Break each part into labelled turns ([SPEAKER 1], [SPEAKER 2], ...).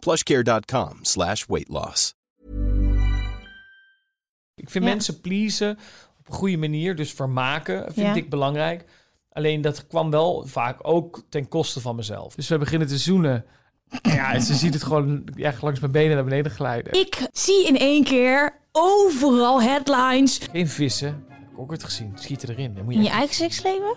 [SPEAKER 1] plushcare.com slash weight loss.
[SPEAKER 2] Ik vind
[SPEAKER 3] Ja.
[SPEAKER 2] mensen pleasen op een goede manier, dus vermaken, vind
[SPEAKER 3] Ja.
[SPEAKER 2] ik belangrijk. Alleen dat kwam wel vaak ook ten koste van mezelf. Dus we beginnen te zoenen. Ja, en ze ziet het gewoon ja, langs mijn benen naar beneden glijden.
[SPEAKER 3] Ik zie in één keer overal headlines.
[SPEAKER 2] Geen vissen. Heb ik ook het gezien. Schieten erin. Dan moet je
[SPEAKER 3] In je eigen seksleven?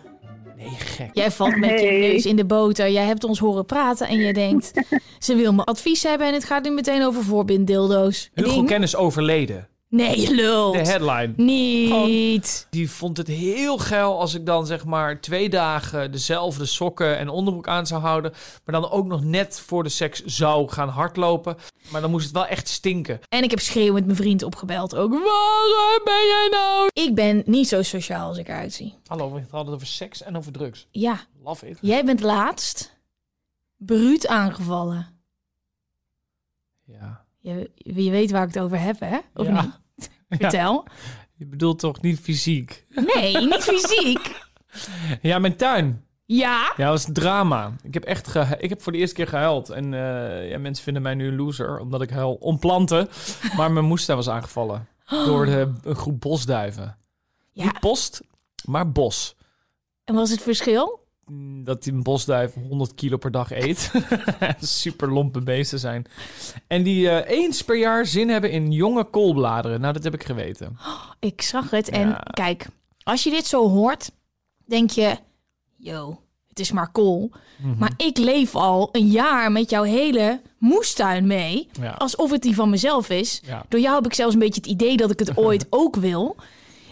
[SPEAKER 2] Nee, gek.
[SPEAKER 3] Jij valt met je neus in de boter. Jij hebt ons horen praten en je denkt... ze wil me advies hebben en het gaat nu meteen over voorbinddildo's.
[SPEAKER 2] Hugo
[SPEAKER 3] Ding.
[SPEAKER 2] Kennis overleden.
[SPEAKER 3] Nee, je lult.
[SPEAKER 2] De headline.
[SPEAKER 3] Niet.
[SPEAKER 2] Die vond het heel geil als ik dan zeg maar twee dagen dezelfde sokken en onderbroek aan zou houden. Maar dan ook nog net voor de seks zou gaan hardlopen. Maar dan moest het wel echt stinken.
[SPEAKER 3] En ik heb schreeuwend mijn vriend opgebeld ook. Waar ben jij nou? Ik ben niet zo sociaal als ik eruit zie.
[SPEAKER 2] Hallo, we hadden het over seks en over drugs.
[SPEAKER 3] Ja,
[SPEAKER 2] Love it.
[SPEAKER 3] jij bent laatst bruut aangevallen.
[SPEAKER 2] Ja.
[SPEAKER 3] Je, je weet waar ik het over heb, hè? Of
[SPEAKER 2] Ja.
[SPEAKER 3] niet? Vertel.
[SPEAKER 2] Je bedoelt toch niet fysiek?
[SPEAKER 3] Nee, niet fysiek.
[SPEAKER 2] Ja, mijn tuin.
[SPEAKER 3] Ja.
[SPEAKER 2] Ja, dat was een drama. Ik heb echt ge ik heb voor de eerste keer gehuild. En eh, ja, mensen vinden mij nu een loser, omdat ik huil om planten. Maar mijn moestuin was aangevallen door de, een groep bosduiven.
[SPEAKER 3] Ja.
[SPEAKER 2] Niet post, maar bos.
[SPEAKER 3] En wat is het verschil?
[SPEAKER 2] Mm, Dat die een bosduif 100 kilo per dag eet. Super lompe beesten zijn. En die eh, eens per jaar zin hebben in jonge koolbladeren. Nou, dat heb ik geweten.
[SPEAKER 3] Ik zag het. En
[SPEAKER 2] Ja.
[SPEAKER 3] kijk, als je dit zo hoort, denk je... Yo, het is maar kool.
[SPEAKER 2] Mhm.
[SPEAKER 3] Maar ik leef al een jaar met jouw hele moestuin mee.
[SPEAKER 2] Ja.
[SPEAKER 3] Alsof het die van mezelf is.
[SPEAKER 2] Ja.
[SPEAKER 3] Door jou heb ik zelfs een beetje het idee dat ik het ooit ook wil.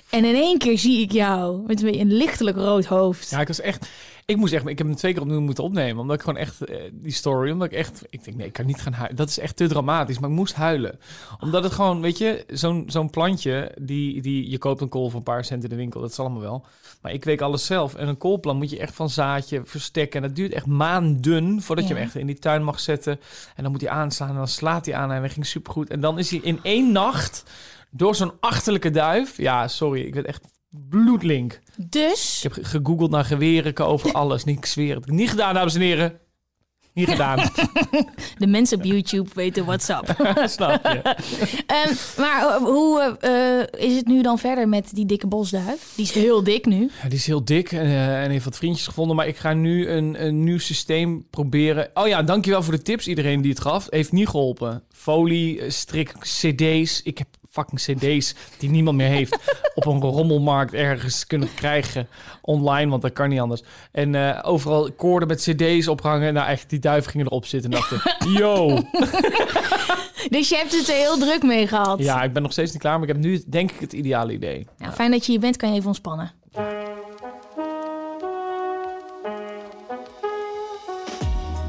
[SPEAKER 3] En in één keer zie ik jou met een lichtelijk rood hoofd.
[SPEAKER 2] Ja, ik was echt. Ik moest echt. Ik heb hem twee keer opnieuw moeten opnemen. Omdat ik gewoon echt. eh, die story. Omdat ik echt. Ik denk, nee, ik kan niet gaan huilen. Dat is echt te dramatisch. Maar ik moest huilen. Omdat het gewoon. Weet je. Zo'n zo'n plantje. Die, die. Je koopt een kool voor een paar cent in de winkel. Dat is allemaal wel. Maar ik week alles zelf. En een koolplant moet je echt van zaadje verstekken. En dat duurt echt maanden. Voordat je hem echt in die tuin mag zetten. En dan moet hij aanslaan. En dan slaat hij aan. En dat ging supergoed. En dan is hij in één nacht. Door zo'n achterlijke duif. Ja, sorry. Ik werd echt bloedlink.
[SPEAKER 3] Dus,
[SPEAKER 2] Ik heb ge- gegoogeld naar geweren kopen, alles. Niet, ik zweer het. Niet gedaan, dames en heren. Niet gedaan.
[SPEAKER 3] de mensen op YouTube weten what's up.
[SPEAKER 2] Snap je?
[SPEAKER 3] Ehm, maar eh, hoe eh, is het nu dan verder met die dikke bosduif? Die is heel dik nu.
[SPEAKER 2] Ja, die is heel dik eh, en heeft wat vriendjes gevonden. Maar ik ga nu een, een nieuw systeem proberen. Oh ja, dankjewel voor de tips. Iedereen die het gaf. Heeft niet geholpen. Folie, strik, cd's. Ik heb fucking cd's die niemand meer heeft. op een rommelmarkt ergens kunnen krijgen. Online, want dat kan niet anders. En eh, overal koorden met cd's ophangen. Nou echt, die duif gingen erop zitten en dachten... Yo!
[SPEAKER 3] Dus je hebt het er heel druk mee gehad.
[SPEAKER 2] Ja, ik ben nog steeds niet klaar, maar ik heb nu denk ik het ideale idee.
[SPEAKER 3] Nou, fijn dat je hier bent, kan je even ontspannen.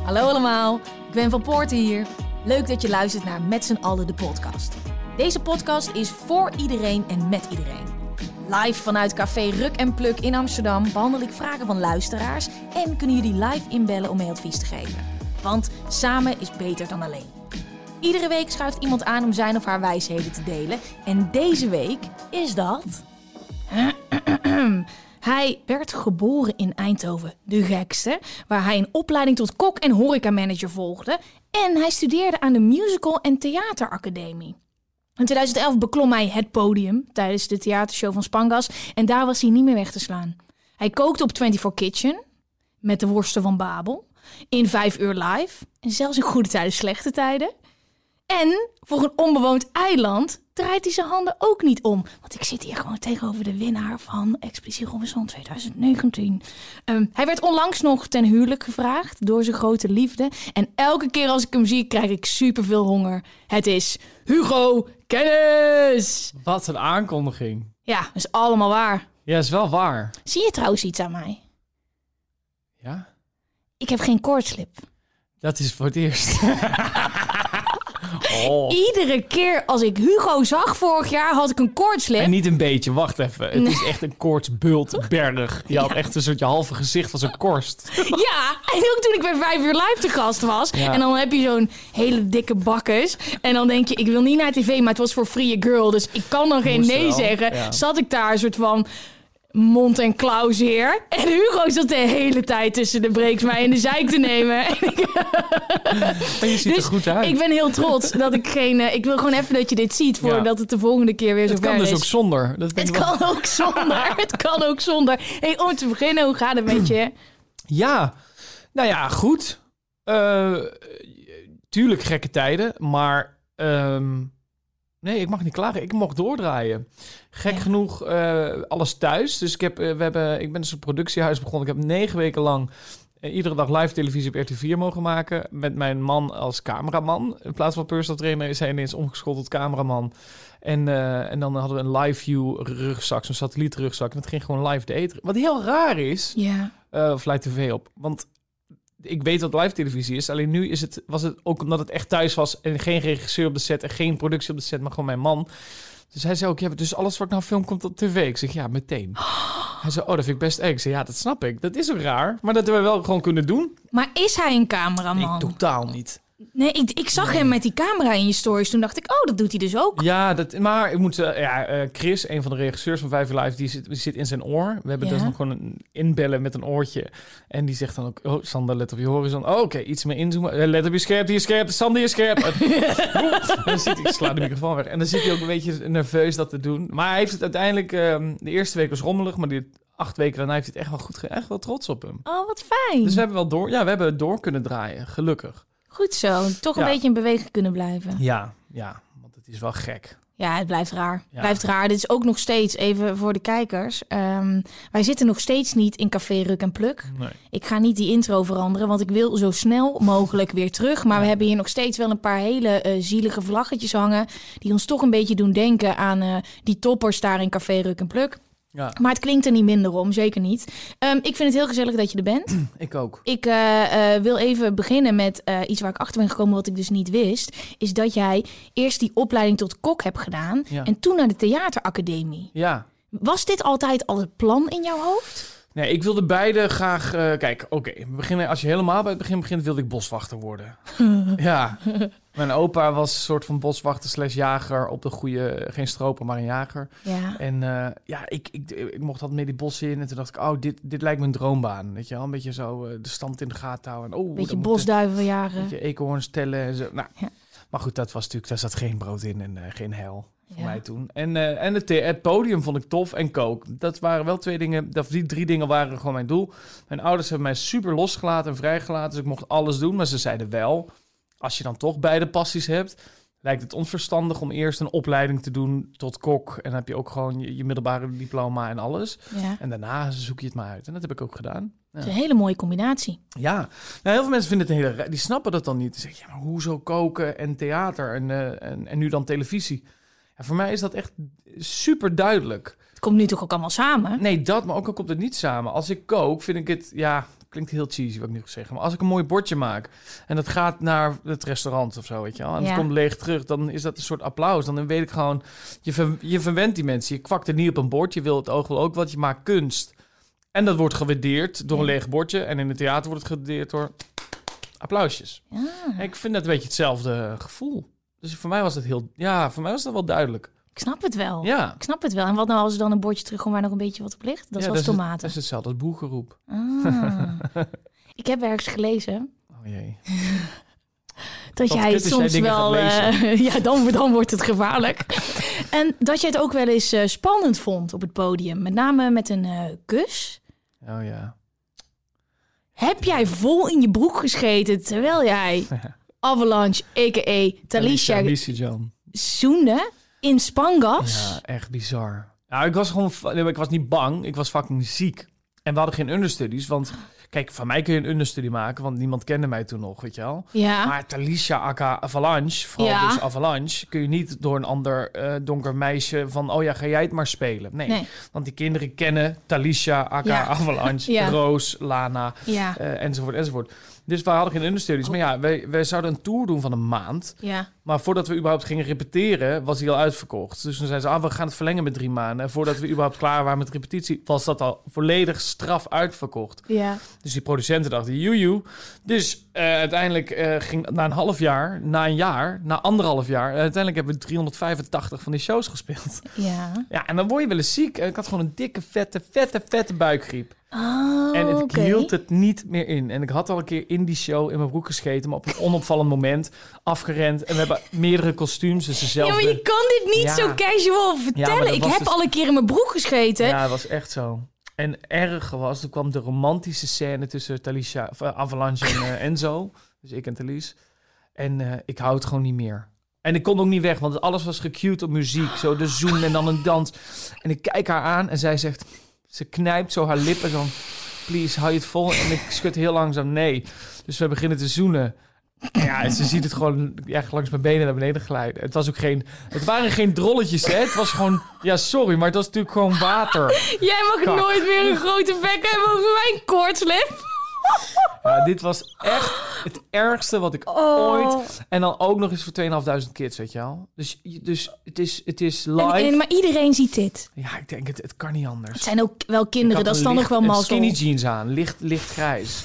[SPEAKER 3] Hallo allemaal, ik ben Van Poorten hier. Leuk dat je luistert naar Met z'n allen de podcast. Deze podcast is voor iedereen en met iedereen. Live vanuit Café Ruk en Pluk in Amsterdam behandel ik vragen van luisteraars en kunnen jullie live inbellen om mee advies te geven. Want samen is beter dan alleen. Iedere week schuift iemand aan om zijn of haar wijsheden te delen. En deze week is dat. Hij werd geboren in Eindhoven, de gekste, waar hij een opleiding tot kok en horecamanager volgde. En hij studeerde aan de Musical en Theateracademie. In 2011 beklom hij het podium tijdens de theatershow van Spangas en daar was hij niet meer weg te slaan. Hij kookte op 24 Kitchen met de worsten van Babel, in 5 uur live en zelfs in goede tijden, slechte tijden. En voor een onbewoond eiland draait hij zijn handen ook niet om. Want ik zit hier gewoon tegenover de winnaar van Expeditie Robinson 2019. Ehm, hij werd onlangs nog ten huwelijk gevraagd door zijn grote liefde. En elke keer als ik hem zie, krijg ik superveel honger. Het is Hugo Kennis!
[SPEAKER 2] Wat een aankondiging.
[SPEAKER 3] Ja, is allemaal waar.
[SPEAKER 2] Ja, is wel waar.
[SPEAKER 3] Zie je trouwens iets aan mij?
[SPEAKER 2] Ja,
[SPEAKER 3] Ik heb geen koortslip.
[SPEAKER 2] dat is voor het eerst. Oh.
[SPEAKER 3] Iedere keer als ik Hugo zag vorig jaar, had ik een koortslip.
[SPEAKER 2] En niet een beetje, wacht even. Het is echt een koortsbultberg. Je had echt een soort je halve gezicht als een korst.
[SPEAKER 3] Ja, en ook toen ik bij Vijf Uur Live te gast was.
[SPEAKER 2] Ja.
[SPEAKER 3] En dan heb je zo'n hele dikke bakkes. En dan denk je, ik wil niet naar tv, maar het was voor Free Girl. Dus ik kan dan geen
[SPEAKER 2] Moest
[SPEAKER 3] nee
[SPEAKER 2] wel,
[SPEAKER 3] zeggen.
[SPEAKER 2] ja.
[SPEAKER 3] Zat ik daar een soort van mond- en klauwzeer. En Hugo zat de hele tijd tussen de breaks mij in de zijk te nemen.
[SPEAKER 2] Je ziet
[SPEAKER 3] dus
[SPEAKER 2] er goed uit.
[SPEAKER 3] ik ben heel trots dat ik geen... eh, ik wil gewoon even dat je dit ziet, voordat het de volgende keer weer zo
[SPEAKER 2] het kan dus
[SPEAKER 3] is.
[SPEAKER 2] ook zonder. Dat
[SPEAKER 3] het
[SPEAKER 2] wel-
[SPEAKER 3] kan ook zonder. het kan ook zonder. hey, om te beginnen, hoe gaat het met je?
[SPEAKER 2] Ja, nou ja, goed. Eh, tuurlijk gekke tijden, maar ehm, nee, ik mag niet klagen. Ik mocht doordraaien. Gek
[SPEAKER 3] Ja.
[SPEAKER 2] genoeg eh, alles thuis. Dus ik, heb, eh, we hebben, ik ben dus een productiehuis begonnen. Ik heb negen weken lang eh, iedere dag live televisie op RT4 mogen maken. Met mijn man als cameraman. In plaats van personal trainer is hij ineens omgeschoold tot cameraman. En, en dan hadden we een live view rugzak, zo'n satellietrugzak. En dat ging gewoon live de eten. Wat heel raar is,
[SPEAKER 3] Ja.
[SPEAKER 2] of Live TV op. Want ik weet wat live televisie is. Alleen nu is het, was het ook omdat het echt thuis was en geen regisseur op de set en geen productie op de set, maar gewoon mijn man. Dus hij zei ook, ja, dus alles wat ik nou film komt op tv. Ik zeg, ja, meteen. Hij zei, oh, dat vind ik best erg. Ik zei, ja, dat snap ik. Dat is ook raar. Maar dat hebben we wel gewoon kunnen doen.
[SPEAKER 3] Maar is hij een cameraman?
[SPEAKER 2] Nee, totaal niet.
[SPEAKER 3] Nee, ik, ik zag hem met die camera in je stories. Toen dacht ik, oh, dat doet hij dus ook.
[SPEAKER 2] Ja, dat, maar ik moet eh, ja, eh, Chris, een van de regisseurs van Vijf Live, die zit, die zit in zijn oor. We hebben
[SPEAKER 3] Ja.
[SPEAKER 2] dus nog gewoon een inbellen met een oortje. En die zegt dan ook, oh, Sander, let op je horizon. Oh, oké, iets meer inzoomen. Eh, let op je scherp, hier scherp. Sander, hier scherp. en dan zit hij, ik sla de microfoon weg. En dan zit hij ook een beetje nerveus dat te doen. Maar hij heeft het uiteindelijk, ehm, de eerste week was rommelig, maar die acht weken daarna heeft hij het echt wel goed, echt wel trots op hem.
[SPEAKER 3] Oh, wat fijn.
[SPEAKER 2] Dus we hebben wel door, ja, we hebben het door kunnen draaien, gelukkig.
[SPEAKER 3] Goed zo. Toch een
[SPEAKER 2] Ja.
[SPEAKER 3] beetje in beweging kunnen blijven.
[SPEAKER 2] Ja, ja, want het is wel gek.
[SPEAKER 3] Ja, het blijft raar.
[SPEAKER 2] Ja.
[SPEAKER 3] Blijft raar. Dit is ook nog steeds, even voor de kijkers. ehm, wij zitten nog steeds niet in Café Ruk en Pluk.
[SPEAKER 2] Nee.
[SPEAKER 3] Ik ga niet die intro veranderen, want ik wil zo snel mogelijk weer terug. Maar we hebben hier nog steeds wel een paar hele eh, zielige vlaggetjes hangen. Die ons toch een beetje doen denken aan eh, die toppers daar in Café Ruk en Pluk.
[SPEAKER 2] Ja,
[SPEAKER 3] Maar het klinkt er niet minder om, zeker niet. Ehm, ik vind het heel gezellig dat je er bent.
[SPEAKER 2] ik ook.
[SPEAKER 3] Ik eh, eh, wil even beginnen met eh, iets waar ik achter ben gekomen wat ik dus niet wist. Is dat jij eerst die opleiding tot kok hebt gedaan
[SPEAKER 2] Ja.
[SPEAKER 3] en toen naar de theateracademie.
[SPEAKER 2] Ja.
[SPEAKER 3] Was dit altijd al het plan in jouw hoofd?
[SPEAKER 2] Nee, ik wilde beide graag... kijk, oké, beginnen, als je helemaal bij het begin begint, wilde ik boswachter worden. ja. Mijn opa was een soort van boswachter slash jager op de goede... Geen stroper, maar een jager.
[SPEAKER 3] Ja.
[SPEAKER 2] En eh, ja, ik, ik, ik mocht altijd mee die bossen in. En toen dacht ik, oh, dit, dit lijkt me een droombaan. Weet je wel, een beetje zo eh, de stand in de gaten houden. En, oh,
[SPEAKER 3] Beetje bosduiven
[SPEAKER 2] Een
[SPEAKER 3] jagen.
[SPEAKER 2] beetje eekhoorns tellen en zo. Nou,
[SPEAKER 3] Ja.
[SPEAKER 2] Maar goed, dat was natuurlijk, daar zat geen brood in en eh, geen hel voor
[SPEAKER 3] Ja.
[SPEAKER 2] mij toen. En, en het, het podium vond ik tof en kook. Dat waren wel twee dingen, dat, die drie dingen waren gewoon mijn doel. Mijn ouders hebben mij super losgelaten en vrijgelaten, dus ik mocht alles doen. Maar ze zeiden wel, als je dan toch beide passies hebt, lijkt het onverstandig om eerst een opleiding te doen tot kok. En dan heb je ook gewoon je, je middelbare diploma en alles.
[SPEAKER 3] Ja.
[SPEAKER 2] En daarna zoek je het maar uit. En dat heb ik ook gedaan.
[SPEAKER 3] Dat is een hele mooie combinatie.
[SPEAKER 2] Ja, nou, heel veel mensen vinden het een hele... Die snappen dat dan niet. Die zeggen, ja, maar hoezo koken en theater en, eh, en, en nu dan televisie? Ja, voor mij is dat echt super duidelijk.
[SPEAKER 3] Het komt nu toch ook allemaal samen?
[SPEAKER 2] Nee, dat, maar ook al komt het niet samen. Als ik kook, vind ik het... Ja, klinkt heel cheesy wat ik nu ga zeggen. Maar als ik een mooi bordje maak en dat gaat naar het restaurant of zo, weet je wel. En
[SPEAKER 3] Ja.
[SPEAKER 2] het komt leeg terug, dan is dat een soort applaus. Dan weet ik gewoon... Je, ver, je verwendt die mensen. Je kwakt er niet op een bord. Je wil het oog wel ook wat. Je maakt kunst. En dat wordt gewaardeerd door een leeg bordje. En in het theater wordt het gewaardeerd door applausjes.
[SPEAKER 3] Ja,
[SPEAKER 2] Ik vind dat een beetje hetzelfde gevoel. Dus voor mij was het heel... Ja, voor mij was dat wel duidelijk.
[SPEAKER 3] Ik snap het wel.
[SPEAKER 2] Ja.
[SPEAKER 3] Ik snap het wel. En wat nou als er dan een bordje terugkomt waar nog een beetje wat op ligt? Dat is
[SPEAKER 2] ja, het-
[SPEAKER 3] tomaten.
[SPEAKER 2] Dat is hetzelfde als boegeroep.
[SPEAKER 3] Ah. ik heb ergens gelezen
[SPEAKER 2] Oh jee.
[SPEAKER 3] dat
[SPEAKER 2] Wat
[SPEAKER 3] jij
[SPEAKER 2] jij
[SPEAKER 3] soms wel... eh, ja, dan, dan wordt het gevaarlijk. en dat jij het ook wel eens eh, spannend vond op het podium. Met name met een eh, kus.
[SPEAKER 2] Oh ja.
[SPEAKER 3] Heb jij vol in je broek gescheten terwijl jij Avalanche, a.k.a. Talisha,
[SPEAKER 2] Jan.
[SPEAKER 3] zoende in Spangas?
[SPEAKER 2] Ja, echt bizar. Nou, ik was gewoon... Ik was niet bang. Ik was fucking ziek. En we hadden geen understudies, want... Kijk, van mij kun je een understudy maken, want niemand kende mij toen nog, weet je wel.
[SPEAKER 3] Ja.
[SPEAKER 2] Maar Talisha aka Avalanche, vooral
[SPEAKER 3] Ja.
[SPEAKER 2] dus Avalanche, kun je niet door een ander eh, donker meisje van, oh ja, ga jij het maar spelen. Nee,
[SPEAKER 3] Nee.
[SPEAKER 2] want die kinderen kennen Talisha aka
[SPEAKER 3] Ja.
[SPEAKER 2] Avalanche. Roos, Lana,
[SPEAKER 3] Ja.
[SPEAKER 2] eh, enzovoort, enzovoort. Dus we hadden geen understudies. Maar ja, wij, wij zouden een tour doen van een maand.
[SPEAKER 3] Ja.
[SPEAKER 2] Maar voordat we überhaupt gingen repeteren, was hij al uitverkocht. Dus toen zeiden ze, ah, we gaan het verlengen met drie maanden. En voordat we überhaupt klaar waren met repetitie, was dat al volledig straf uitverkocht.
[SPEAKER 3] Ja.
[SPEAKER 2] Dus die producenten dachten, joejoe. Dus eh, uiteindelijk eh, ging na een half jaar, na een jaar, na anderhalf jaar... eh, uiteindelijk hebben we 385 van die shows gespeeld.
[SPEAKER 3] Ja.
[SPEAKER 2] Ja, en dan word je wel eens ziek. Ik had gewoon een dikke, vette, vette, vette buikgriep.
[SPEAKER 3] Oh,
[SPEAKER 2] En het
[SPEAKER 3] oké.
[SPEAKER 2] hield het niet meer in. En ik had al een keer in die show in mijn broek gescheten, maar op een onopvallend moment afgerend. En we hebben meerdere kostuums, dus
[SPEAKER 3] Ja,
[SPEAKER 2] dezelfde...
[SPEAKER 3] maar je kan dit niet
[SPEAKER 2] Ja.
[SPEAKER 3] zo casual vertellen. ik heb
[SPEAKER 2] dus-
[SPEAKER 3] al een keer in mijn broek gescheten.
[SPEAKER 2] Ja, dat was echt zo. En erg was, toen kwam de romantische scène tussen Talisha, of, eh, Avalanche en eh, Enzo. Dus ik en Thalys. En eh, ik hou het gewoon niet meer. En ik kon ook niet weg, want alles was gecued op muziek. Zo de zoen en dan een dans. En ik kijk haar aan en zij zegt... Ze knijpt zo haar lippen zo... Please, hou je het vol? En ik schud heel langzaam nee. Dus we beginnen te zoenen. Ja, ze ziet het gewoon echt langs mijn benen naar beneden glijden. Het was ook geen... Het waren geen drolletjes, hè? Het was gewoon... Ja, sorry, maar het was natuurlijk gewoon water.
[SPEAKER 3] Jij mag
[SPEAKER 2] Kak.
[SPEAKER 3] nooit weer een grote bek hebben over mijn koortslip.
[SPEAKER 2] Ja, dit was echt het ergste wat ik
[SPEAKER 3] Oh.
[SPEAKER 2] ooit... En dan ook nog eens voor 2.500 kids, weet je wel. Dus, dus het, is, het is live.
[SPEAKER 3] en, maar iedereen ziet dit.
[SPEAKER 2] Ja, ik denk, het, het kan niet anders.
[SPEAKER 3] Het zijn ook wel kinderen, dat is dan nog wel mazzel.
[SPEAKER 2] skinny jeans aan, licht, licht grijs.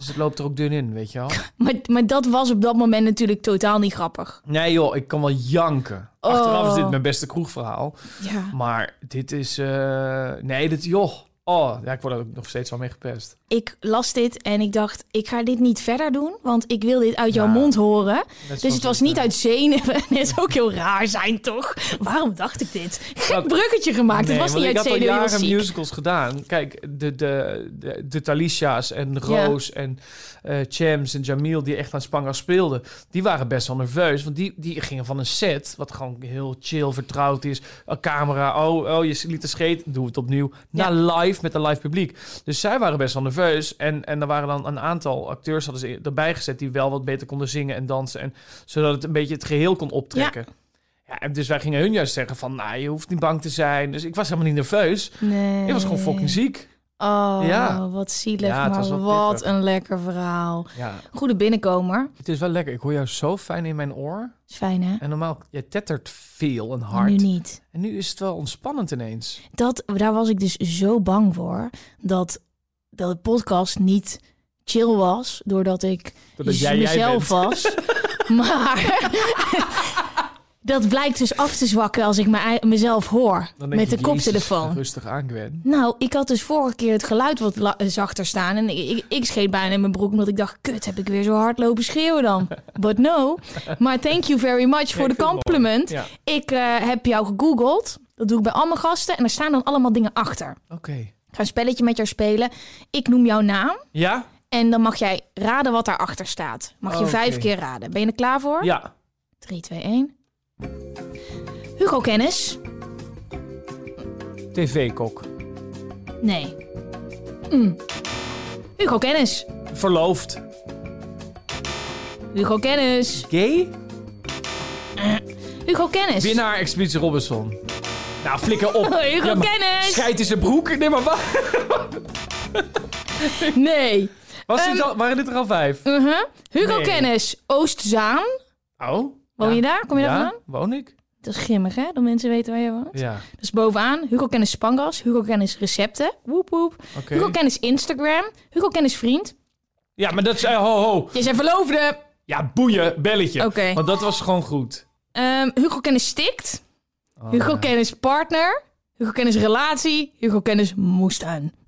[SPEAKER 2] Dus het loopt er ook dun in, weet je wel.
[SPEAKER 3] Maar, maar dat was op dat moment natuurlijk totaal niet grappig.
[SPEAKER 2] Nee joh, ik kan wel janken. Achteraf is
[SPEAKER 3] Oh.
[SPEAKER 2] dit mijn beste kroegverhaal.
[SPEAKER 3] Ja.
[SPEAKER 2] Maar dit is... eh, nee, dit... Joh. Oh, ja, ik word er ook nog steeds wel mee gepest.
[SPEAKER 3] Ik las dit en ik dacht, ik ga dit niet verder doen, want ik wil dit uit jouw
[SPEAKER 2] Ja.
[SPEAKER 3] mond horen. Dus het was
[SPEAKER 2] ik,
[SPEAKER 3] niet uit zenuwen. Het zou ook heel raar zijn, toch? Waarom dacht ik dit? Gek bruggetje gemaakt.
[SPEAKER 2] Nee,
[SPEAKER 3] het was niet
[SPEAKER 2] ik
[SPEAKER 3] uit
[SPEAKER 2] had al
[SPEAKER 3] zenuwen. je was
[SPEAKER 2] jaren
[SPEAKER 3] ziek.
[SPEAKER 2] musicals gedaan. Kijk, de, de, de, de Talisha's en Roos en eh Chams en Jamil... die echt aan Spangas speelden... die waren best wel nerveus. Want die, die gingen van een set... wat gewoon heel chill, vertrouwd is. Een camera, oh, oh je liet de scheet... doe het opnieuw. Naar live met een live publiek. Dus zij waren best wel nerveus. En, en er waren dan een aantal acteurs hadden ze erbij gezet... die wel wat beter konden zingen en dansen. En, zodat het een beetje het geheel kon optrekken. Ja, en dus wij gingen hun juist zeggen van... nou, je hoeft niet bang te zijn. Dus ik was helemaal niet nerveus.
[SPEAKER 3] Nee.
[SPEAKER 2] Ik was gewoon fucking ziek.
[SPEAKER 3] Oh,
[SPEAKER 2] Ja.
[SPEAKER 3] wat zielig.
[SPEAKER 2] Ja,
[SPEAKER 3] maar wat
[SPEAKER 2] pittig.
[SPEAKER 3] een lekker verhaal.
[SPEAKER 2] Ja,
[SPEAKER 3] Goede binnenkomer.
[SPEAKER 2] het is wel lekker. Ik hoor jou zo fijn in mijn oor.
[SPEAKER 3] Is fijn, hè?
[SPEAKER 2] En normaal, je tettert veel en
[SPEAKER 3] Nu
[SPEAKER 2] hard.
[SPEAKER 3] niet.
[SPEAKER 2] En nu is het wel ontspannend ineens.
[SPEAKER 3] Dat, daar was ik dus zo bang voor. Dat, dat de podcast niet chill was. Doordat ik
[SPEAKER 2] jij jij
[SPEAKER 3] mezelf was. maar dat blijkt dus af te zwakken als ik mezelf hoor. Met de
[SPEAKER 2] Jezus,
[SPEAKER 3] koptelefoon.
[SPEAKER 2] Rustig aan, Gwen.
[SPEAKER 3] Nou, ik had dus vorige keer het geluid wat zachter staan. En ik, ik, ik scheet bijna in mijn broek, omdat ik dacht... kut, heb ik weer zo hard lopen schreeuwen dan? But no. Maar thank you very much voor de compliment.
[SPEAKER 2] Ja,
[SPEAKER 3] Ik eh, heb jou gegoogeld. Dat doe ik bij al mijn gasten. En er staan dan allemaal dingen achter.
[SPEAKER 2] oké.
[SPEAKER 3] Ik ga een spelletje met jou spelen. Ik noem jouw naam.
[SPEAKER 2] Ja?
[SPEAKER 3] En dan mag jij raden wat daarachter staat. Mag je vijf keer raden. Ben je er klaar voor?
[SPEAKER 2] Ja.
[SPEAKER 3] 3, 2, 1. Hugo Kennis?
[SPEAKER 2] TV-kok.
[SPEAKER 3] Nee. Mm. Hugo Kennis?
[SPEAKER 2] Verloofd.
[SPEAKER 3] Hugo Kennis?
[SPEAKER 2] Gay?
[SPEAKER 3] Hugo Kennis?
[SPEAKER 2] Winnaar Expeditie Robinson. Nou, flikker op.
[SPEAKER 3] Hugo
[SPEAKER 2] Ja, maar
[SPEAKER 3] Kennis?
[SPEAKER 2] Schijt in zijn broek. Nee, maar wa-
[SPEAKER 3] Nee.
[SPEAKER 2] was dit al, waren dit er al vijf?
[SPEAKER 3] Uh-huh. Hugo
[SPEAKER 2] Nee.
[SPEAKER 3] Kennis, Oostzaan.
[SPEAKER 2] Oh.
[SPEAKER 3] Woon
[SPEAKER 2] ja.
[SPEAKER 3] je daar? Kom je daar
[SPEAKER 2] ja,
[SPEAKER 3] vandaan?
[SPEAKER 2] woon ik.
[SPEAKER 3] Dat is grimmig, hè? Dat mensen weten waar je woont.
[SPEAKER 2] Ja,
[SPEAKER 3] Dus bovenaan, Hugo Kennis Spangas, Hugo Kennis Recepten, woep woep. Hugo Kennis Instagram, Hugo Kennis Vriend.
[SPEAKER 2] Ja, maar dat is... eh, ho, ho.
[SPEAKER 3] Je zijn verloofde.
[SPEAKER 2] Ja, boeien, belletje.
[SPEAKER 3] Oké.
[SPEAKER 2] Want dat was gewoon goed.
[SPEAKER 3] Ehm, Hugo Kennis Stikt,
[SPEAKER 2] Oh,
[SPEAKER 3] Hugo
[SPEAKER 2] ja.
[SPEAKER 3] Kennis Partner, Hugo Kennis Relatie, Hugo Kennis Moestuin.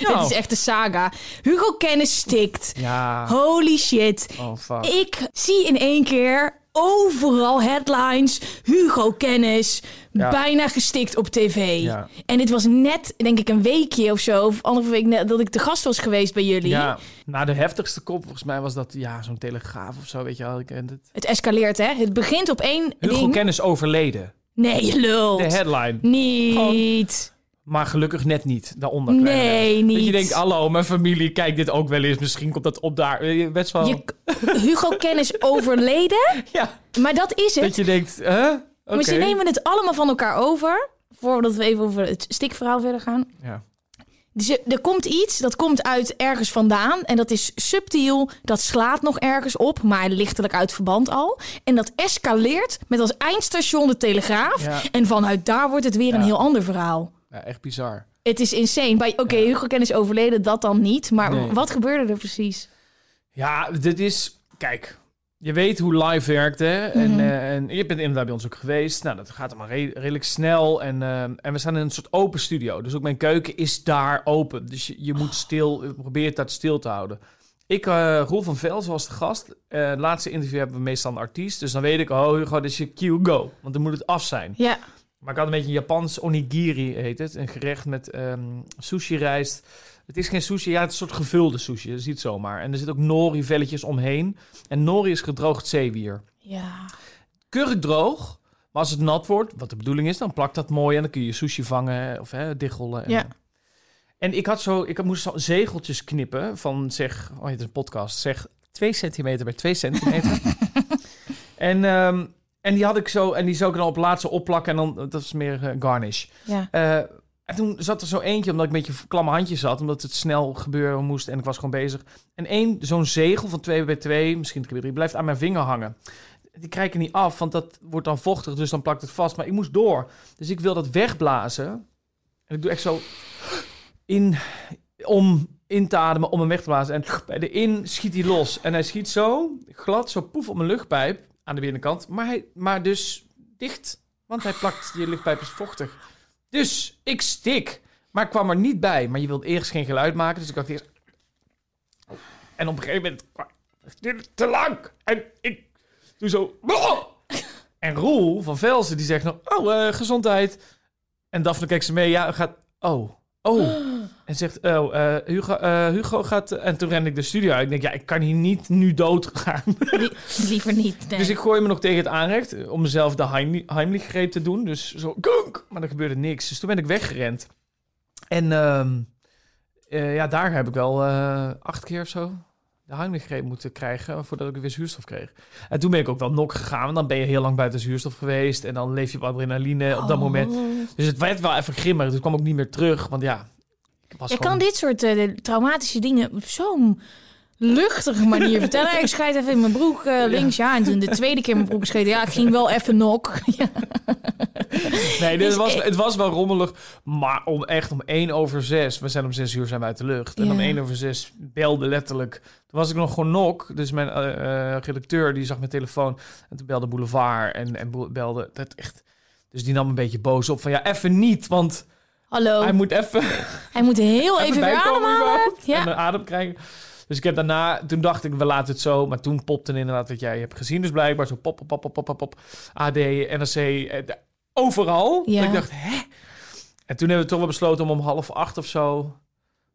[SPEAKER 2] Nou.
[SPEAKER 3] Dit is echt een saga. Hugo Kennis Stikt.
[SPEAKER 2] Ja.
[SPEAKER 3] Holy shit.
[SPEAKER 2] Oh, fuck.
[SPEAKER 3] Ik zie in één keer overal headlines. Hugo Kennis.
[SPEAKER 2] Ja.
[SPEAKER 3] Bijna gestikt op tv.
[SPEAKER 2] Ja.
[SPEAKER 3] En dit was net, denk ik, een weekje of zo. Of anderhalve week net, dat ik te gast was geweest bij jullie.
[SPEAKER 2] Ja, nou de heftigste kop volgens mij was dat, ja, zo'n telegraaf of zo, weet je wel. Het.
[SPEAKER 3] Het escaleert, hè? Het begint op één
[SPEAKER 2] Hugo
[SPEAKER 3] ding.
[SPEAKER 2] Kennis overleden.
[SPEAKER 3] Nee, je lult.
[SPEAKER 2] De headline.
[SPEAKER 3] Niet.
[SPEAKER 2] Maar gelukkig net niet, daaronder.
[SPEAKER 3] Nee,
[SPEAKER 2] letters. Dat
[SPEAKER 3] niet.
[SPEAKER 2] je denkt, hallo, mijn familie kijkt dit ook wel eens. Misschien komt dat op daar. Eh, Best wel.
[SPEAKER 3] Je, Hugo Kennis overleden.
[SPEAKER 2] Ja,
[SPEAKER 3] Maar dat is het.
[SPEAKER 2] dat je denkt, hè? Oké.
[SPEAKER 3] Maar ze nemen het allemaal van elkaar over. Voordat we even over het stikverhaal verder gaan.
[SPEAKER 2] Ja.
[SPEAKER 3] Dus er komt iets, dat komt uit ergens vandaan. En dat is subtiel, dat slaat nog ergens op, maar lichtelijk uit verband al. En dat escaleert met als eindstation de Telegraaf.
[SPEAKER 2] Ja.
[SPEAKER 3] En vanuit daar wordt het weer een heel ander verhaal.
[SPEAKER 2] Ja, echt bizar.
[SPEAKER 3] Het is insane. Oké, Hugo Ken is overleden, dat dan niet. Maar
[SPEAKER 2] Nee.
[SPEAKER 3] wat gebeurde er precies?
[SPEAKER 2] Ja, dit is... Kijk, je weet hoe live werkt, hè? En, eh, en je bent inderdaad bij ons ook geweest. Nou, dat gaat allemaal re- redelijk snel. En, eh, en we staan in een soort open studio. Dus ook mijn keuken is daar open. Dus je, je moet stil... Je probeert dat stil te houden. Ik, eh Roel van Vels was de gast. Het laatste interview hebben we meestal een artiest. Dus dan weet ik, oh Hugo, dit is je cue, go. Want dan moet het af zijn.
[SPEAKER 3] Ja,
[SPEAKER 2] Maar ik had een beetje een Japans onigiri, heet het. Een gerecht met ehm, sushi-rijst. Het is geen sushi, ja, het is een soort gevulde sushi. Je ziet zomaar. En er zit ook nori-velletjes omheen. En nori is gedroogd zeewier.
[SPEAKER 3] ja.
[SPEAKER 2] Keurig droog. Maar als het nat wordt, wat de bedoeling is, dan plakt dat mooi. En dan kun je sushi vangen of hè. En,
[SPEAKER 3] Ja.
[SPEAKER 2] en ik had zo, ik moest zo zegeltjes knippen van zeg, oh het is een podcast, zeg 2 centimeter bij 2 centimeter. en, ehm, en die had ik zo, en die zou ik dan op laatste opplakken en dan, dat is meer eh, garnish.
[SPEAKER 3] ja.
[SPEAKER 2] Eh, en toen zat er zo eentje, omdat ik een beetje klamme handjes had, omdat het snel gebeuren moest en ik was gewoon bezig. En één, zo'n zegel van 2 bij 2, misschien 3 bij 3, blijft aan mijn vinger hangen. Die krijg ik niet af, want dat wordt dan vochtig, dus dan plakt het vast. Maar ik moest door. Dus ik wil dat wegblazen. En ik doe echt zo in, om in te ademen, om hem weg te blazen. En bij de in schiet hij los. En hij schiet zo glad, zo poef op mijn luchtpijp aan de binnenkant. Maar, hij, maar dus dicht, want hij plakt, je luchtpijp is vochtig. Dus ik stik. Maar ik kwam er niet bij. Maar je wilt eerst geen geluid maken. Dus ik dacht eerst... En op een gegeven moment... Dit te lang. En ik doe zo... En Roel van Velsen die zegt nog... Oh, eh, gezondheid. En Daphne kijkt ze mee. Ja, gaat... Oh. Oh. En zegt... Oh, eh, Hugo, eh, Hugo gaat... En toen ren ik de studio uit. Ik denk, ja, ik kan hier niet nu dood gaan.
[SPEAKER 3] Lie- liever niet. Nee.
[SPEAKER 2] Dus ik gooi me nog tegen het aanrecht om mezelf de Heimlich- Heimlich-greep te doen. Dus zo, maar er gebeurde niks. Dus toen ben ik weggerend. En ehm, eh, ja, daar heb ik wel acht keer of zo de Heimlich-greep moeten krijgen voordat ik weer zuurstof kreeg. En toen ben ik ook wel nok gegaan, want dan ben je heel lang buiten zuurstof geweest en dan leef je op adrenaline op dat
[SPEAKER 3] Oh.
[SPEAKER 2] moment. Dus het werd wel even grimmig, dus ik kwam ook niet meer terug, want ja, ik was
[SPEAKER 3] Je
[SPEAKER 2] gewoon...
[SPEAKER 3] kan dit soort eh, traumatische dingen op zo'n luchtige manier vertellen. Ik scheid even in mijn broek eh, links, ja. En toen de tweede keer mijn broek scheet, ja, ik ging wel even nok. Ja.
[SPEAKER 2] Nee, dit
[SPEAKER 3] Dus
[SPEAKER 2] was, het was wel rommelig. Maar om echt om 1 over 6. We zijn om 6 uur zijn we uit de lucht. En
[SPEAKER 3] Ja.
[SPEAKER 2] om 1 over 6 belde letterlijk. Toen was ik nog gewoon nok. Dus mijn eh, redacteur die zag mijn telefoon. En toen belde Boulevard. En, en belde dat echt. Dus die nam een beetje boos op. Van ja, even niet. Want
[SPEAKER 3] Hallo,
[SPEAKER 2] hij moet even,
[SPEAKER 3] hij moet heel even weer ademhalen. Ja.
[SPEAKER 2] En een adem krijgen. Dus ik heb daarna, toen dacht ik, we laten het zo. Maar toen popte inderdaad wat jij hebt gezien. Dus blijkbaar zo pop, pop, pop, pop, pop, pop. AD, NRC, eh, overal.
[SPEAKER 3] Ja.
[SPEAKER 2] Dat ik dacht, hè? En toen hebben we toch wel besloten om om half acht of zo...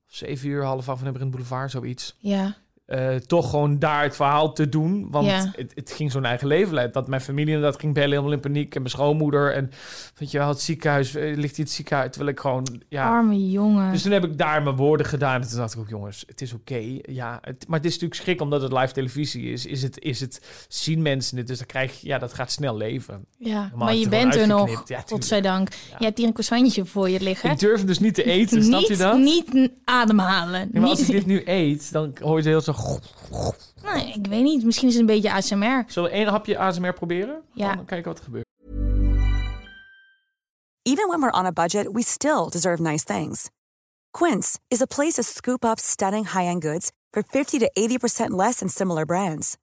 [SPEAKER 2] Of zeven uur, half acht, van hebben we in het boulevard, zoiets.
[SPEAKER 3] Ja,
[SPEAKER 2] eh, toch gewoon daar het verhaal te doen. Want
[SPEAKER 3] Ja.
[SPEAKER 2] het, het ging zo'n eigen leven leiden. Dat mijn familie inderdaad ging bellen, helemaal in paniek. En mijn schoonmoeder. En weet je wel, het ziekenhuis, eh, ligt hij het ziekenhuis? Terwijl ik gewoon, ja...
[SPEAKER 3] arme jongen.
[SPEAKER 2] Dus toen heb ik daar mijn woorden gedaan. En toen dacht ik ook, jongens, het is oké. Ja, het, maar het is natuurlijk schrik omdat het live televisie is. Is het, is het zien mensen het? Dus dan krijg je, ja, dat gaat snel leven.
[SPEAKER 3] ja,
[SPEAKER 2] Normaal
[SPEAKER 3] maar je bent er nog.
[SPEAKER 2] Ja,
[SPEAKER 3] godzijdank.
[SPEAKER 2] Ja.
[SPEAKER 3] Je hebt hier een croissantje voor je liggen.
[SPEAKER 2] Ik durf dus niet te eten, snap je dat?
[SPEAKER 3] niet ademhalen.
[SPEAKER 2] Ja, maar als ik dit nu eet, dan hoor je het heel zo...
[SPEAKER 3] Nee, ik weet niet. Misschien is het een beetje ASMR.
[SPEAKER 2] Zullen we één hapje ASMR proberen?
[SPEAKER 3] Ja.
[SPEAKER 2] Dan kijken wat er gebeurt.
[SPEAKER 4] Even when we're on a budget, we still deserve nice things. Quince is a place to scoop up stunning high-end goods for 50 to 80% less than similar brands.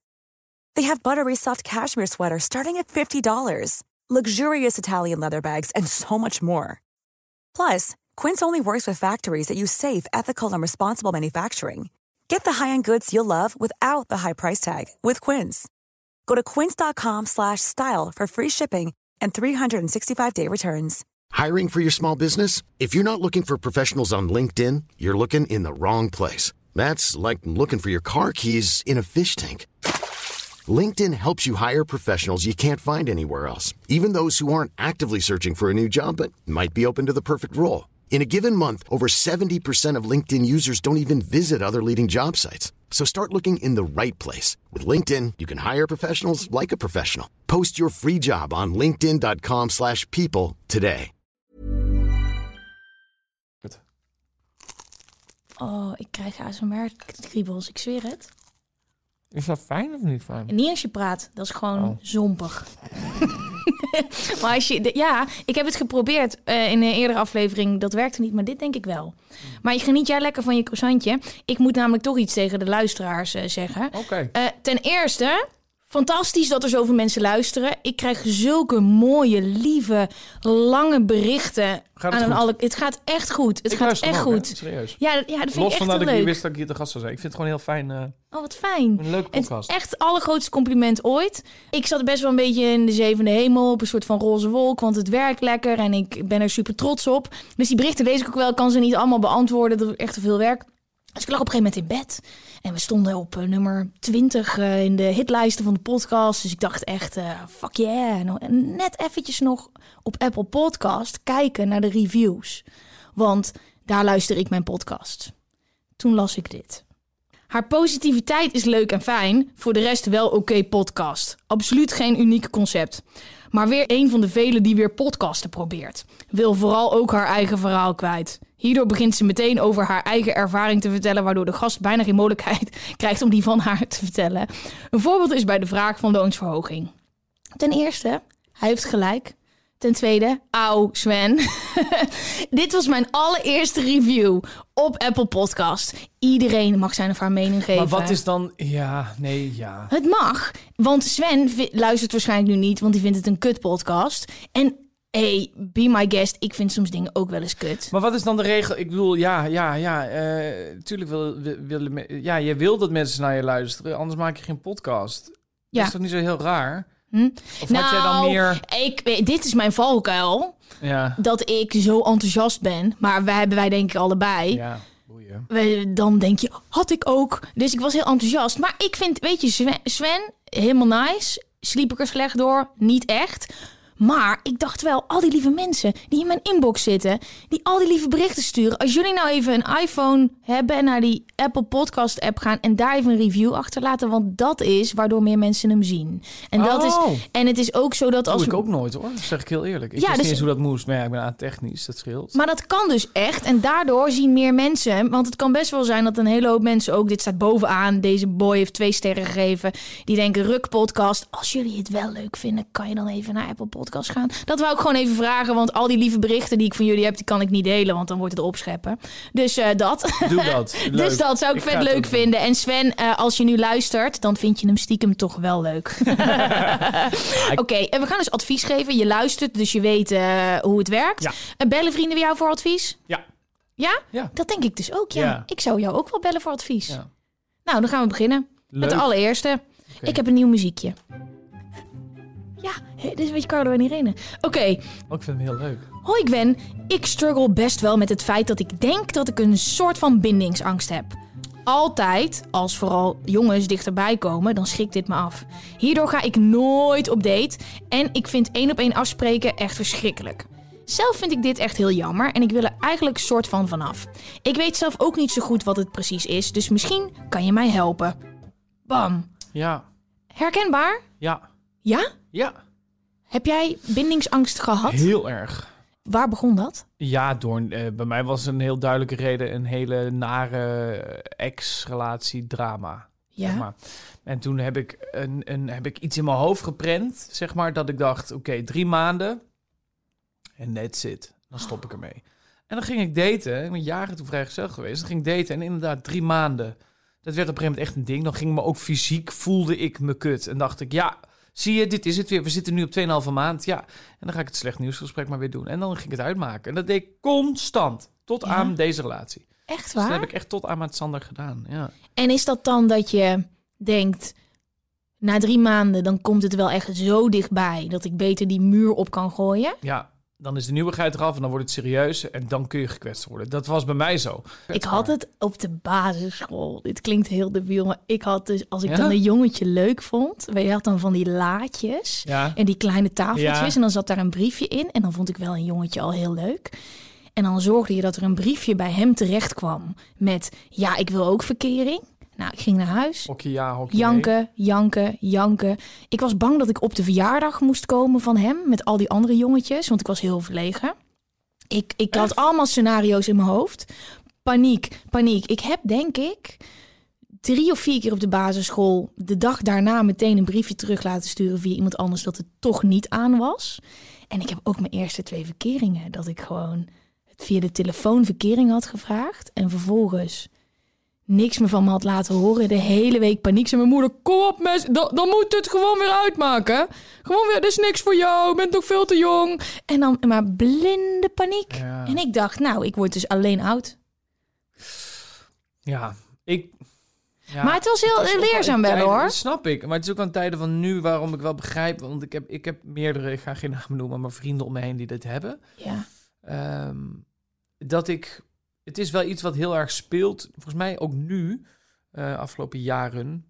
[SPEAKER 4] They have buttery soft cashmere sweaters starting at $50, luxurious Italian leather bags, and so much more. Plus, Quince only works with factories that use safe, ethical, and responsible manufacturing. Get the high-end goods you'll love without the high price tag with Quince. Go to quince.com slash style for free shipping and 365-day returns.
[SPEAKER 5] Hiring for your small business? If you're not looking for professionals on LinkedIn, you're looking in the wrong place. That's like looking for your car keys in a fish tank. LinkedIn helps you hire professionals you can't find anywhere else, even those who aren't actively searching for a new job but might be open to the perfect role. In a given month, over 70% of LinkedIn users don't even visit other leading job sites. So start looking in the right place. With LinkedIn, you can hire professionals like a professional. Post your free job on linkedin.com slash people today.
[SPEAKER 3] Oh, ik krijg ASMR-kriebels, ik zweer het.
[SPEAKER 2] Is dat fijn of niet fijn?
[SPEAKER 3] En niet als je praat, dat is gewoon
[SPEAKER 2] Oh.
[SPEAKER 3] zompig. maar als je, de- ja, ik heb het geprobeerd eh, in een eerdere aflevering. Dat werkte niet, maar dit denk ik wel. Maar je geniet jij lekker van je croissantje. Ik moet namelijk toch iets tegen de luisteraars eh, zeggen.
[SPEAKER 2] Oké.
[SPEAKER 3] Eh, ten eerste, fantastisch dat er zoveel mensen luisteren. Ik krijg zulke mooie, lieve, lange berichten.
[SPEAKER 2] Gaat het
[SPEAKER 3] aan
[SPEAKER 2] goed?
[SPEAKER 3] alle, het gaat echt goed. Het
[SPEAKER 2] Ik
[SPEAKER 3] gaat echt
[SPEAKER 2] ook,
[SPEAKER 3] goed.
[SPEAKER 2] hè? Serieus.
[SPEAKER 3] Ja, dat- ja, dat vind
[SPEAKER 2] Los
[SPEAKER 3] ik
[SPEAKER 2] van
[SPEAKER 3] echt
[SPEAKER 2] dat
[SPEAKER 3] heel
[SPEAKER 2] ik niet wist dat ik hier te gast zou zijn. Ik vind het gewoon heel fijn. eh,
[SPEAKER 3] Oh, wat fijn.
[SPEAKER 2] een leuke podcast.
[SPEAKER 3] echt het allergrootste compliment ooit. Ik zat best wel een beetje in de zevende hemel, op een soort van roze wolk, want het werkt lekker en ik ben er super trots op. Dus die berichten lees ik ook wel, ik kan ze niet allemaal beantwoorden, dat is echt te veel werk. Dus ik lag op een gegeven moment in bed en we stonden op eh, nummer 20 eh, in de hitlijsten van de podcast. Dus ik dacht echt, eh, fuck yeah. Net eventjes nog op Apple Podcast kijken naar de reviews. Want daar luister ik mijn podcast. Toen las ik dit. Haar positiviteit is leuk en fijn, voor de rest wel oké podcast. Absoluut geen uniek concept. Maar weer een van de velen die weer podcasten probeert. Wil vooral ook haar eigen verhaal kwijt. Hierdoor begint ze meteen over haar eigen ervaring te vertellen, waardoor de gast bijna geen mogelijkheid krijgt om die van haar te vertellen. Een voorbeeld is bij de vraag van loonsverhoging. Ten eerste, hij heeft gelijk. Ten tweede, auw Sven. Dit was mijn allereerste review op Apple Podcast. Iedereen mag zijn of haar mening geven.
[SPEAKER 2] Maar wat is dan... Ja, nee, ja.
[SPEAKER 3] Het mag, want Sven luistert waarschijnlijk nu niet, want die vindt het een kut podcast. En hey, be my guest, ik vind soms dingen ook wel eens kut.
[SPEAKER 2] Maar wat is dan de regel? Ik bedoel, ja, ja, ja. eh tuurlijk wil, wil, willen ja, je wil dat mensen naar je luisteren, anders maak je geen podcast.
[SPEAKER 3] Ja.
[SPEAKER 2] Dat is toch niet zo heel raar?
[SPEAKER 3] Hm?
[SPEAKER 2] Of had jij dan
[SPEAKER 3] Nou,
[SPEAKER 2] meer...
[SPEAKER 3] Ik, weet- dit is mijn valkuil,
[SPEAKER 2] Ja,
[SPEAKER 3] dat ik zo enthousiast ben. Maar wij hebben wij denk ik allebei.
[SPEAKER 2] ja, boeien.
[SPEAKER 3] We- Dan denk je, had ik ook. Dus ik was heel enthousiast. Maar ik vind, weet je, Sven, Sven helemaal nice. Sliep ik er slecht door? Niet echt. Maar ik dacht wel, al die lieve mensen die in mijn inbox zitten, die al die lieve berichten sturen. Als jullie nou even een iPhone hebben en naar die Apple Podcast app gaan en daar even een review achterlaten, want dat is waardoor meer mensen hem zien. En dat is,
[SPEAKER 2] Oh.
[SPEAKER 3] en het is ook zo dat
[SPEAKER 2] Dat
[SPEAKER 3] als
[SPEAKER 2] doe ik ook nooit hoor, dat zeg ik heel eerlijk. Ik
[SPEAKER 3] Ja,
[SPEAKER 2] wist
[SPEAKER 3] dus-
[SPEAKER 2] niet eens hoe dat moest, maar ja, ik ben aan technisch, dat scheelt.
[SPEAKER 3] Maar dat kan dus echt. En daardoor zien meer mensen. Want het kan best wel zijn dat een hele hoop mensen ook. Dit staat bovenaan. Deze boy heeft twee sterren gegeven. Die denken: Ruk podcast. Als jullie het wel leuk vinden, kan je dan even naar Apple Podcast gaan. Dat wou ik gewoon even vragen. Want al die lieve berichten die ik van jullie heb, die kan ik niet delen. Want dan wordt het opscheppen. Dus eh, dat.
[SPEAKER 2] Doe dat. Leuk.
[SPEAKER 3] Dus dat zou ik, vet leuk vinden. En Sven, eh, als je nu luistert, dan vind je hem stiekem toch wel leuk. Oké, en we gaan dus advies geven. Je luistert, dus je weet eh, hoe het werkt.
[SPEAKER 2] Ja.
[SPEAKER 3] Bellen vrienden bij jou voor advies?
[SPEAKER 2] Ja.
[SPEAKER 3] Ja?
[SPEAKER 2] Ja.
[SPEAKER 3] Dat denk ik dus ook, ja.
[SPEAKER 2] Ja.
[SPEAKER 3] Ik zou jou ook wel bellen voor advies.
[SPEAKER 2] Ja.
[SPEAKER 3] Nou, dan gaan we beginnen. Met de allereerste. Ik heb een nieuw muziekje. Ja, dit is een beetje Carlo en Irene. Oké,
[SPEAKER 2] Oh, ik vind hem heel leuk.
[SPEAKER 3] hoi Gwen. Ik struggle best wel met het feit dat ik denk dat ik een soort van bindingsangst heb. Altijd, als vooral jongens dichterbij komen, dan schrikt dit me af. Hierdoor ga ik nooit op date en ik vind één op één afspreken echt verschrikkelijk. Zelf vind ik dit echt heel jammer en ik wil er eigenlijk soort van vanaf. Ik weet zelf ook niet zo goed wat het precies is, dus misschien kan je mij helpen. Bam.
[SPEAKER 2] Ja,
[SPEAKER 3] Herkenbaar?
[SPEAKER 2] ja,
[SPEAKER 3] Ja?
[SPEAKER 2] Ja.
[SPEAKER 3] Heb jij bindingsangst gehad?
[SPEAKER 2] Heel erg.
[SPEAKER 3] Waar begon dat?
[SPEAKER 2] Ja, door, eh, bij mij was een heel duidelijke reden een hele nare ex-relatie drama.
[SPEAKER 3] Ja.
[SPEAKER 2] Zeg maar. En toen heb ik, een, een, heb ik iets in mijn hoofd geprent, zeg maar, dat ik dacht, oké, drie maanden en that's it. Dan stop ik ermee. En dan ging ik daten, ik ben jaren toen vrijgezel geweest, dan ging ik daten en inderdaad drie maanden. Dat werd op een gegeven moment echt een ding. Dan ging me ook fysiek, voelde ik me kut. En dacht ik, ja, zie je, dit is het weer. We zitten nu op 2,5 maand, ja. En dan ga ik het slecht nieuwsgesprek maar weer doen. En dan ging ik het uitmaken. En dat deed ik constant, tot
[SPEAKER 3] Ja?
[SPEAKER 2] aan deze relatie.
[SPEAKER 3] Echt
[SPEAKER 2] Dus dat
[SPEAKER 3] waar?
[SPEAKER 2] heb ik echt tot aan met Sander gedaan, ja.
[SPEAKER 3] En is dat dan dat je denkt, na drie maanden, dan komt het wel echt zo dichtbij dat ik beter die muur op kan gooien?
[SPEAKER 2] Ja, dan is de nieuwigheid eraf en dan wordt het serieus en dan kun je gekwetst worden. Dat was bij mij zo.
[SPEAKER 3] Ik had het op de basisschool. Dit klinkt heel debiel, maar ik had dus, als ik
[SPEAKER 2] Ja?
[SPEAKER 3] dan een jongetje leuk vond, je had dan van die laadjes
[SPEAKER 2] Ja.
[SPEAKER 3] en die kleine tafeltjes
[SPEAKER 2] Ja.
[SPEAKER 3] en dan zat daar een briefje in en dan vond ik wel een jongetje al heel leuk. En dan zorgde je dat er een briefje bij hem terecht kwam met, ja, ik wil ook verkering. Nou, ik ging naar huis.
[SPEAKER 2] Hokje ja, hokje nee.
[SPEAKER 3] Janken, janken, janken. Ik was bang dat ik op de verjaardag moest komen van hem met al die andere jongetjes, want ik was heel verlegen. Ik, ik had allemaal scenario's in mijn hoofd. paniek, paniek. Ik heb denk ik drie of vier keer op de basisschool de dag daarna meteen een briefje terug laten sturen via iemand anders dat het toch niet aan was. En ik heb ook mijn eerste twee verkeringen dat ik gewoon het via de telefoon verkering had gevraagd en vervolgens niks meer van me had laten horen. De hele week paniek. Zei mijn moeder, kom op mes, dan, dan moet het gewoon weer uitmaken. Gewoon weer, dat is niks voor jou, je bent nog veel te jong. En dan maar blinde paniek.
[SPEAKER 2] Ja.
[SPEAKER 3] En ik dacht, nou, ik word dus alleen oud.
[SPEAKER 2] Ja, ik... Ja,
[SPEAKER 3] Maar het was heel leerzaam wel,
[SPEAKER 2] tijden-
[SPEAKER 3] hoor.
[SPEAKER 2] Dat snap ik. Maar het is ook aan tijden van nu waarom ik wel begrijp. Want ik heb, ik heb meerdere, ik ga geen namen noemen, maar vrienden om me heen die dit hebben.
[SPEAKER 3] Ja,
[SPEAKER 2] Ehm, dat ik... Het is wel iets wat heel erg speelt. Volgens mij ook nu, eh, afgelopen jaren.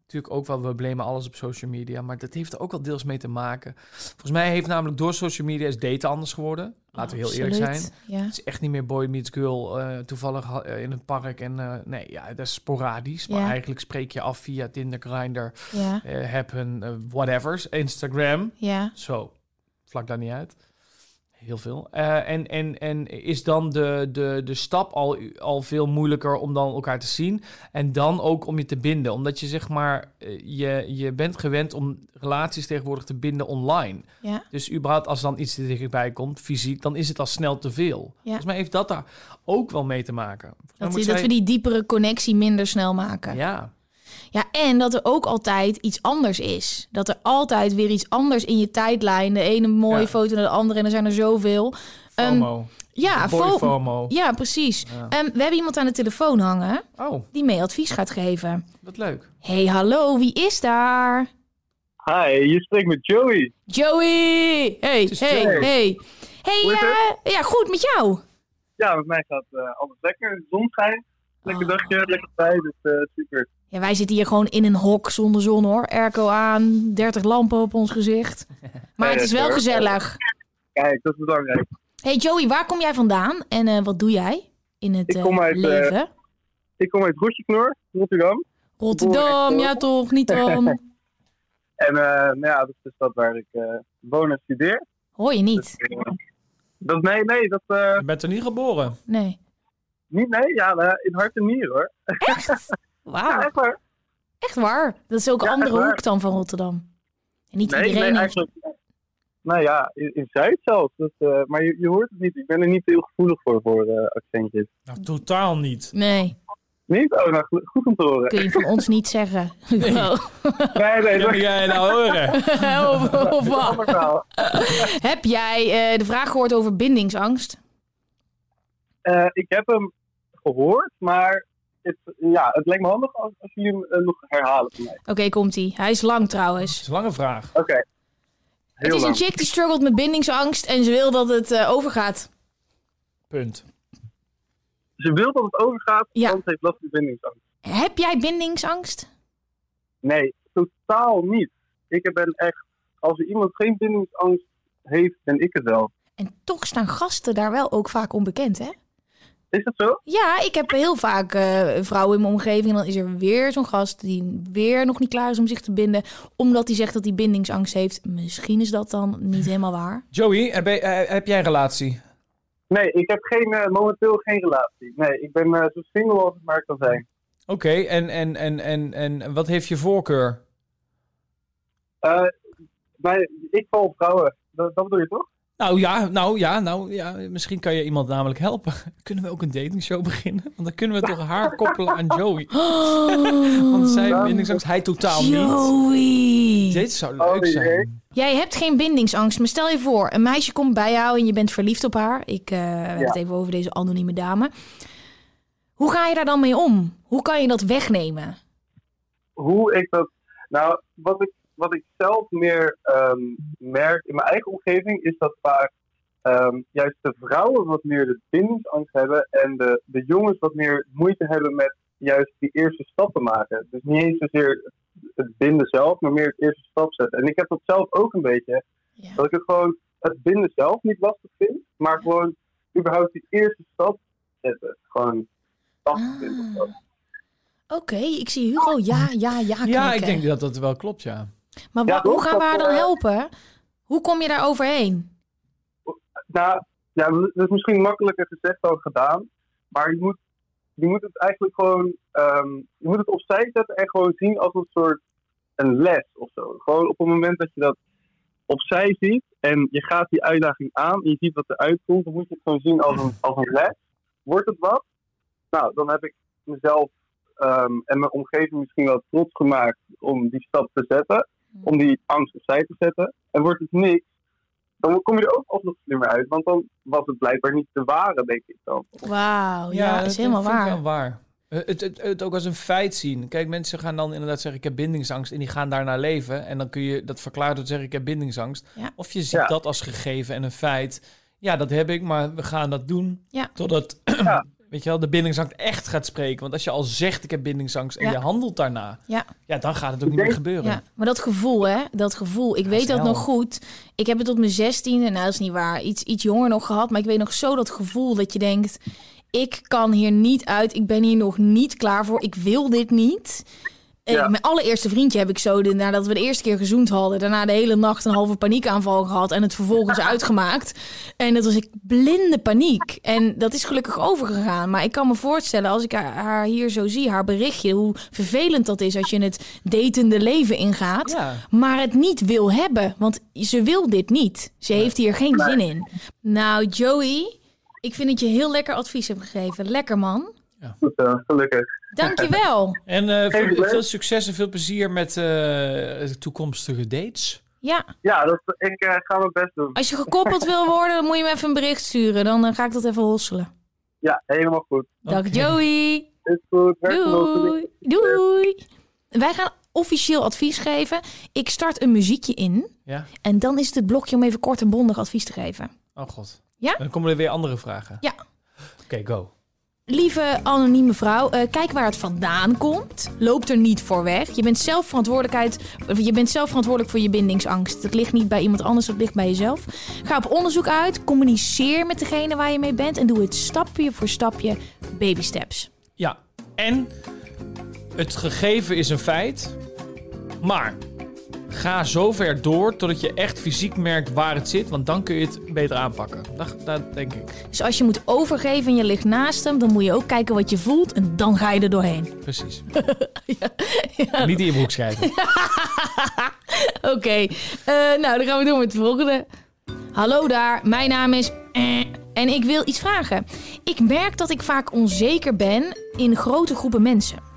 [SPEAKER 2] Natuurlijk ook wel, we blamen alles op social media. Maar dat heeft er ook wel deels mee te maken. Volgens mij heeft namelijk door social media is daten anders geworden. Laten we heel eerlijk zijn.
[SPEAKER 3] Ja.
[SPEAKER 2] Het is echt niet meer boy meets girl, eh, toevallig eh, in het park. En nee, ja, dat is sporadisch. Maar
[SPEAKER 3] Ja.
[SPEAKER 2] eigenlijk spreek je af via Tinder, Grindr,
[SPEAKER 3] Ja,
[SPEAKER 2] Happen, whatevers, Instagram.
[SPEAKER 3] ja.
[SPEAKER 2] Zo, vlak daar niet uit. Heel veel. Eh, en, en, en is dan de, de, de stap al, al veel moeilijker om dan elkaar te zien. En dan ook om je te binden. Omdat je zeg maar, eh, je, je bent gewend om relaties tegenwoordig te binden online.
[SPEAKER 3] ja.
[SPEAKER 2] Dus überhaupt als dan iets er dichtbij komt, fysiek, dan is het al snel te veel. Volgens mij heeft dat daar ook wel mee te maken.
[SPEAKER 3] Dat,
[SPEAKER 2] moet
[SPEAKER 3] dat we die diepere connectie minder snel maken. Ja.
[SPEAKER 2] Ja,
[SPEAKER 3] en dat er ook altijd iets anders is. Dat er altijd weer iets anders in je tijdlijn. De ene mooie
[SPEAKER 2] Ja.
[SPEAKER 3] foto naar de andere en er zijn er zoveel. Ehm,
[SPEAKER 2] FOMO.
[SPEAKER 3] ja, fo-
[SPEAKER 2] FOMO.
[SPEAKER 3] ja, precies.
[SPEAKER 2] Ja.
[SPEAKER 3] Ehm, we hebben iemand aan de telefoon hangen
[SPEAKER 2] Oh,
[SPEAKER 3] die mee advies gaat geven.
[SPEAKER 2] wat leuk.
[SPEAKER 3] Hey, hallo, wie is daar?
[SPEAKER 6] Hi, je spreekt met Joey.
[SPEAKER 3] Joey! Hey, hey,
[SPEAKER 2] Joey.
[SPEAKER 3] hey. Hey,
[SPEAKER 6] Hoe is
[SPEAKER 3] ja, goed, met jou?
[SPEAKER 6] Ja, met mij gaat eh, alles lekker. Zon schijnt. Lekker
[SPEAKER 3] Oh.
[SPEAKER 6] dagje, lekker bij, dus eh, super.
[SPEAKER 3] Ja, wij zitten hier gewoon in een hok zonder zon hoor. Airco aan, 30 lampen op ons gezicht. Maar het is wel gezellig.
[SPEAKER 6] Kijk, dat is belangrijk.
[SPEAKER 3] Hey Joey, waar kom jij vandaan en eh, wat doe jij in het
[SPEAKER 6] Ik
[SPEAKER 3] eh,
[SPEAKER 6] kom uit, eh,
[SPEAKER 3] leven?
[SPEAKER 6] Ik kom uit Rotjeknoor, Rotterdam.
[SPEAKER 3] Rotterdam, ja toch, niet dan.
[SPEAKER 6] En eh, nou ja, dat is de stad waar ik eh, woon en studeer.
[SPEAKER 3] Hoor je niet?
[SPEAKER 6] Dus, dat, nee, nee, dat eh,
[SPEAKER 2] Je bent er niet geboren.
[SPEAKER 3] Nee.
[SPEAKER 6] niet, nee, ja, in hart en nieren hoor.
[SPEAKER 3] Echt?
[SPEAKER 6] Ja,
[SPEAKER 3] Wauw,
[SPEAKER 6] echt waar.
[SPEAKER 3] echt waar. Dat is ook een
[SPEAKER 6] Ja,
[SPEAKER 3] andere hoek dan van Rotterdam. En niet
[SPEAKER 6] Nee,
[SPEAKER 3] iedereen
[SPEAKER 6] nee,
[SPEAKER 3] heeft...
[SPEAKER 6] eigenlijk. Nou ja, in, in Zuid zelfs. Dus, eh, maar je, je hoort het niet. Ik ben er niet heel gevoelig voor, voor eh, accentjes.
[SPEAKER 2] Nou, totaal niet.
[SPEAKER 3] Nee,
[SPEAKER 6] Niet? Oh, nou, goed om te horen.
[SPEAKER 3] kun je van ons niet zeggen.
[SPEAKER 2] Nee.
[SPEAKER 6] Nee, nee,
[SPEAKER 2] jij nou horen?
[SPEAKER 3] of, wat? Heb jij eh, de vraag gehoord over bindingsangst?
[SPEAKER 6] Eh, ik heb hem gehoord, maar het, ja, het lijkt me handig als, als jullie hem eh, nog herhalen voor mij.
[SPEAKER 3] Oké, komt-ie. Hij is lang
[SPEAKER 2] Dat
[SPEAKER 3] trouwens.
[SPEAKER 2] is een lange vraag.
[SPEAKER 6] Oké.
[SPEAKER 3] Het is een chick die struggelt met bindingsangst en ze wil dat het eh, overgaat.
[SPEAKER 2] Punt.
[SPEAKER 6] Ze wil dat het overgaat,
[SPEAKER 3] Ja.
[SPEAKER 6] want ze heeft last van bindingsangst.
[SPEAKER 3] Heb jij bindingsangst?
[SPEAKER 6] Nee, totaal niet. Ik ben echt, als er iemand geen bindingsangst heeft, ben ik het wel.
[SPEAKER 3] En toch staan gasten daar wel ook vaak onbekend, hè?
[SPEAKER 6] Is dat zo?
[SPEAKER 3] Ja, ik heb heel vaak eh, vrouwen in mijn omgeving en dan is er weer zo'n gast die weer nog niet klaar is om zich te binden, omdat hij zegt dat hij bindingsangst heeft. Misschien is dat dan niet helemaal waar.
[SPEAKER 2] Joey, heb, je- eh, heb jij een relatie?
[SPEAKER 6] Nee, ik heb geen, eh, momenteel geen relatie. Nee, ik ben eh, zo single als het maar kan zijn.
[SPEAKER 2] Oké, en, en, en, en, en wat heeft je voorkeur?
[SPEAKER 6] Eh, maar ik val op vrouwen. Dat, dat bedoel je toch?
[SPEAKER 2] Nou ja, nou ja, nou ja, misschien kan je iemand namelijk helpen. Kunnen we ook een datingshow beginnen? Want dan kunnen we toch haar koppelen aan Joey. Want zij heeft bindingsangst, hij totaal niet.
[SPEAKER 3] Joey!
[SPEAKER 2] Dit zou
[SPEAKER 6] Oh,
[SPEAKER 2] leuk zijn.
[SPEAKER 3] Jij hebt geen bindingsangst, maar stel je voor, een meisje komt bij jou en je bent verliefd op haar. Ik, eh, we hebben het even over deze anonieme dame. Hoe ga je daar dan mee om? Hoe kan je dat wegnemen?
[SPEAKER 6] hoe ik dat. Nou, wat ik, wat ik zelf meer ehm, merk in mijn eigen omgeving is dat vaak ehm, juist de vrouwen wat meer de bindingsangst hebben en de, de jongens wat meer moeite hebben met juist die eerste stappen maken. Dus niet eens zozeer het binden zelf, maar meer het eerste stap zetten. En ik heb dat zelf ook een beetje,
[SPEAKER 3] Ja.
[SPEAKER 6] dat ik het gewoon het binden zelf niet lastig vind, maar gewoon überhaupt die eerste stap zetten. Gewoon lastig vind.
[SPEAKER 3] Ah. Oké, ik zie Hugo ja, ja, ja
[SPEAKER 2] Ja, ik denk dat dat wel klopt, ja.
[SPEAKER 3] Maar
[SPEAKER 6] Ja,
[SPEAKER 3] hoe gaan we haar dan
[SPEAKER 6] eh,
[SPEAKER 3] helpen? Hoe kom je daar overheen?
[SPEAKER 6] Nou, ja, dat is misschien makkelijker gezegd dan gedaan. maar je moet, je moet het eigenlijk gewoon, ehm, je moet het opzij zetten en gewoon zien als een soort een les of zo. Gewoon op het moment dat je dat opzij ziet en je gaat die uitdaging aan en je ziet wat eruit komt, dan moet je het gewoon zien als een, als een les. Wordt het wat? Nou, dan heb ik mezelf ehm, en mijn omgeving misschien wel trots gemaakt om die stap te zetten, om die angst opzij te zetten. En wordt het niks, dan kom je er ook alsnog slimmer uit, want dan was het blijkbaar niet de ware, denk ik dan.
[SPEAKER 3] Wauw, ja,
[SPEAKER 2] dat
[SPEAKER 3] is helemaal
[SPEAKER 2] vind ik
[SPEAKER 3] waar.
[SPEAKER 2] wel waar. Eh, Het, het, het ook als een feit zien. Kijk, mensen gaan dan inderdaad zeggen: Ik heb bindingsangst. En die gaan daarna leven. En dan kun je dat verklaren door te zeggen: Ik heb bindingsangst.
[SPEAKER 3] Ja.
[SPEAKER 2] Of je ziet
[SPEAKER 6] Ja.
[SPEAKER 2] dat als gegeven en een feit. Ja, dat heb ik, maar we gaan dat doen.
[SPEAKER 3] Ja.
[SPEAKER 2] Totdat
[SPEAKER 6] Ja.
[SPEAKER 2] weet je wel, de bindingsangst echt gaat spreken. Want als je al zegt: Ik heb bindingsangst. en
[SPEAKER 3] Ja.
[SPEAKER 2] je handelt daarna.
[SPEAKER 3] Ja.
[SPEAKER 2] ja, dan gaat het ook niet meer gebeuren.
[SPEAKER 3] Ja, maar dat gevoel, hè? Dat gevoel. Ik
[SPEAKER 2] Ja,
[SPEAKER 3] weet dat nog goed. Ik heb het tot mijn zestiende, nou dat is niet waar, iets, iets jonger nog gehad. Maar ik weet nog zo dat gevoel dat je denkt... ik kan hier niet uit, ik ben hier nog niet klaar voor, ik wil dit niet.
[SPEAKER 6] Ja.
[SPEAKER 3] Mijn allereerste vriendje heb ik zo, de, nadat we de eerste keer gezoend hadden... daarna de hele nacht een halve paniekaanval gehad... en het vervolgens uitgemaakt. En dat was ik blinde paniek. En dat is gelukkig overgegaan. Maar ik kan me voorstellen, als ik haar, haar hier zo zie, haar berichtje... hoe vervelend dat is als je het datende leven ingaat
[SPEAKER 2] Ja.
[SPEAKER 3] maar het niet wil hebben. Want ze wil dit niet. Ze heeft hier geen zin in. Nou, Joey, ik vind dat je heel lekker advies hebt gegeven. Lekker man.
[SPEAKER 6] Goed zo, gelukkig.
[SPEAKER 3] Dankjewel.
[SPEAKER 2] En eh, veel, veel succes en veel plezier met eh, toekomstige dates.
[SPEAKER 3] Ja,
[SPEAKER 6] Ja, dat, ik eh, ga mijn best doen.
[SPEAKER 3] als je gekoppeld wil worden, dan moet je me even een bericht sturen. Dan ga ik dat even hosselen.
[SPEAKER 6] Ja, helemaal goed.
[SPEAKER 3] Dag
[SPEAKER 2] Oké.
[SPEAKER 3] Joey.
[SPEAKER 6] Is goed.
[SPEAKER 3] Doei. Doei. Wij gaan officieel advies geven. Ik start een muziekje in.
[SPEAKER 2] Ja?
[SPEAKER 3] En dan is het het blokje om even kort en bondig advies te geven.
[SPEAKER 2] Oh god.
[SPEAKER 3] Ja?
[SPEAKER 2] Dan komen er weer andere vragen.
[SPEAKER 3] Ja.
[SPEAKER 2] Oké, go.
[SPEAKER 3] Lieve anonieme vrouw, eh, kijk waar het vandaan komt. Loop er niet voor weg. Je bent, zelf verantwoordelijkheid, je bent zelf verantwoordelijk voor je bindingsangst. Dat ligt niet bij iemand anders, dat ligt bij jezelf. Ga op onderzoek uit, communiceer met degene waar je mee bent... en doe het stapje voor stapje, baby steps.
[SPEAKER 2] Ja, en het gegeven is een feit, maar ga zo ver door totdat je echt fysiek merkt waar het zit, want dan kun je het beter aanpakken. Dat, dat denk ik.
[SPEAKER 3] Dus als je moet overgeven en je ligt naast hem... dan moet je ook kijken wat je voelt en dan ga je er doorheen.
[SPEAKER 2] Precies. Niet in je broek schrijven.
[SPEAKER 3] Oké, eh, nou dan gaan we door met de volgende. Hallo daar, mijn naam is... eh, en ik wil iets vragen. Ik merk dat ik vaak onzeker ben in grote groepen mensen.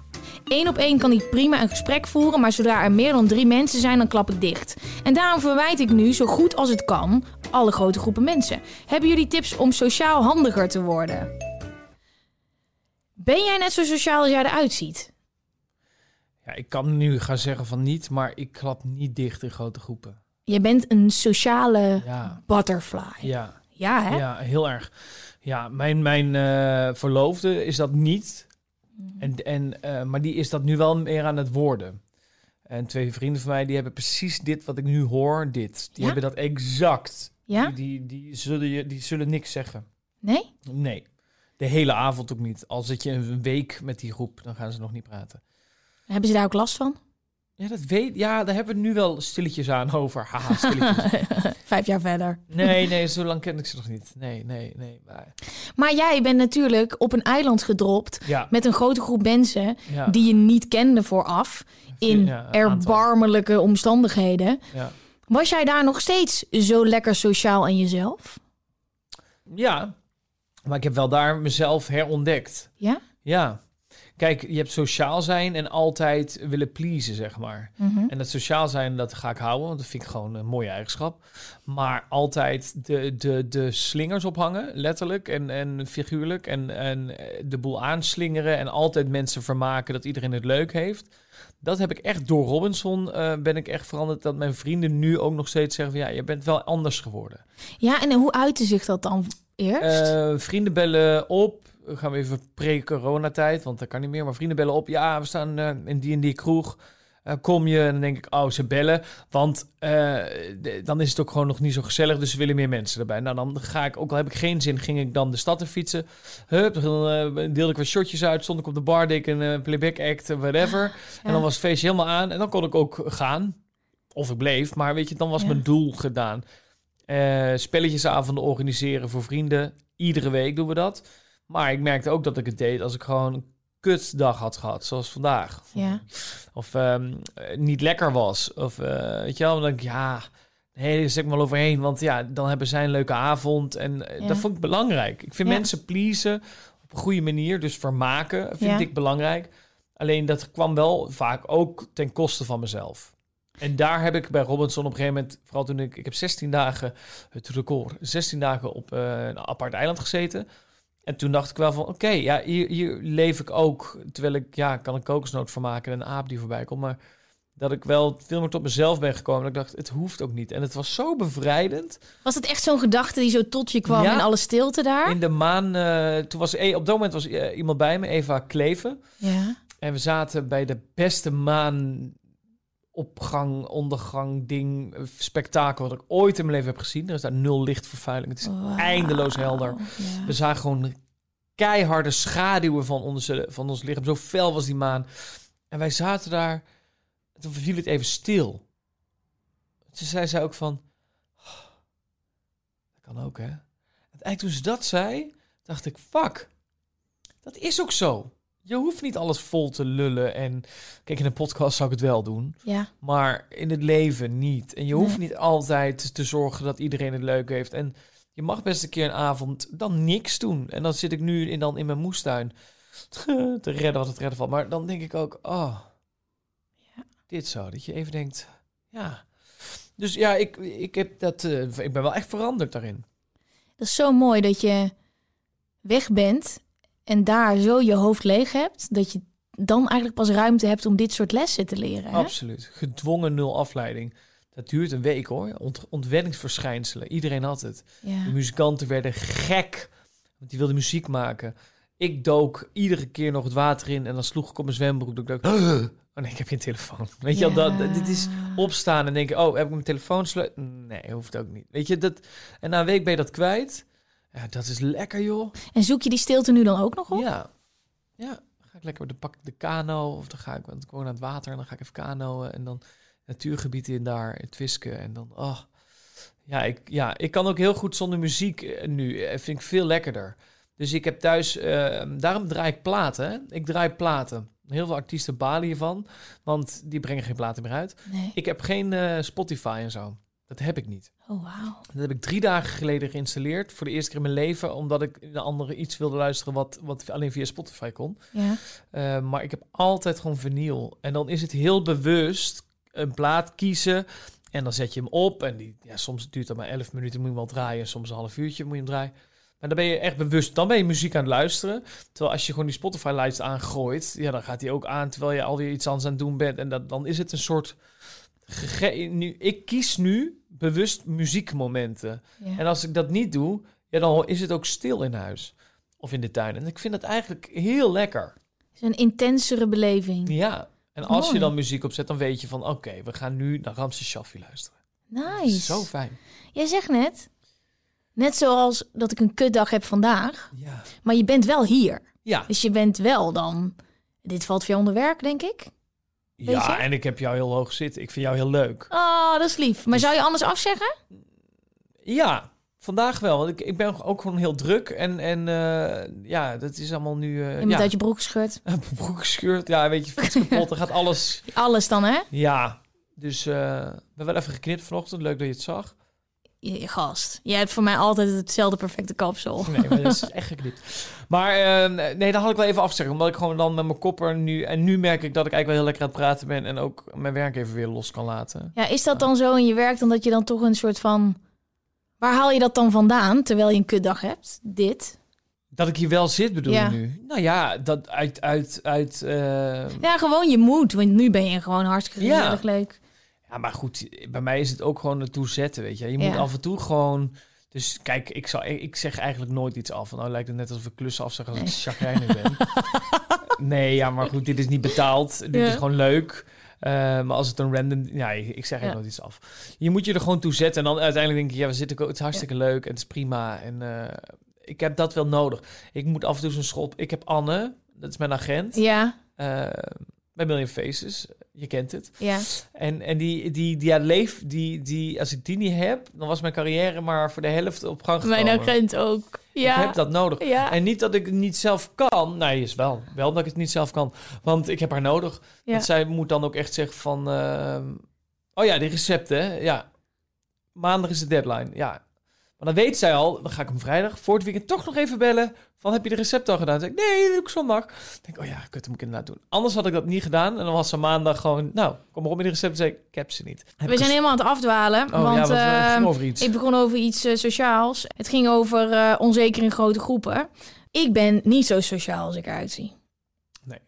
[SPEAKER 3] Eén op één kan ik prima een gesprek voeren, maar zodra er meer dan drie mensen zijn, dan klap ik dicht. En daarom verwijt ik nu, zo goed als het kan, alle grote groepen mensen. Hebben jullie tips om sociaal handiger te worden? Ben jij net zo sociaal als jij eruit ziet?
[SPEAKER 2] Ja, ik kan nu gaan zeggen van niet, maar ik klap niet dicht in grote groepen.
[SPEAKER 3] Je bent een sociale
[SPEAKER 2] Ja,
[SPEAKER 3] butterfly.
[SPEAKER 2] ja,
[SPEAKER 3] Ja, hè?
[SPEAKER 2] ja heel erg. Ja, mijn, mijn eh, verloofde is dat niet. En, en, eh, maar die is dat nu wel meer aan het worden. En twee vrienden van mij die hebben precies dit wat ik nu hoor, dit. Die
[SPEAKER 3] Ja?
[SPEAKER 2] hebben dat exact.
[SPEAKER 3] Ja?
[SPEAKER 2] Die, die, die, zullen je, die zullen niks zeggen.
[SPEAKER 3] Nee?
[SPEAKER 2] Nee. De hele avond ook niet. Al zit je een week met die groep, dan gaan ze nog niet praten.
[SPEAKER 3] Hebben ze daar ook last van?
[SPEAKER 2] Ja, dat weet, ja, daar hebben we nu wel stilletjes aan over. Haha, stilletjes.
[SPEAKER 3] Vijf jaar verder.
[SPEAKER 2] nee, nee, zo lang ken ik ze nog niet. Nee, nee, nee. Maar,
[SPEAKER 3] Maar jij bent natuurlijk op een eiland gedropt
[SPEAKER 2] ja,
[SPEAKER 3] met een grote groep mensen
[SPEAKER 2] ja,
[SPEAKER 3] die je niet kende vooraf in
[SPEAKER 2] Ja, een aantal.
[SPEAKER 3] erbarmelijke omstandigheden.
[SPEAKER 2] ja.
[SPEAKER 3] Was jij daar nog steeds zo lekker sociaal aan jezelf?
[SPEAKER 2] Ja, maar ik heb wel daar mezelf herontdekt.
[SPEAKER 3] Ja?
[SPEAKER 2] Ja. Kijk, je hebt sociaal zijn en altijd willen pleasen, zeg maar.
[SPEAKER 3] Mhm.
[SPEAKER 2] En dat sociaal zijn, dat ga ik houden, want dat vind ik gewoon een mooie eigenschap. Maar altijd de, de, de slingers ophangen, letterlijk en, en figuurlijk. En, en eh, de boel aanslingeren en altijd mensen vermaken dat iedereen het leuk heeft. Dat heb ik echt door Robinson, eh, ben ik echt veranderd. Dat mijn vrienden nu ook nog steeds zeggen van, ja, je bent wel anders geworden.
[SPEAKER 3] Ja, en hoe uitte zich dat dan eerst?
[SPEAKER 2] Eh, vrienden bellen op. Gaan we even pre-coronatijd, want dat kan niet meer. Maar vrienden bellen op. Ja, we staan eh, in die en die kroeg. Eh, kom je? En dan denk ik, oh, ze bellen. Want eh, de- dan is het ook gewoon nog niet zo gezellig. Dus ze willen meer mensen erbij. Nou, dan ga ik, ook al heb ik geen zin, ging ik dan de stad in fietsen. Hup, dan deelde ik wat shotjes uit. Stond ik op de bar, deed ik een playback act, whatever. En dan was het feestje helemaal aan. En dan kon ik ook gaan. Of ik bleef. Maar weet je, dan was
[SPEAKER 3] Ja.
[SPEAKER 2] mijn doel gedaan. Eh spelletjesavonden organiseren voor vrienden. Iedere week doen we dat. Maar ik merkte ook dat ik het deed als ik gewoon een kutdag had gehad, zoals vandaag.
[SPEAKER 3] Ja.
[SPEAKER 2] Of ehm, eh, niet lekker was. Of eh, weet je wel, dan denk ik, ja, nee, daar zit ik wel overheen. Want ja, dan hebben zij een leuke avond. En eh,
[SPEAKER 3] Ja.
[SPEAKER 2] dat vond ik belangrijk. Ik vind
[SPEAKER 3] Ja.
[SPEAKER 2] mensen pleasen op een goede manier. Dus vermaken vind
[SPEAKER 3] Ja.
[SPEAKER 2] ik belangrijk. Alleen dat kwam wel vaak ook ten koste van mezelf. En daar heb ik bij Robinson op een gegeven moment, vooral toen ik, ik heb 16 dagen, het record, 16 dagen op een apart eiland gezeten. En toen dacht ik wel van, oké, ja, hier, hier leef ik ook. Terwijl ik, ja, kan een kokosnoot van maken en een aap die voorbij komt. Maar dat ik wel veel meer tot mezelf ben gekomen. Dat ik dacht, het hoeft ook niet. En het was zo bevrijdend.
[SPEAKER 3] Was het echt zo'n gedachte die zo tot je kwam
[SPEAKER 2] Ja.
[SPEAKER 3] in alle stilte daar?
[SPEAKER 2] In de maan, eh, toen was eh, op dat moment was eh, iemand bij me, Eva Kleven.
[SPEAKER 3] Ja.
[SPEAKER 2] En we zaten bij de beste maanopgang, ondergang, ding, spektakel wat ik ooit in mijn leven heb gezien. Er is daar nul lichtvervuiling. Het is eindeloos helder.
[SPEAKER 3] Ja.
[SPEAKER 2] We zagen gewoon keiharde schaduwen van, onze, van ons lichaam. Zo fel was die maan. En wij zaten daar. En toen viel het even stil. Toen zei zij ook van... "Oh, dat kan ook, hè? En eigenlijk toen ze dat zei, dacht ik... Fuck, dat is ook zo. Je hoeft niet alles vol te lullen. En kijk, in een podcast zou ik het wel doen.
[SPEAKER 3] ja.
[SPEAKER 2] Maar in het leven niet. En je hoeft
[SPEAKER 3] Nee.
[SPEAKER 2] niet altijd te zorgen dat iedereen het leuk heeft. En je mag best een keer een avond dan niks doen. En dan zit ik nu in, dan in mijn moestuin te redden wat het redden valt. Maar dan denk ik ook, oh, dit zo. Dat je even denkt, ja. Dus ja, ik, ik, heb dat, eh, ik ben wel echt veranderd daarin.
[SPEAKER 3] Dat is zo mooi dat je weg bent en daar zo je hoofd leeg hebt, dat je dan eigenlijk pas ruimte hebt om dit soort lessen te leren. Hè?
[SPEAKER 2] Absoluut. Gedwongen nul afleiding. Dat duurt een week hoor. Ont ontwenningsverschijnselen. Iedereen had het.
[SPEAKER 3] Ja.
[SPEAKER 2] De muzikanten werden gek, want die wilden muziek maken. Ik dook iedere keer nog het water in en dan sloeg ik op mijn zwembroek. Ik dacht, oh nee, ik heb geen telefoon. Weet je dat, dit is opstaan en denken, oh, heb ik mijn telefoon? Nee, hoeft ook niet. Weet je, dat... En na een week ben je dat kwijt. Ja, dat is lekker, joh.
[SPEAKER 3] En zoek je die stilte nu dan ook nog op?
[SPEAKER 2] Ja. Ja, dan ga ik lekker, dan pak ik de kano of dan ga ik, want ik woon aan het water en dan ga ik even kanoën en dan natuurgebied in daar, het Twisken en dan, oh. Ja, ik, ja, ik kan ook heel goed zonder muziek eh, nu. Eh, Vind ik veel lekkerder. Dus ik heb thuis, eh, daarom draai ik platen. hè. Ik draai platen. Heel veel artiesten balen hiervan, want die brengen geen platen meer uit.
[SPEAKER 3] Nee.
[SPEAKER 2] Ik heb geen eh, Spotify en zo. Dat heb ik niet.
[SPEAKER 3] Oh, wauw.
[SPEAKER 2] Dat heb ik drie dagen geleden geïnstalleerd. Voor de eerste keer in mijn leven. Omdat ik de andere iets wilde luisteren wat, wat alleen via Spotify kon.
[SPEAKER 3] Ja.
[SPEAKER 2] Uh, maar ik heb altijd gewoon vinyl. En dan is het heel bewust een plaat kiezen. En dan zet je hem op. En die, ja, soms duurt dat maar 11 minuten. Moet je hem wel draaien. Soms een half uurtje moet je hem draaien. Maar dan ben je echt bewust. Dan ben je muziek aan het luisteren. Terwijl als je gewoon die Spotify-lijst aangooit. Ja, dan gaat die ook aan. Terwijl je alweer iets anders aan het doen bent. En dat, dan is het een soort. gege- Nu, ik kies nu bewust muziekmomenten.
[SPEAKER 3] Ja.
[SPEAKER 2] En als ik dat niet doe, ja, dan is het ook stil in huis. Of in de tuin. En ik vind het eigenlijk heel lekker.
[SPEAKER 3] Het is een intensere beleving.
[SPEAKER 2] Ja. En als je dan muziek opzet, dan weet je van... oké, we gaan nu naar Ramses Shaffi luisteren.
[SPEAKER 3] Nice.
[SPEAKER 2] Zo fijn.
[SPEAKER 3] Jij zegt net, net zoals dat ik een kutdag heb vandaag,
[SPEAKER 2] Ja.
[SPEAKER 3] maar je bent wel hier.
[SPEAKER 2] Ja.
[SPEAKER 3] Dus je bent wel dan... Dit valt veel onder werk, denk ik.
[SPEAKER 2] Ja, en ik heb jou heel hoog zitten. Ik vind jou heel leuk.
[SPEAKER 3] Oh, dat is lief.
[SPEAKER 2] Dus-
[SPEAKER 3] Maar zou je anders afzeggen?
[SPEAKER 2] Ja, vandaag wel. Want ik, ik ben ook gewoon heel druk. En, en eh, ja, dat is allemaal nu... eh
[SPEAKER 3] Je bent
[SPEAKER 2] ja,
[SPEAKER 3] uit je broek.
[SPEAKER 2] Mijn broek gescheurd. Ja, weet je, fiets kapot. Er gaat alles...
[SPEAKER 3] Alles dan, hè?
[SPEAKER 2] Ja, dus eh, we hebben wel even geknipt vanochtend. Leuk dat je het zag.
[SPEAKER 3] Gast. Jij hebt voor mij altijd hetzelfde perfecte kapsel.
[SPEAKER 2] Nee, maar dat is echt geknipt. Maar eh, nee, dat had ik wel even afzeggen. Omdat ik gewoon dan met mijn kopper nu... En nu merk ik dat ik eigenlijk wel heel lekker aan het praten ben. En ook mijn werk even weer los kan laten.
[SPEAKER 3] Ja, is dat dan zo in je werk dan dat je dan toch een soort van... Waar haal je dat dan vandaan, terwijl je een kutdag hebt? Dit?
[SPEAKER 2] Dat ik hier wel zit, bedoel
[SPEAKER 3] Ja.
[SPEAKER 2] je nu? Nou ja, dat uit... uit, uit eh,
[SPEAKER 3] Ja, gewoon je moed. Want nu ben je gewoon hartstikke
[SPEAKER 2] Ja.
[SPEAKER 3] leuk.
[SPEAKER 2] Ja, maar goed, bij mij is het ook gewoon naartoe zetten, weet je. Je moet
[SPEAKER 3] Ja.
[SPEAKER 2] af en toe gewoon... Dus kijk, ik, zal, ik zeg eigenlijk nooit iets af. Nou lijkt het net alsof ik klussen afzeg als ik chagrijnig ben. nee, ja, maar goed, dit is niet betaald. Dit
[SPEAKER 3] Ja.
[SPEAKER 2] is gewoon leuk. Eh, maar als het een random... Ja, ik zeg eigenlijk
[SPEAKER 3] Ja.
[SPEAKER 2] nooit iets af. Je moet je er gewoon toe zetten. En dan uiteindelijk denk je, ja, we zitten, ook- het is hartstikke leuk. En het is prima. En eh, ik heb dat wel nodig. Ik moet af en toe zo'n schop... Ik heb Anne, dat is mijn agent.
[SPEAKER 3] Ja,
[SPEAKER 2] eh, bij Million Faces. Je kent het.
[SPEAKER 3] ja.
[SPEAKER 2] En, en die, die, die, ja, leef, die, die, als ik die niet heb, dan was mijn carrière maar voor de helft op gang gekomen.
[SPEAKER 3] Mijn agent ook. Ja.
[SPEAKER 2] Ik heb dat nodig.
[SPEAKER 3] Ja.
[SPEAKER 2] En niet dat ik het niet zelf kan. Nee, is wel. Wel dat ik het niet zelf kan. Want ik heb haar nodig.
[SPEAKER 3] Ja.
[SPEAKER 2] Want zij moet dan ook echt zeggen van... ehm, oh ja, die recepten? Ja. Maandag is de deadline. Ja. Maar dan weet zij al, dan ga ik hem vrijdag voor het weekend toch nog even bellen. Van, heb je de recept al gedaan? Dan zeg ik, nee, doe ik zondag. Dan denk ik, oh ja, kut, dat moet ik inderdaad doen. Anders had ik dat niet gedaan. En dan was ze maandag gewoon, nou, kom maar op met die recepten. zeg ik, ik heb ze niet. Heb
[SPEAKER 3] We zijn helemaal aan het afdwalen.
[SPEAKER 2] Oh
[SPEAKER 3] want
[SPEAKER 2] ja, want
[SPEAKER 3] eh,
[SPEAKER 2] gingen over iets.
[SPEAKER 3] ik begon over iets eh, sociaals. Het ging over eh, onzeker in grote groepen. Ik ben niet zo sociaal als ik eruit zie.
[SPEAKER 2] Nee.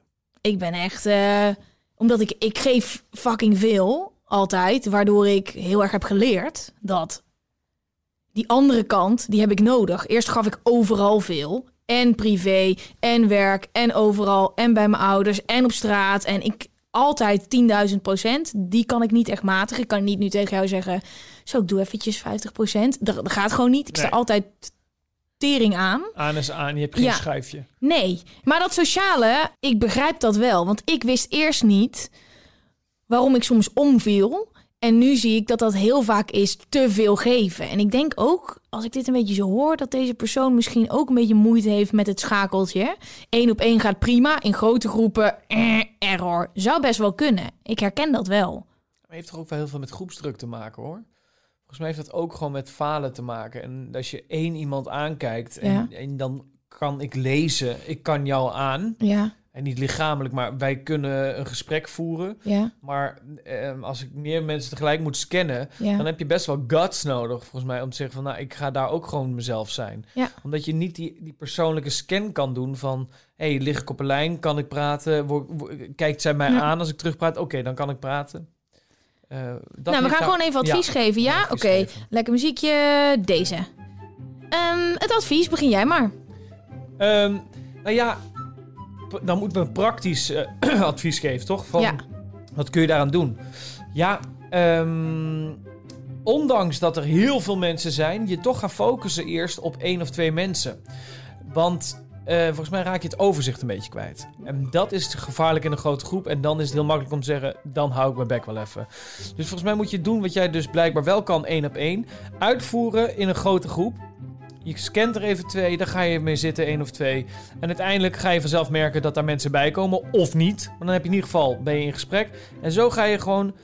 [SPEAKER 3] Ik ben echt... eh, omdat ik, ik geef fucking veel, altijd. Waardoor ik heel erg heb geleerd dat... Die andere kant, die heb ik nodig. Eerst gaf ik overal veel. En privé, en werk, en overal. En bij mijn ouders, en op straat. En ik altijd 10.000 procent. Die kan ik niet echt matigen. Ik kan niet nu tegen jou zeggen... Zo, ik doe eventjes 50 procent. Dat, dat gaat gewoon niet. Ik sta altijd tering aan.
[SPEAKER 2] Aan is aan, je hebt geen
[SPEAKER 3] Ja.
[SPEAKER 2] schuifje.
[SPEAKER 3] Nee, maar dat sociale, ik begrijp dat wel. Want ik wist eerst niet waarom ik soms omviel. En nu zie ik dat dat heel vaak is te veel geven. En ik denk ook, als ik dit een beetje zo hoor, dat deze persoon misschien ook een beetje moeite heeft met het schakeltje. Eén op één gaat prima. In grote groepen, eh, error. Zou best wel kunnen. Ik herken dat wel.
[SPEAKER 2] Maar heeft toch ook wel heel veel met groepsdruk te maken, hoor. Volgens mij heeft dat ook gewoon met falen te maken. En als je één iemand aankijkt en,
[SPEAKER 3] Ja.
[SPEAKER 2] en dan kan ik lezen, ik kan jou aan.
[SPEAKER 3] Ja,
[SPEAKER 2] En niet lichamelijk, maar wij kunnen een gesprek voeren.
[SPEAKER 3] ja,
[SPEAKER 2] Maar ehm, als ik meer mensen tegelijk moet scannen,
[SPEAKER 3] ja.
[SPEAKER 2] dan heb je best wel guts nodig, volgens mij, om te zeggen van, nou, ik ga daar ook gewoon mezelf zijn.
[SPEAKER 3] Ja.
[SPEAKER 2] Omdat je niet die, die persoonlijke scan kan doen van, hé, hey, lig ik op een lijn, kan ik praten? Kijkt zij mij aan als ik terugpraat? Oké, dan kan ik praten. Eh, dat
[SPEAKER 3] nou, we gaan gewoon even advies geven. Ja, oké. Lekker muziekje. Deze. Ehm, het advies, begin jij maar.
[SPEAKER 2] Ehm, nou ja, dan moeten we een praktisch eh, advies geven, toch? Van,
[SPEAKER 3] Ja.
[SPEAKER 2] Wat kun je daaraan doen? Ja, ehm, ondanks dat er heel veel mensen zijn, je toch gaan focussen eerst op één of twee mensen. Want eh, volgens mij raak je het overzicht een beetje kwijt. En dat is gevaarlijk in een grote groep. En dan is het heel makkelijk om te zeggen, dan hou ik mijn bek wel even. Dus volgens mij moet je doen wat jij dus blijkbaar wel kan, één op één. Uitvoeren in een grote groep. Je scant er even twee, daar ga je mee zitten, één of twee. En uiteindelijk ga je vanzelf merken dat daar mensen bij komen, of niet. Maar dan heb je in ieder geval, ben je in gesprek. En zo ga je gewoon,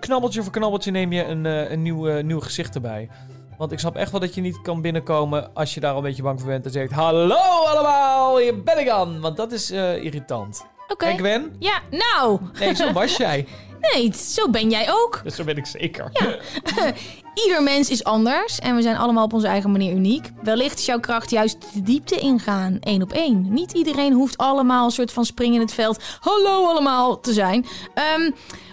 [SPEAKER 2] knabbeltje voor knabbeltje neem je een, eh, een nieuw, nieuw gezicht erbij. Want ik snap echt wel dat je niet kan binnenkomen als je daar al een beetje bang voor bent. En zegt, hallo allemaal, hier ben ik aan. Want dat is eh, irritant.
[SPEAKER 3] Oké.
[SPEAKER 2] En Gwen?
[SPEAKER 3] Ja, nou.
[SPEAKER 2] Nee, zo was jij.
[SPEAKER 3] Nee, zo ben jij ook.
[SPEAKER 2] Dus zo ben ik zeker.
[SPEAKER 3] Ieder mens is anders en we zijn allemaal op onze eigen manier uniek. Wellicht is jouw kracht juist de diepte ingaan, één op één. Niet iedereen hoeft allemaal een soort van spring in het veld, hallo allemaal, te zijn. Ehm,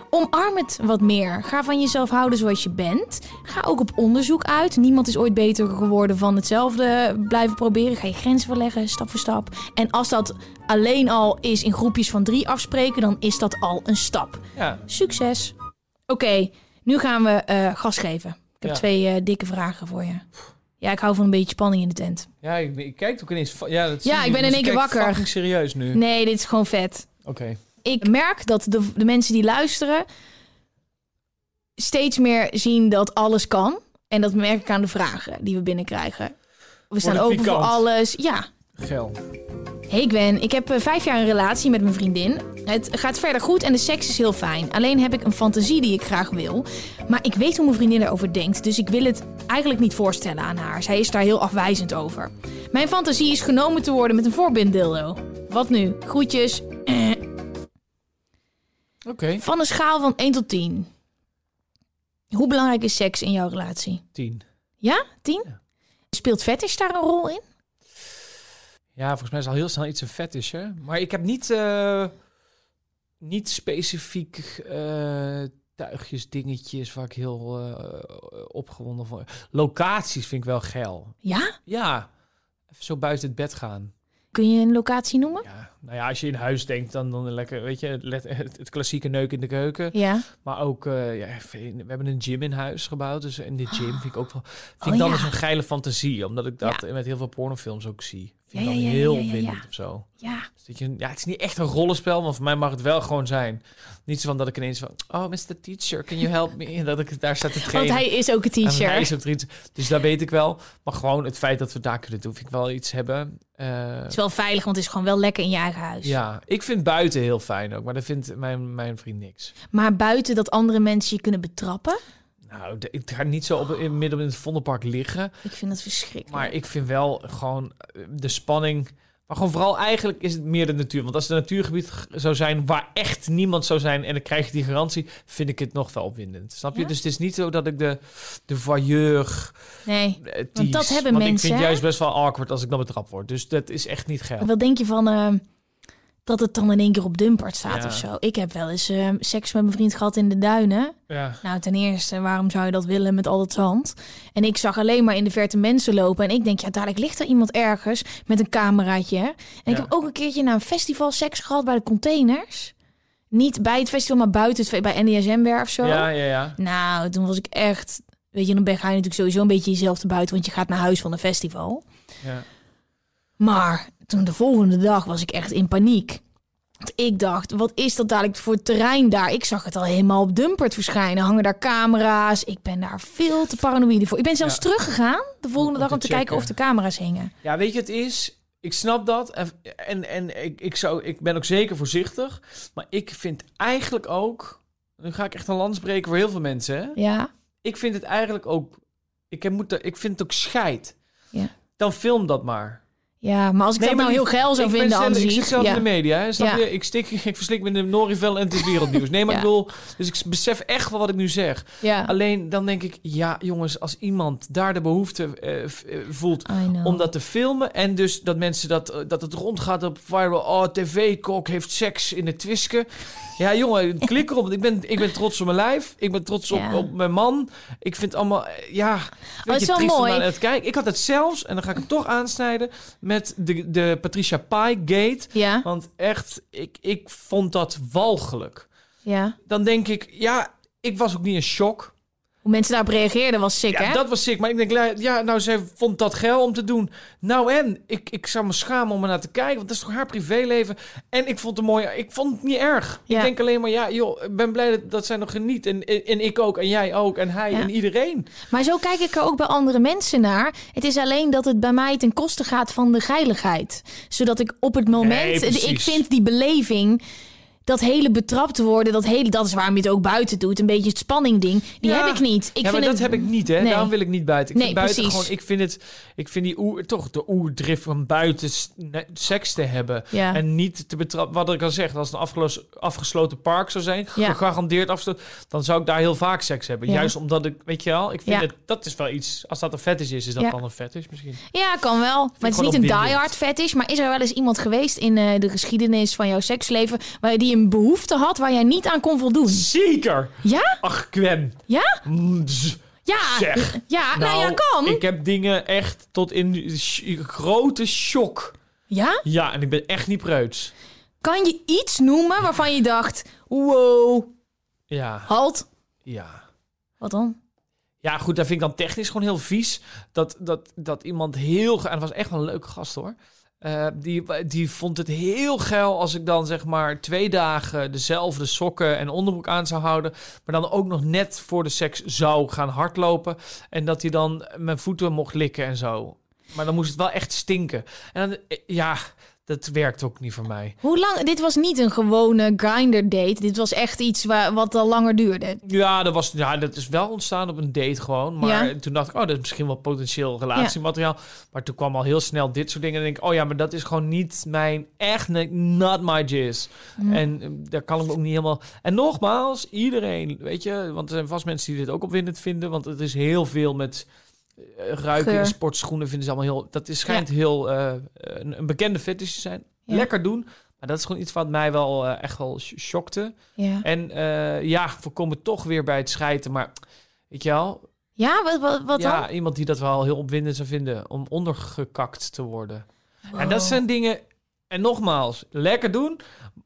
[SPEAKER 3] omarm het wat meer. Ga van jezelf houden zoals je bent. Ga ook op onderzoek uit. Niemand is ooit beter geworden van hetzelfde blijven proberen. Ga je grenzen verleggen, stap voor stap. En als dat alleen al is in groepjes van drie afspreken, dan is dat al een stap.
[SPEAKER 2] Ja,
[SPEAKER 3] Succes. Oké, nu gaan we eh, gas geven. Ik heb
[SPEAKER 2] Ja.
[SPEAKER 3] twee eh, dikke vragen voor je. Ja, ik hou van een beetje spanning in de tent.
[SPEAKER 2] ja ik, ik kijk ook ineens... Ja, dat
[SPEAKER 3] Ja, ik ben in
[SPEAKER 2] Dus
[SPEAKER 3] één keer wakker.
[SPEAKER 2] serieus nu.
[SPEAKER 3] Nee, dit is gewoon vet.
[SPEAKER 2] Oké.
[SPEAKER 3] Ik merk dat de, de mensen die luisteren steeds meer zien dat alles kan. En dat merk ik aan de vragen die we binnenkrijgen. We staan open voor alles. Ja.
[SPEAKER 2] Gel.
[SPEAKER 3] Hey Gwen, ik heb eh, vijf jaar een relatie met mijn vriendin. Het gaat verder goed en de seks is heel fijn. Alleen heb ik een fantasie die ik graag wil. Maar ik weet hoe mijn vriendin erover denkt, dus ik wil het eigenlijk niet voorstellen aan haar. Zij is daar heel afwijzend over. Mijn fantasie is genomen te worden met een voorbinddildo. Wat nu? Groetjes. Van een schaal van 1 tot 10. Hoe belangrijk is seks in jouw relatie?
[SPEAKER 2] Tien.
[SPEAKER 3] Ja? 10?
[SPEAKER 2] Ja.
[SPEAKER 3] Speelt fetish daar een rol in?
[SPEAKER 2] Ja, volgens mij is al heel snel iets een fetish, hè? Maar ik heb niet, eh, niet specifiek eh, tuigjes, dingetjes waar ik heel eh, opgewonden van. Locaties vind ik wel geil.
[SPEAKER 3] Ja?
[SPEAKER 2] Ja, even zo buiten het bed gaan.
[SPEAKER 3] Kun je een locatie noemen?
[SPEAKER 2] Ja, nou ja, als je in huis denkt, dan, dan lekker, weet je, het, het, het klassieke neuk in de keuken.
[SPEAKER 3] Ja.
[SPEAKER 2] Maar ook, eh, ja, we hebben een gym in huis gebouwd. Dus in de gym vind ik ook wel, vind
[SPEAKER 3] Oh,
[SPEAKER 2] ik dan
[SPEAKER 3] ja.
[SPEAKER 2] eens een geile fantasie. Omdat ik dat
[SPEAKER 3] Ja.
[SPEAKER 2] met heel veel pornofilms ook zie. Vind
[SPEAKER 3] Ja, ja,
[SPEAKER 2] heel
[SPEAKER 3] ja, ja, ja.
[SPEAKER 2] opwindend of zo.
[SPEAKER 3] Ja,
[SPEAKER 2] Dus dat je, ja, het is niet echt een rollenspel, maar voor mij mag het wel gewoon zijn. Niet zo van dat ik ineens van, oh, Mr. Teacher, can you help me? En dat ik daar sta te trainen.
[SPEAKER 3] want hij is ook een
[SPEAKER 2] En hij
[SPEAKER 3] teacher.
[SPEAKER 2] is ook iets. Dus dat weet ik wel. Maar gewoon het feit dat we daar kunnen doen, vind ik wel iets hebben. Eh,
[SPEAKER 3] Het is wel veilig, want het is gewoon wel lekker in je eigen huis.
[SPEAKER 2] ja, ik vind buiten heel fijn ook, maar dat vindt mijn, mijn vriend niks.
[SPEAKER 3] Maar buiten dat andere mensen je kunnen betrappen,
[SPEAKER 2] Nou, de- ik ga niet zo op, in, midden in het Vondelpark liggen.
[SPEAKER 3] ik vind dat verschrikkelijk.
[SPEAKER 2] Maar ik vind wel gewoon eh, de spanning. Maar gewoon vooral eigenlijk is het meer de natuur. Want als het een natuurgebied zou zijn waar echt niemand zou zijn en dan krijg je die garantie, vind ik het nog wel opwindend. Snap je?
[SPEAKER 3] Ja?
[SPEAKER 2] Dus het is niet zo dat ik de, de voyeur
[SPEAKER 3] Nee.
[SPEAKER 2] eh,
[SPEAKER 3] Want dat hebben
[SPEAKER 2] Want ik
[SPEAKER 3] mensen,
[SPEAKER 2] vind
[SPEAKER 3] hè?
[SPEAKER 2] juist best wel awkward als ik dan betrapt word. Dus dat is echt niet geil.
[SPEAKER 3] Wat denk je van eh, dat het dan in één keer op Dumpert staat
[SPEAKER 2] Ja.
[SPEAKER 3] of zo? Ik heb wel eens eh, seks met mijn vriend gehad in de duinen.
[SPEAKER 2] Ja.
[SPEAKER 3] Nou, ten eerste, waarom zou je dat willen met al dat zand? En ik zag alleen maar in de verte mensen lopen. En ik denk, ja, dadelijk ligt er iemand ergens met een cameraatje. En ik heb ook een keertje naar een festival seks gehad bij de containers. Niet bij het festival, maar buiten het, bij NDSM-werf of zo.
[SPEAKER 2] ja, ja, ja.
[SPEAKER 3] Nou, toen was ik echt... Weet je, dan ben ga je natuurlijk sowieso een beetje jezelf te buiten, want je gaat naar huis van een festival.
[SPEAKER 2] ja.
[SPEAKER 3] Maar toen de volgende dag was ik echt in paniek. Want ik dacht, wat is dat dadelijk voor terrein daar? Ik zag het al helemaal op Dumpert verschijnen. Hangen daar camera's. Ik ben daar veel te paranoïde voor. Ik ben zelfs
[SPEAKER 2] Ja.
[SPEAKER 3] teruggegaan de volgende
[SPEAKER 2] Om
[SPEAKER 3] dag om te kijken of de camera's hingen.
[SPEAKER 2] Ja, weet je, het is. Ik snap dat. En, en, en ik, ik, zou, ik ben ook zeker voorzichtig. Maar ik vind eigenlijk ook. Nu ga ik echt een land spreken voor heel veel mensen. Hè?
[SPEAKER 3] Ja,
[SPEAKER 2] Ik vind het eigenlijk ook. Ik, heb, moet, ik vind het ook scheid.
[SPEAKER 3] Ja.
[SPEAKER 2] Dan film dat maar.
[SPEAKER 3] Ja maar als ik
[SPEAKER 2] Nee,
[SPEAKER 3] dat nou heel geil zou vinden,
[SPEAKER 2] zelf-
[SPEAKER 3] Anzie.
[SPEAKER 2] Ik zit zelf
[SPEAKER 3] ja.
[SPEAKER 2] in de media. Hè? Snap
[SPEAKER 3] Ja.
[SPEAKER 2] je? Ik, stik, ik verslik me in de Norivel en het wereldnieuws. Nee, maar
[SPEAKER 3] Ja.
[SPEAKER 2] ik bedoel... Dus ik besef echt wel wat ik nu zeg.
[SPEAKER 3] ja.
[SPEAKER 2] Alleen dan denk ik... Ja, jongens, als iemand daar de behoefte eh, eh, voelt om dat te filmen. En dus dat mensen dat, eh, dat het rondgaat op viral. Oh, tv-kok heeft seks in het twisken. Ja, jongen, klik erop. Ik ben, ik ben trots op mijn lijf. Ik ben trots op, op mijn man. Ik vind het allemaal, ja,
[SPEAKER 3] het
[SPEAKER 2] weet
[SPEAKER 3] is
[SPEAKER 2] je,
[SPEAKER 3] wel
[SPEAKER 2] triest om
[SPEAKER 3] mooi.
[SPEAKER 2] naar te kijken. Ik had het zelfs, en dan ga ik het toch aansnijden, met de, de Patricia Pai gate.
[SPEAKER 3] Ja,
[SPEAKER 2] Want echt, ik, ik vond dat walgelijk.
[SPEAKER 3] ja.
[SPEAKER 2] Dan denk ik, ja, ik was ook niet in shock.
[SPEAKER 3] Hoe mensen daarop reageerden was sick,
[SPEAKER 2] Ja,
[SPEAKER 3] hè?
[SPEAKER 2] dat was sick. Maar ik denk, ja, nou, zij vond dat geil om te doen. Nou en, ik, ik zou me schamen om er naar te kijken. Want dat is toch haar privéleven. En ik vond het mooi. Ik vond het niet erg.
[SPEAKER 3] Ja.
[SPEAKER 2] Ik denk alleen maar, ja, joh, ik ben blij dat, dat zij nog geniet. En, en, en ik ook. En jij ook. En hij
[SPEAKER 3] Ja.
[SPEAKER 2] en iedereen.
[SPEAKER 3] Maar zo kijk ik er ook bij andere mensen naar. Het is alleen dat het bij mij ten koste gaat van de geiligheid. Zodat ik op het moment... ik vind die beleving... Dat hele betrapt worden, dat, hele, dat is waarom je het ook buiten doet. Een beetje het spanning ding. Die
[SPEAKER 2] Ja.
[SPEAKER 3] heb ik niet. Ik
[SPEAKER 2] ja, maar
[SPEAKER 3] vind
[SPEAKER 2] dat
[SPEAKER 3] het,
[SPEAKER 2] heb ik niet, hè.
[SPEAKER 3] Nee.
[SPEAKER 2] Daarom wil ik niet buiten. Ik
[SPEAKER 3] Nee,
[SPEAKER 2] vind buiten
[SPEAKER 3] precies.
[SPEAKER 2] gewoon... Ik vind het... Ik vind die oer... Toch de oerdrift van buiten seks te hebben.
[SPEAKER 3] Ja.
[SPEAKER 2] En niet te betrappen... Wat ik al zeg, als het een afgesloten park zou zijn... Gegarandeerd afgesloten... Dan zou ik daar heel vaak seks hebben. Juist omdat ik... Weet je wel? Ik vind het... Dat is wel iets... Als dat een fetish is, is dat dan een fetish misschien.
[SPEAKER 3] Ja, kan wel. Maar het is niet een diehard fetish. Maar is er wel eens iemand geweest in eh, de geschiedenis van jouw seksleven... waar die een behoefte had waar jij niet aan kon voldoen?
[SPEAKER 2] Zeker!
[SPEAKER 3] Ja?
[SPEAKER 2] Ach, Gwen.
[SPEAKER 3] Ja?
[SPEAKER 2] Mm,
[SPEAKER 3] Ja.
[SPEAKER 2] Zeg.
[SPEAKER 3] Ja, nou, ja, kan.
[SPEAKER 2] Ik heb dingen echt tot in sh- grote shock.
[SPEAKER 3] Ja?
[SPEAKER 2] Ja, en ik ben echt niet preuts.
[SPEAKER 3] Kan je iets noemen waarvan je dacht... Wow,
[SPEAKER 2] Ja,
[SPEAKER 3] halt.
[SPEAKER 2] ja.
[SPEAKER 3] Wat dan?
[SPEAKER 2] Ja, goed, dat vind ik dan technisch gewoon heel vies. Dat, dat, dat iemand heel... En was echt wel een leuke gast, hoor. Eh, die, die vond het heel geil als ik dan zeg maar twee dagen dezelfde sokken en onderbroek aan zou houden. Maar dan ook nog net voor de seks zou gaan hardlopen. En dat hij dan mijn voeten mocht likken en zo. Maar dan moest het wel echt stinken. En dan, eh, ja, dat werkt ook niet voor mij.
[SPEAKER 3] Hoe lang? Dit was niet een gewone grinder date. Dit was echt iets wa- wat al langer duurde.
[SPEAKER 2] Ja, dat, was, ja, dat is wel ontstaan op een date gewoon. Maar
[SPEAKER 3] Ja.
[SPEAKER 2] toen dacht ik, oh, dat is misschien wel potentieel relatiemateriaal. Maar toen kwam al heel snel dit soort dingen. En denk ik, oh ja, maar dat is gewoon niet mijn, echt not my jizz.
[SPEAKER 3] Mm.
[SPEAKER 2] En eh, daar kan ik ook niet helemaal... En nogmaals, iedereen, weet je, want er zijn vast mensen die dit ook opwindend vinden. Want het is heel veel met ruiken
[SPEAKER 3] Geur.
[SPEAKER 2] in sportschoenen vinden ze allemaal heel... Dat is, schijnt heel eh, een, een bekende fetish te zijn.
[SPEAKER 3] Ja.
[SPEAKER 2] Lekker doen. Maar dat is gewoon iets wat mij wel eh, echt wel sh- shockte.
[SPEAKER 3] Ja,
[SPEAKER 2] En eh, ja, we komen toch weer bij het schijten. Maar weet je wel,
[SPEAKER 3] ja wat, wat, wat
[SPEAKER 2] ja,
[SPEAKER 3] dan?
[SPEAKER 2] iemand die dat wel heel opwindend zou vinden om ondergekakt te worden. En dat zijn dingen, en nogmaals, lekker doen.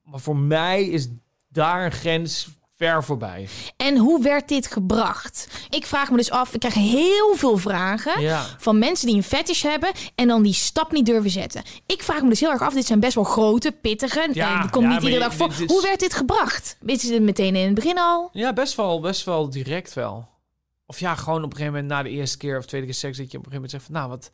[SPEAKER 2] Maar voor mij is daar een grens ver voorbij.
[SPEAKER 3] En hoe werd dit gebracht? Ik vraag me dus af, ik krijg heel veel vragen
[SPEAKER 2] Ja.
[SPEAKER 3] van mensen die een fetish hebben en dan die stap niet durven zetten. Ik vraag me dus heel erg af, dit zijn best wel grote, pittige,
[SPEAKER 2] Ja,
[SPEAKER 3] en die komt
[SPEAKER 2] ja,
[SPEAKER 3] niet iedere
[SPEAKER 2] je-
[SPEAKER 3] dag voor.
[SPEAKER 2] is-
[SPEAKER 3] Hoe werd dit gebracht? Is het meteen in het begin al?
[SPEAKER 2] Ja, best wel, best wel direct wel. Of ja, gewoon op een gegeven moment na de eerste keer of tweede keer seks... dat je op een gegeven moment zegt van, nou, wat...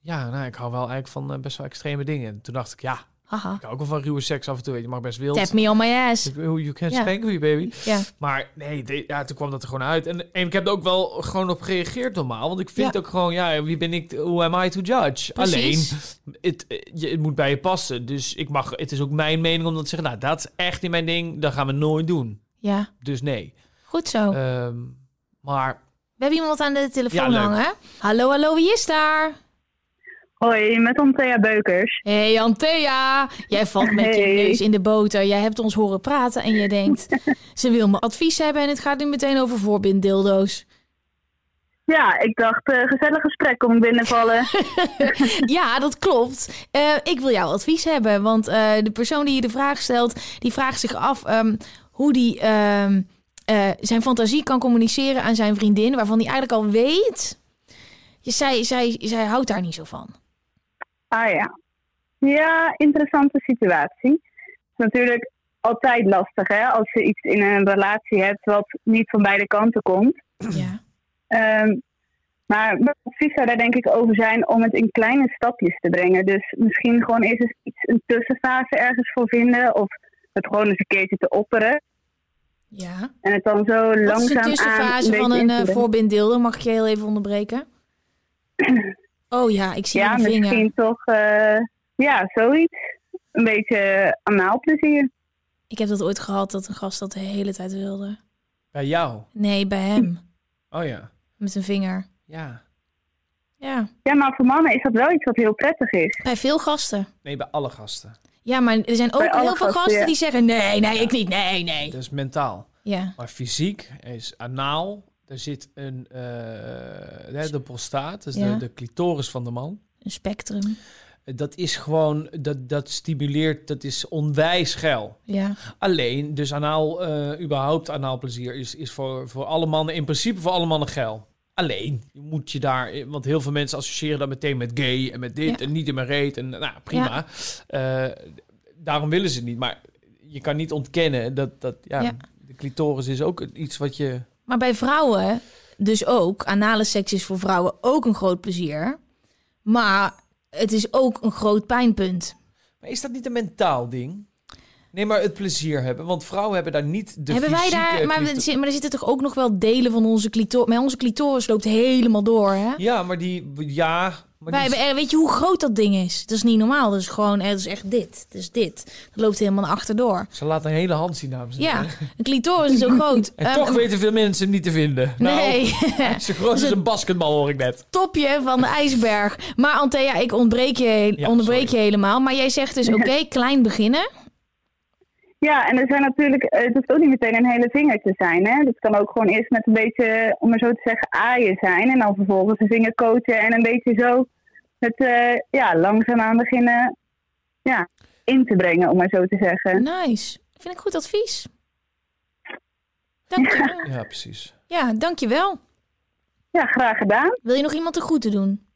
[SPEAKER 2] Ja, nou, ik hou wel eigenlijk van eh, best wel extreme dingen. En toen dacht ik, ja,
[SPEAKER 3] Haha.
[SPEAKER 2] ik hou ook wel van ruwe seks af en toe. Weet je, mag best wild.
[SPEAKER 3] Tap me on my ass.
[SPEAKER 2] You can
[SPEAKER 3] Ja.
[SPEAKER 2] spank me, baby.
[SPEAKER 3] Ja.
[SPEAKER 2] Maar nee, de- ja, toen kwam dat er gewoon uit. En, en ik heb er ook wel gewoon op gereageerd normaal. Want ik vind
[SPEAKER 3] Ja.
[SPEAKER 2] ook gewoon, ja, wie ben ik, who am I to judge?
[SPEAKER 3] Precies.
[SPEAKER 2] Alleen, het, je, het moet bij je passen. Dus ik mag, het is ook mijn mening om dat te zeggen, nou, dat is echt niet mijn ding. Dat gaan we nooit doen.
[SPEAKER 3] Ja,
[SPEAKER 2] Dus nee.
[SPEAKER 3] goed zo.
[SPEAKER 2] Ehm, maar
[SPEAKER 3] We hebben iemand aan de telefoon
[SPEAKER 2] Ja,
[SPEAKER 3] hangen. Hallo, hallo, wie is daar?
[SPEAKER 7] Hoi, met Antea Beukers.
[SPEAKER 3] Hey Antea, jij valt met je neus in de boter. Jij hebt ons horen praten en je denkt, ze wil me advies hebben en het gaat nu meteen over voorbinddildo's.
[SPEAKER 7] Ja, ik dacht, eh, gezellig gesprek kom ik binnenvallen.
[SPEAKER 3] Ja, dat klopt. Eh, ik wil jouw advies hebben, want eh, de persoon die je de vraag stelt, die vraagt zich af ehm, hoe die ehm, eh, zijn fantasie kan communiceren aan zijn vriendin, waarvan hij eigenlijk al weet, zij, zij, zij houdt daar niet zo van.
[SPEAKER 7] Ah ja. Ja, interessante situatie. Het is natuurlijk altijd lastig, hè, als je iets in een relatie hebt wat niet van beide kanten komt.
[SPEAKER 3] Ja.
[SPEAKER 7] Ehm, maar mijn advies zou daar denk ik over zijn om het in kleine stapjes te brengen. Dus misschien gewoon eerst eens iets, een tussenfase ergens voor vinden. Of het gewoon eens een keertje te opperen.
[SPEAKER 3] ja.
[SPEAKER 7] En het dan zo
[SPEAKER 3] Wat is
[SPEAKER 7] langzaam
[SPEAKER 3] de
[SPEAKER 7] aan
[SPEAKER 3] tussenfase van een eh,
[SPEAKER 7] invoeren.
[SPEAKER 3] voorbinddildo? Mag ik je heel even onderbreken? Oh ja, ik zie
[SPEAKER 7] Ja,
[SPEAKER 3] een vinger.
[SPEAKER 7] misschien toch, eh, ja, zoiets. Een beetje anaalplezier.
[SPEAKER 3] Ik heb dat ooit gehad dat een gast dat de hele tijd wilde.
[SPEAKER 2] bij jou.
[SPEAKER 3] Nee, bij hem.
[SPEAKER 2] Oh ja.
[SPEAKER 3] Met een vinger.
[SPEAKER 2] Ja.
[SPEAKER 3] Ja,
[SPEAKER 7] Ja, maar voor mannen is dat wel iets wat heel prettig is.
[SPEAKER 3] bij veel gasten.
[SPEAKER 2] Nee, bij alle gasten.
[SPEAKER 3] Ja, maar er zijn ook heel veel
[SPEAKER 7] gasten,
[SPEAKER 3] gasten
[SPEAKER 7] ja.
[SPEAKER 3] die zeggen... Nee, nee, ik niet. Nee, nee.
[SPEAKER 2] Dat is mentaal.
[SPEAKER 3] Ja,
[SPEAKER 2] Maar fysiek is anaal. Er zit een, eh, de prostaat, dus
[SPEAKER 3] Ja.
[SPEAKER 2] de, de clitoris van de man.
[SPEAKER 3] een spectrum.
[SPEAKER 2] Dat is gewoon, dat, dat stimuleert, dat is onwijs geil.
[SPEAKER 3] Ja,
[SPEAKER 2] Alleen, dus anaal, eh, überhaupt anaalplezier is, is voor, voor alle mannen, in principe voor alle mannen geil. Alleen, je moet je daar, want heel veel mensen associëren dat meteen met gay en met dit
[SPEAKER 3] Ja.
[SPEAKER 2] en niet in mijn reet. En nou, prima. Eh, daarom willen ze het niet. Maar je kan niet ontkennen dat, dat Ja. de clitoris is ook iets wat je...
[SPEAKER 3] maar bij vrouwen dus ook. Anale seks is voor vrouwen ook een groot plezier. Maar het is ook een groot pijnpunt.
[SPEAKER 2] Maar is dat niet een mentaal ding? Nee, maar het plezier hebben. Want vrouwen hebben daar niet de
[SPEAKER 3] Hebben wij daar... Er maar er zitten toch ook nog wel delen van onze clitoris... Maar onze clitoris loopt helemaal door, hè?
[SPEAKER 2] Ja, maar die... Ja, maar
[SPEAKER 3] Wij hebben, er- weet je hoe groot dat ding is? Dat is niet normaal. Dat is gewoon, het is echt dit. Het is dit. Dat loopt helemaal naar achterdoor.
[SPEAKER 2] Ze laat een hele hand zien, dames en
[SPEAKER 3] Ja, een clitoris is zo groot.
[SPEAKER 2] En
[SPEAKER 3] Ehm,
[SPEAKER 2] toch
[SPEAKER 3] een
[SPEAKER 2] weten veel mensen hem niet te vinden.
[SPEAKER 3] Nee,
[SPEAKER 2] Nou, zo groot als een basketbal hoor ik net.
[SPEAKER 3] topje van de ijsberg. Maar Antea, ik ontbreek je,
[SPEAKER 2] Ja,
[SPEAKER 3] onderbreek
[SPEAKER 2] sorry.
[SPEAKER 3] je helemaal. Maar jij zegt dus, oké, klein beginnen.
[SPEAKER 7] Ja, en er zijn natuurlijk, eh, het hoeft ook niet meteen een hele vinger te zijn. Hè? Het kan ook gewoon eerst met een beetje, om maar zo te zeggen, aaien zijn. En dan vervolgens een vinger coachen en een beetje zo het eh, ja, langzaamaan beginnen ja, in te brengen, om maar zo te zeggen.
[SPEAKER 3] Nice. Vind ik goed advies. Dank je.
[SPEAKER 2] Ja, precies.
[SPEAKER 3] Ja, dankjewel.
[SPEAKER 7] Ja, graag gedaan.
[SPEAKER 3] Wil je nog iemand de groeten doen?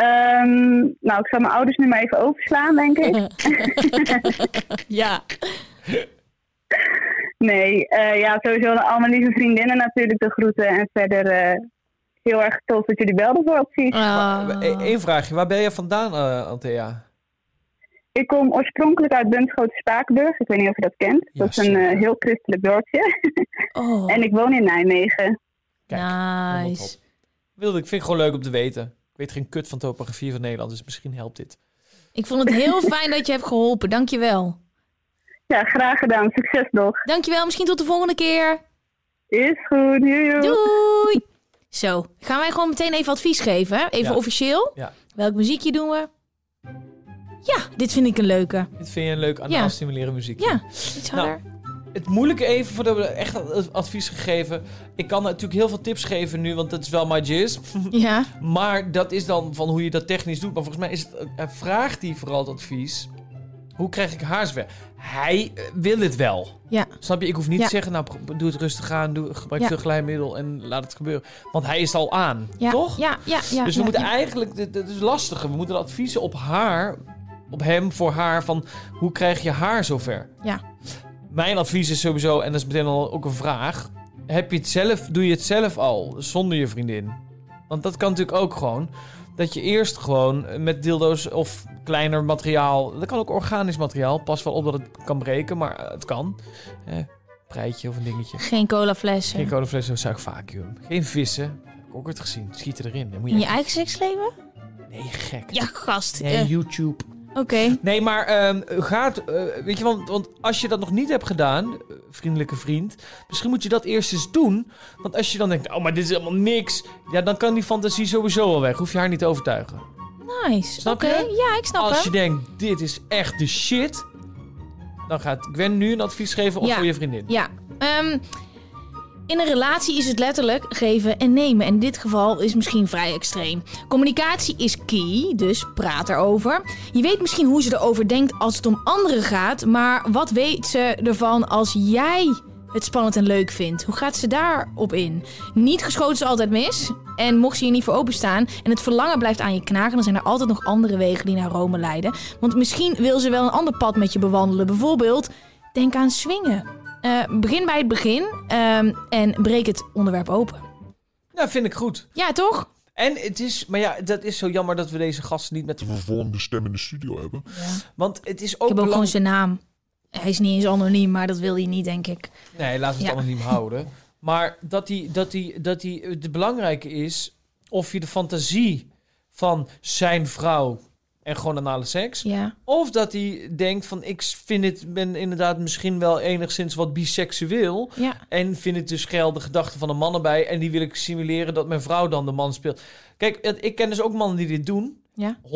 [SPEAKER 7] Ehm, nou, ik zal mijn ouders nu maar even overslaan, denk ik.
[SPEAKER 3] ja.
[SPEAKER 7] Nee, eh, ja, sowieso allemaal lieve vriendinnen natuurlijk de groeten. En verder eh, heel erg tof dat jullie belden voor advies.
[SPEAKER 3] Ah.
[SPEAKER 2] Eén vraagje. Waar ben je vandaan, eh Anthea?
[SPEAKER 7] Ik kom oorspronkelijk uit Bunschoten-Spakenburg. Ik weet niet of je dat kent.
[SPEAKER 2] Ja,
[SPEAKER 7] dat is een eh, heel christelijk dorpje.
[SPEAKER 3] Oh,
[SPEAKER 7] en ik woon in Nijmegen.
[SPEAKER 2] Kijk,
[SPEAKER 3] nice.
[SPEAKER 2] Wilde, ik vind het gewoon leuk om te weten. Ik weet geen kut van topografie van Nederland, dus misschien helpt dit.
[SPEAKER 3] Ik vond het heel fijn dat je hebt geholpen. Dankjewel.
[SPEAKER 7] Ja, graag gedaan. Succes nog.
[SPEAKER 3] Dankjewel. Misschien tot de volgende keer.
[SPEAKER 7] Is goed.
[SPEAKER 3] Doei! Zo, gaan wij gewoon meteen even advies geven. hè? Even
[SPEAKER 2] Ja.
[SPEAKER 3] officieel.
[SPEAKER 2] Ja.
[SPEAKER 3] Welk muziekje doen we? Ja, dit vind ik een leuke.
[SPEAKER 2] Dit vind je een leuk
[SPEAKER 3] Ja.
[SPEAKER 2] anaal stimulerend muziekje?
[SPEAKER 3] Ja, iets
[SPEAKER 2] Nou,
[SPEAKER 3] harder.
[SPEAKER 2] Het moeilijke even, voordat we echt ad- advies gegeven. Ik kan natuurlijk heel veel tips geven nu, want dat is wel my.
[SPEAKER 3] Ja,
[SPEAKER 2] Maar dat is dan van hoe je dat technisch doet. Maar volgens mij is het, eh, vraagt die vooral het advies. Hoe krijg ik haar zover? Hij eh, wil het wel.
[SPEAKER 3] Ja.
[SPEAKER 2] Snap je? Ik hoef niet
[SPEAKER 3] Ja.
[SPEAKER 2] te zeggen, nou, doe het rustig aan. Doe, gebruik
[SPEAKER 3] Ja.
[SPEAKER 2] veel glijmiddel en laat het gebeuren. Want hij is al aan,
[SPEAKER 3] Ja,
[SPEAKER 2] toch?
[SPEAKER 3] Ja, ja, ja.
[SPEAKER 2] dus we moeten eigenlijk, dit is lastig. We moeten adviezen op haar, op hem, voor haar, van hoe krijg je haar zover?
[SPEAKER 3] Ja.
[SPEAKER 2] Mijn advies is sowieso, en dat is meteen al ook een vraag. Heb je het zelf, doe je het zelf al, zonder je vriendin? Want dat kan natuurlijk ook gewoon. Dat je eerst gewoon met dildo's of kleiner materiaal... Dat kan ook organisch materiaal. Pas wel op dat het kan breken, maar het kan. Eh, preitje of een dingetje.
[SPEAKER 3] Geen colaflessen.
[SPEAKER 2] Geen colaflessen, suikvacuüm. Geen vissen. Heb ik ook het gezien. Schieten erin. Dan moet je...
[SPEAKER 3] In je eigen seksleven?
[SPEAKER 2] Nee, gek.
[SPEAKER 3] Ja, gast.
[SPEAKER 2] Nee,
[SPEAKER 3] Eh,
[SPEAKER 2] YouTube.
[SPEAKER 3] Oké.
[SPEAKER 2] Nee, maar ehm, gaat, eh, weet je, want, want als je dat nog niet hebt gedaan, eh, vriendelijke vriend, misschien moet je dat eerst eens doen. Want als je dan denkt, oh, maar dit is helemaal niks, ja, dan kan die fantasie sowieso al weg. Hoef je haar niet te overtuigen.
[SPEAKER 3] Nice.
[SPEAKER 2] Snap
[SPEAKER 3] Oké.
[SPEAKER 2] je?
[SPEAKER 3] Ja, ik snap
[SPEAKER 2] als je
[SPEAKER 3] hem.
[SPEAKER 2] denkt, dit is echt de shit, dan gaat Gwen nu een advies geven of
[SPEAKER 3] Ja.
[SPEAKER 2] voor je vriendin.
[SPEAKER 3] Ja. ehm, in een relatie is het letterlijk geven en nemen. En in dit geval is misschien vrij extreem. Communicatie is key, dus praat erover. Je weet misschien hoe ze erover denkt als het om anderen gaat. Maar wat weet ze ervan als jij het spannend en leuk vindt? Hoe gaat ze daarop in? Niet geschoten is altijd mis. En mocht ze hier niet voor openstaan en het verlangen blijft aan je knagen... dan zijn er altijd nog andere wegen die naar Rome leiden. Want misschien wil ze wel een ander pad met je bewandelen. Bijvoorbeeld, denk aan swingen. Eh, begin bij het begin ehm, en breek het onderwerp open.
[SPEAKER 2] Nou, vind ik goed.
[SPEAKER 3] Ja, toch?
[SPEAKER 2] En het is, maar ja, dat is zo jammer dat we deze gasten niet met de
[SPEAKER 8] vervormde stem in de studio hebben.
[SPEAKER 2] Want het is ook
[SPEAKER 3] Ik heb ook gewoon zijn naam. Hij is niet eens anoniem, maar dat wil hij niet, denk ik.
[SPEAKER 2] Nee, laten we het
[SPEAKER 3] Ja.
[SPEAKER 2] anoniem houden. Maar dat die, dat die, dat die, het belangrijke is of je de fantasie van zijn vrouw en gewoon anale seks.
[SPEAKER 3] Ja.
[SPEAKER 2] Of dat hij denkt van ik vind het, ben inderdaad misschien wel enigszins wat biseksueel.
[SPEAKER 3] Ja.
[SPEAKER 2] En vind het dus geil de gedachte van een man erbij. En die wil ik simuleren dat mijn vrouw dan de man speelt. Kijk, ik ken dus ook mannen die dit doen.
[SPEAKER 3] Ja.
[SPEAKER 2] 100%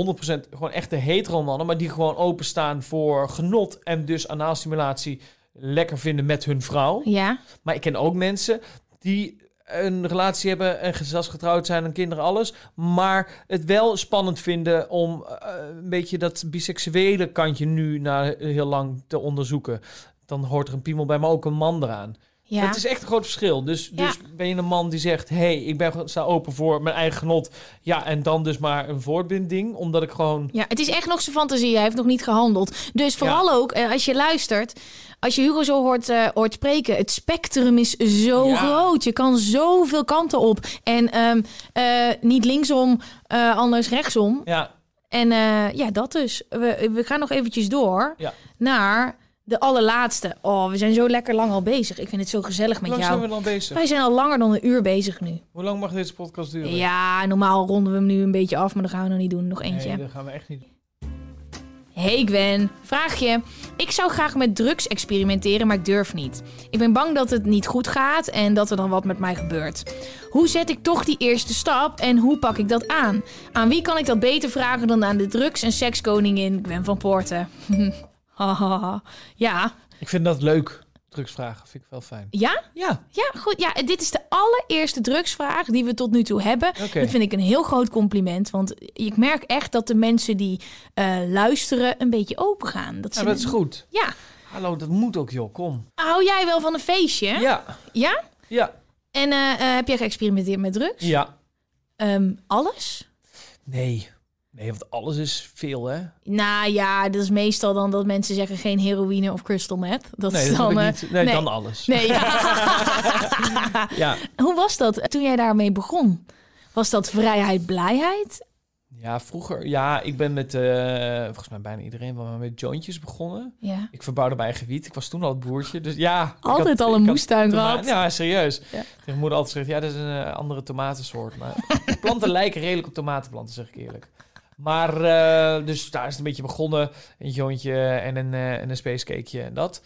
[SPEAKER 2] gewoon echte hetero mannen. Maar die gewoon openstaan voor genot. En dus anaalstimulatie lekker vinden met hun vrouw.
[SPEAKER 3] Ja.
[SPEAKER 2] Maar ik ken ook mensen die een relatie hebben en zelfs getrouwd zijn en kinderen, alles. Maar het wel spannend vinden om eh, een beetje dat biseksuele kantje nu na heel lang te onderzoeken. Dan hoort er een piemel bij, maar ook een man eraan.
[SPEAKER 3] Ja.
[SPEAKER 2] Dat is echt een groot verschil. Dus,
[SPEAKER 3] Ja.
[SPEAKER 2] dus ben je een man die zegt: hé, hey, ik ben sta open voor mijn eigen genot. Ja, en dan dus maar een voortbinding, omdat ik gewoon.
[SPEAKER 3] Ja, het is echt nog zijn fantasie. Hij heeft nog niet gehandeld. Dus vooral ook, eh, als je luistert... Als je Hugo zo hoort, hoort spreken... Het spectrum is zo
[SPEAKER 2] Ja.
[SPEAKER 3] groot. Je kan zoveel kanten op. En ehm, eh, niet linksom, anders rechtsom.
[SPEAKER 2] Ja,
[SPEAKER 3] En ja, dat dus. We, we gaan nog eventjes door naar de allerlaatste. Oh, we zijn zo lekker lang al bezig. Ik vind het zo gezellig
[SPEAKER 2] hoe
[SPEAKER 3] met
[SPEAKER 2] lang zijn
[SPEAKER 3] jou.
[SPEAKER 2] we dan bezig?
[SPEAKER 3] Wij zijn al langer dan een uur bezig nu.
[SPEAKER 2] Hoe lang mag deze podcast duren?
[SPEAKER 3] Ja, normaal ronden we hem nu een beetje af, maar dat gaan we nog niet doen. Nog eentje.
[SPEAKER 2] Nee, dat gaan we echt niet doen.
[SPEAKER 3] Hey Gwen, vraagje. Ik zou graag met drugs experimenteren, maar ik durf niet. Ik ben bang dat het niet goed gaat en dat er dan wat met mij gebeurt. Hoe zet ik toch die eerste stap en hoe pak ik dat aan? Aan wie kan ik dat beter vragen dan aan de drugs- en sekskoningin Gwen van Poorten? Ja.
[SPEAKER 2] Ik vind dat leuk. Drugsvragen vind ik wel fijn.
[SPEAKER 3] Ja?
[SPEAKER 2] Ja,
[SPEAKER 3] Ja, goed. Ja, dit is de allereerste drugsvraag die we tot nu toe hebben. Dat vind ik een heel groot compliment. Want ik merk echt dat de mensen die eh, luisteren een beetje open gaan. Dat
[SPEAKER 2] ja
[SPEAKER 3] ze-
[SPEAKER 2] dat is goed.
[SPEAKER 3] Ja.
[SPEAKER 2] Hallo, dat moet ook, joh. Kom.
[SPEAKER 3] Hou jij wel van een feestje?
[SPEAKER 2] Ja,
[SPEAKER 3] Ja?
[SPEAKER 2] ja,
[SPEAKER 3] En eh, eh, heb jij geëxperimenteerd met drugs?
[SPEAKER 2] ja.
[SPEAKER 3] Ehm, alles?
[SPEAKER 2] Nee. Nee, want alles is veel, hè?
[SPEAKER 3] Nou ja, dat is meestal dan dat mensen zeggen geen heroïne of crystal meth. Dat
[SPEAKER 2] Nee,
[SPEAKER 3] is
[SPEAKER 2] dat
[SPEAKER 3] dan...
[SPEAKER 2] ik
[SPEAKER 3] eh,
[SPEAKER 2] niet. Nee,
[SPEAKER 3] nee.
[SPEAKER 2] dan alles.
[SPEAKER 3] Nee, ja.
[SPEAKER 2] Ja.
[SPEAKER 3] Hoe was dat toen jij daarmee begon? Was dat vrijheid, blijheid?
[SPEAKER 2] ja, vroeger... Ja, ik ben met... eh, volgens mij bijna iedereen wel met jointjes begonnen.
[SPEAKER 3] Ja.
[SPEAKER 2] Ik verbouwde mijn eigen wiet. Ik was toen al het boertje. Dus ja...
[SPEAKER 3] Altijd
[SPEAKER 2] had-
[SPEAKER 3] al een moestuin gehad.
[SPEAKER 2] Ja, serieus.
[SPEAKER 3] Ja.
[SPEAKER 2] Tegen moeder altijd gezegd... Ja, dat is een eh, andere tomatensoort. Maar planten lijken redelijk op tomatenplanten, zeg ik eerlijk. Maar, eh, dus daar is het een beetje begonnen. Een jointje en een, eh, en een spacecakeje en dat.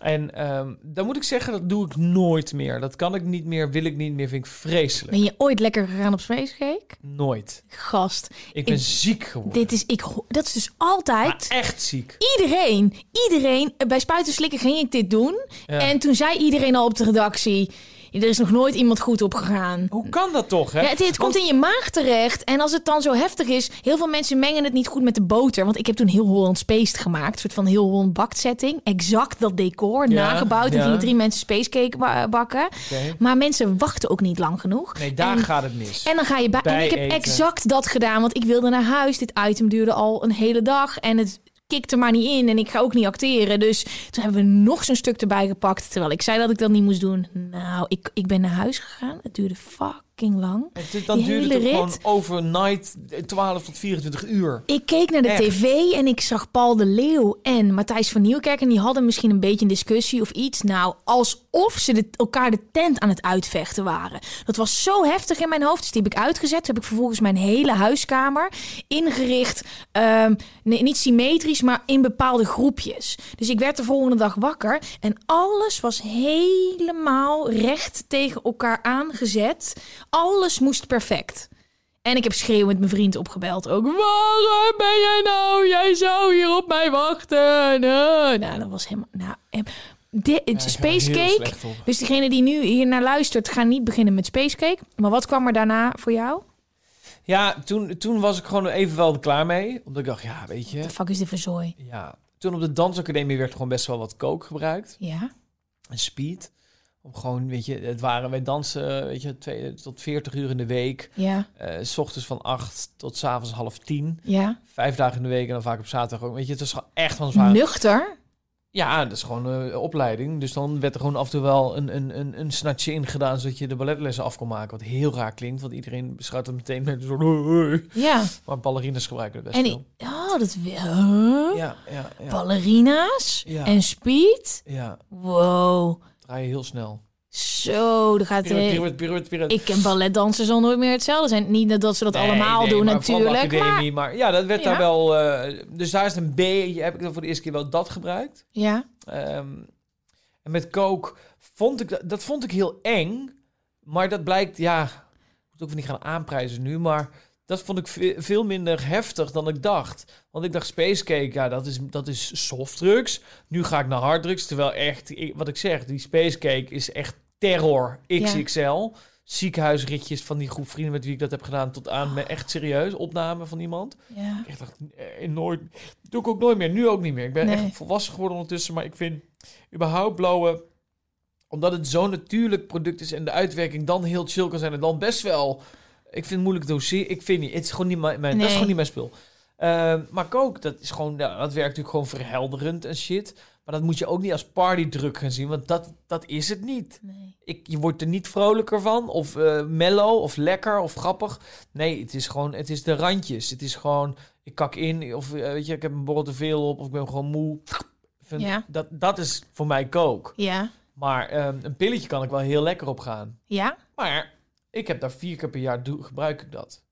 [SPEAKER 2] En ehm, dan moet ik zeggen, dat doe ik nooit meer. Dat kan ik niet meer, wil ik niet meer, vind ik vreselijk.
[SPEAKER 3] Ben je ooit lekker gegaan op spacecake?
[SPEAKER 2] Nooit.
[SPEAKER 3] Gast,
[SPEAKER 2] Ik ben
[SPEAKER 3] Ik-
[SPEAKER 2] ziek geworden.
[SPEAKER 3] dit is, ik, dat is dus altijd...
[SPEAKER 2] Maar echt ziek.
[SPEAKER 3] Iedereen, iedereen, bij Spuiten Slikken ging ik dit doen.
[SPEAKER 2] Ja.
[SPEAKER 3] En toen zei iedereen al op de redactie... Er is nog nooit iemand goed opgegaan.
[SPEAKER 2] Hoe kan dat toch, hè?
[SPEAKER 3] Ja, het, het komt in je maag terecht. En als het dan zo heftig is, heel veel mensen mengen het niet goed met de boter. Want ik heb toen heel Holland Spaced gemaakt. Een soort van heel Holland bakt setting. Exact dat decor,
[SPEAKER 2] Ja,
[SPEAKER 3] nagebouwd. En
[SPEAKER 2] ja.
[SPEAKER 3] gingen drie mensen spacecake ba- bakken. Maar mensen wachten ook niet lang genoeg.
[SPEAKER 2] Nee, daar
[SPEAKER 3] En-
[SPEAKER 2] gaat het mis.
[SPEAKER 3] En dan ga je bij. En ik heb exact dat gedaan, want ik wilde naar huis. Dit item duurde al een hele dag en het kikte maar niet in. En ik ga ook niet acteren. Dus toen hebben we nog zo'n stuk erbij gepakt. Terwijl ik zei dat ik dat niet moest doen. Nou, ik, ik ben naar huis gegaan. Het duurde fucking lang.
[SPEAKER 2] Het is- dan
[SPEAKER 3] Die
[SPEAKER 2] duurt het gewoon overnight eh, 12 tot 24 uur.
[SPEAKER 3] Ik keek naar de
[SPEAKER 2] Echt?
[SPEAKER 3] tv en ik zag Paul de Leeuw en Matthijs van Nieuwkerk. En die hadden misschien een beetje een discussie of iets. Nou, alsof ze de, elkaar de tent aan het uitvechten waren. Dat was zo heftig in mijn hoofd. Dus die heb ik uitgezet. Toen heb ik vervolgens mijn hele huiskamer ingericht. ehm, nee, niet symmetrisch, maar in bepaalde groepjes. Dus ik werd de volgende dag wakker. En alles was helemaal recht tegen elkaar aangezet. Alles moest perfect. En ik heb schreeuwend mijn vriend opgebeld ook. Waar ben jij nou? Jij zou hier op mij wachten. Nou, nou dat was helemaal... Nou, de,
[SPEAKER 2] ik ga
[SPEAKER 3] Space
[SPEAKER 2] heel
[SPEAKER 3] Cake.
[SPEAKER 2] slecht op.
[SPEAKER 3] Dus degene die nu hier naar luistert, ga niet beginnen met Space Cake. Maar wat kwam er daarna voor jou?
[SPEAKER 2] Ja, toen, toen was ik gewoon even wel klaar mee. Omdat ik dacht, ja, weet je...
[SPEAKER 3] De fuck is dit voor zooi?
[SPEAKER 2] Ja, toen op de dansacademie werd gewoon best wel wat coke gebruikt.
[SPEAKER 3] Ja.
[SPEAKER 2] En speed. Om gewoon, weet je, het waren, wij dansen, weet je, twee, tot 40 uur in de week.
[SPEAKER 3] Ja.
[SPEAKER 2] Eh, s ochtends van 8 tot s avonds half 10.
[SPEAKER 3] Ja.
[SPEAKER 2] Vijf dagen in de week en dan vaak op zaterdag ook. Weet je, het was gewoon echt van zwaar.
[SPEAKER 3] Nuchter?
[SPEAKER 2] Ja, dat is gewoon eh, opleiding. Dus dan werd er gewoon af en toe wel een, een, een, een snatje in gedaan, zodat je de balletlessen af kon maken. Wat heel raar klinkt, want iedereen beschouwt het meteen met een soort... "Hoi, hoi."
[SPEAKER 3] Ja.
[SPEAKER 2] Maar ballerines gebruiken het best
[SPEAKER 3] En
[SPEAKER 2] veel.
[SPEAKER 3] die, oh, dat wil.
[SPEAKER 2] Ja, ja, ja.
[SPEAKER 3] Ballerina's
[SPEAKER 2] Ja.
[SPEAKER 3] en speed.
[SPEAKER 2] Ja,
[SPEAKER 3] Wow.
[SPEAKER 2] Draai je heel snel.
[SPEAKER 3] Zo, daar gaat
[SPEAKER 2] Pirouette,
[SPEAKER 3] de.
[SPEAKER 2] pirouette, pirouette, pirouette.
[SPEAKER 3] Ik ken balletdansers zal nooit meer hetzelfde zijn. Niet dat ze dat
[SPEAKER 2] Nee,
[SPEAKER 3] allemaal
[SPEAKER 2] nee,
[SPEAKER 3] doen
[SPEAKER 2] maar
[SPEAKER 3] natuurlijk. Maar,
[SPEAKER 2] academie, maar... ja, dat werd
[SPEAKER 3] Ja.
[SPEAKER 2] daar wel... eh, dus daar is een beetje... Heb ik dan voor de eerste keer wel dat gebruikt.
[SPEAKER 3] ja.
[SPEAKER 2] Ehm, en met coke vond ik... dat- Dat vond ik heel eng. Maar dat blijkt... Ja, ik moet ook niet gaan aanprijzen nu, maar... Dat vond ik ve- veel minder heftig dan ik dacht. Want ik dacht, Space Cake, ja, dat is, dat is softdrugs. Nu ga ik naar harddrugs. Terwijl echt, ik- wat ik zeg, die Space Cake is echt terror XXL. Ziekenhuisritjes van die groep vrienden met wie ik dat heb gedaan... tot aan me echt serieus opname van iemand.
[SPEAKER 3] ja.
[SPEAKER 2] Ik dacht, eh, nooit, doe ik ook nooit meer. Nu ook niet meer. Ik ben
[SPEAKER 3] Nee.
[SPEAKER 2] echt volwassen geworden ondertussen. Maar ik vind überhaupt blowen, omdat het zo'n natuurlijk product is en de uitwerking dan heel chill kan zijn en dan best wel. Ik vind het moeilijk doseren. Ik vind niet. Het is gewoon niet mijn, mijn dat is gewoon niet mijn spul. Ehm, maar coke, dat is gewoon, ja, dat werkt natuurlijk gewoon verhelderend en shit. Maar dat moet je ook niet als partydruk gaan zien, want dat, dat is het niet.
[SPEAKER 3] Nee.
[SPEAKER 2] Ik, je wordt er niet vrolijker van, of eh, mellow, of lekker, of grappig. Nee, het is gewoon, het is de randjes. Het is gewoon, ik kak in, of eh, weet je, ik heb een borrel te veel op, of ik ben gewoon moe. Vind,
[SPEAKER 3] Ja.
[SPEAKER 2] dat, dat is voor mij coke.
[SPEAKER 3] Ja.
[SPEAKER 2] Maar ehm, een pilletje kan ik wel heel lekker op gaan.
[SPEAKER 3] Ja.
[SPEAKER 2] Maar ik heb daar vier keer per jaar, doe, gebruik ik dat.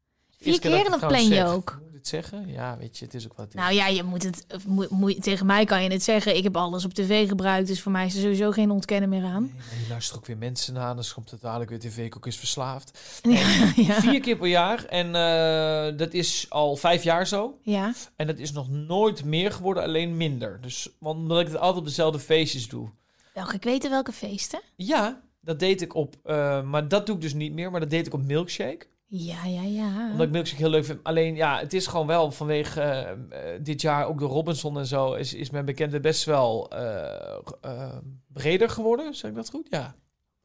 [SPEAKER 3] Vier keer
[SPEAKER 2] dat
[SPEAKER 3] en
[SPEAKER 2] ik
[SPEAKER 3] dat
[SPEAKER 2] het trouwens
[SPEAKER 3] plan je
[SPEAKER 2] zeg.
[SPEAKER 3] ook?
[SPEAKER 2] Moet ik het zeggen? Ja, weet je, het is ook wat.
[SPEAKER 3] Nou ja, je moet het. of moet- moet- tegen mij kan je het zeggen. Ik heb alles op tv gebruikt. Dus voor mij is er sowieso geen ontkennen meer aan.
[SPEAKER 2] Nee, je luistert ook weer mensen na, dan komt het dadelijk weer tv ook is verslaafd.
[SPEAKER 3] Ja. Ja.
[SPEAKER 2] Vier keer per jaar en eh, dat is al vijf jaar zo.
[SPEAKER 3] ja.
[SPEAKER 2] En dat is nog nooit meer geworden, alleen minder. Dus, want omdat ik het altijd op dezelfde feestjes doe.
[SPEAKER 3] Mag ik weten welke feesten?
[SPEAKER 2] Ja, dat deed ik op, eh, maar dat doe ik dus niet meer, maar dat deed ik op Milkshake.
[SPEAKER 3] Ja, ja, ja.
[SPEAKER 2] Omdat ik Milkshake heel leuk vind. Alleen ja, het is gewoon wel vanwege eh, eh, dit jaar ook de Robinson en zo, is, is mijn bekende best wel breder geworden. Zeg ik dat goed? Ja.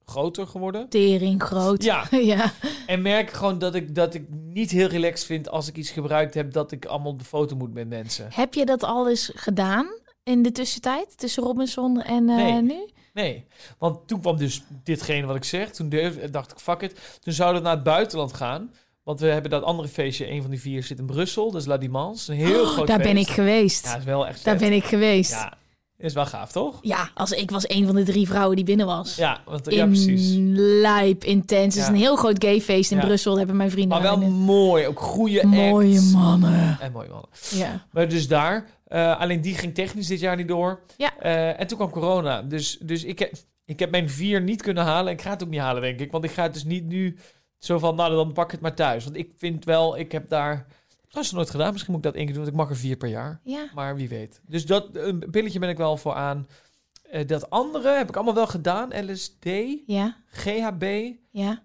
[SPEAKER 2] Groter geworden.
[SPEAKER 3] Tering groot.
[SPEAKER 2] Ja,
[SPEAKER 3] ja.
[SPEAKER 2] en merk gewoon dat ik, dat ik niet heel relaxed vind als ik iets gebruikt heb dat ik allemaal op de foto moet met mensen.
[SPEAKER 3] Heb je dat al eens gedaan in de tussentijd? Tussen Robinson en
[SPEAKER 2] Nee.
[SPEAKER 3] nu?
[SPEAKER 2] Nee, want toen kwam dus ditgene wat ik zeg. Toen durfde- dacht ik, fuck it. Toen zouden we naar het buitenland gaan. Want we hebben dat andere feestje, een van die vier zit in Brussel. Dat is La Dimans. Een heel
[SPEAKER 3] Oh,
[SPEAKER 2] groot
[SPEAKER 3] daar ben ik
[SPEAKER 2] feest.
[SPEAKER 3] geweest.
[SPEAKER 2] Ja, is wel echt
[SPEAKER 3] daar
[SPEAKER 2] vet.
[SPEAKER 3] ben ik geweest. Ja.
[SPEAKER 2] Ja, is wel gaaf, toch?
[SPEAKER 3] als ik was een van de drie vrouwen die binnen was.
[SPEAKER 2] Ja, want,
[SPEAKER 3] in
[SPEAKER 2] ja precies.
[SPEAKER 3] lijp, intens. Het is
[SPEAKER 2] Ja.
[SPEAKER 3] een heel groot gayfeest in
[SPEAKER 2] Ja.
[SPEAKER 3] Brussel. Daar hebben mijn vrienden
[SPEAKER 2] Maar wel
[SPEAKER 3] in.
[SPEAKER 2] mooi. Ook goede
[SPEAKER 3] Mooie
[SPEAKER 2] acts.
[SPEAKER 3] mannen.
[SPEAKER 2] En mooie mannen.
[SPEAKER 3] Ja.
[SPEAKER 2] Maar dus daar. Eh, alleen die ging technisch dit jaar niet door.
[SPEAKER 3] Ja.
[SPEAKER 2] Eh, en toen kwam corona. Dus, dus ik, heb, ik heb mijn vier niet kunnen halen. Ik ga het ook niet halen, denk ik. Want ik ga het dus niet nu zo van, nou dan pak ik het maar thuis. Want ik vind wel, ik heb daar... Trouwens nooit gedaan. Misschien moet ik dat één keer doen. Want ik mag er vier per jaar.
[SPEAKER 3] Ja.
[SPEAKER 2] Maar wie weet. Dus dat, een pilletje ben ik wel voor aan. Eh, dat andere heb ik allemaal wel gedaan. LSD,
[SPEAKER 3] Ja,
[SPEAKER 2] GHB.
[SPEAKER 3] ja,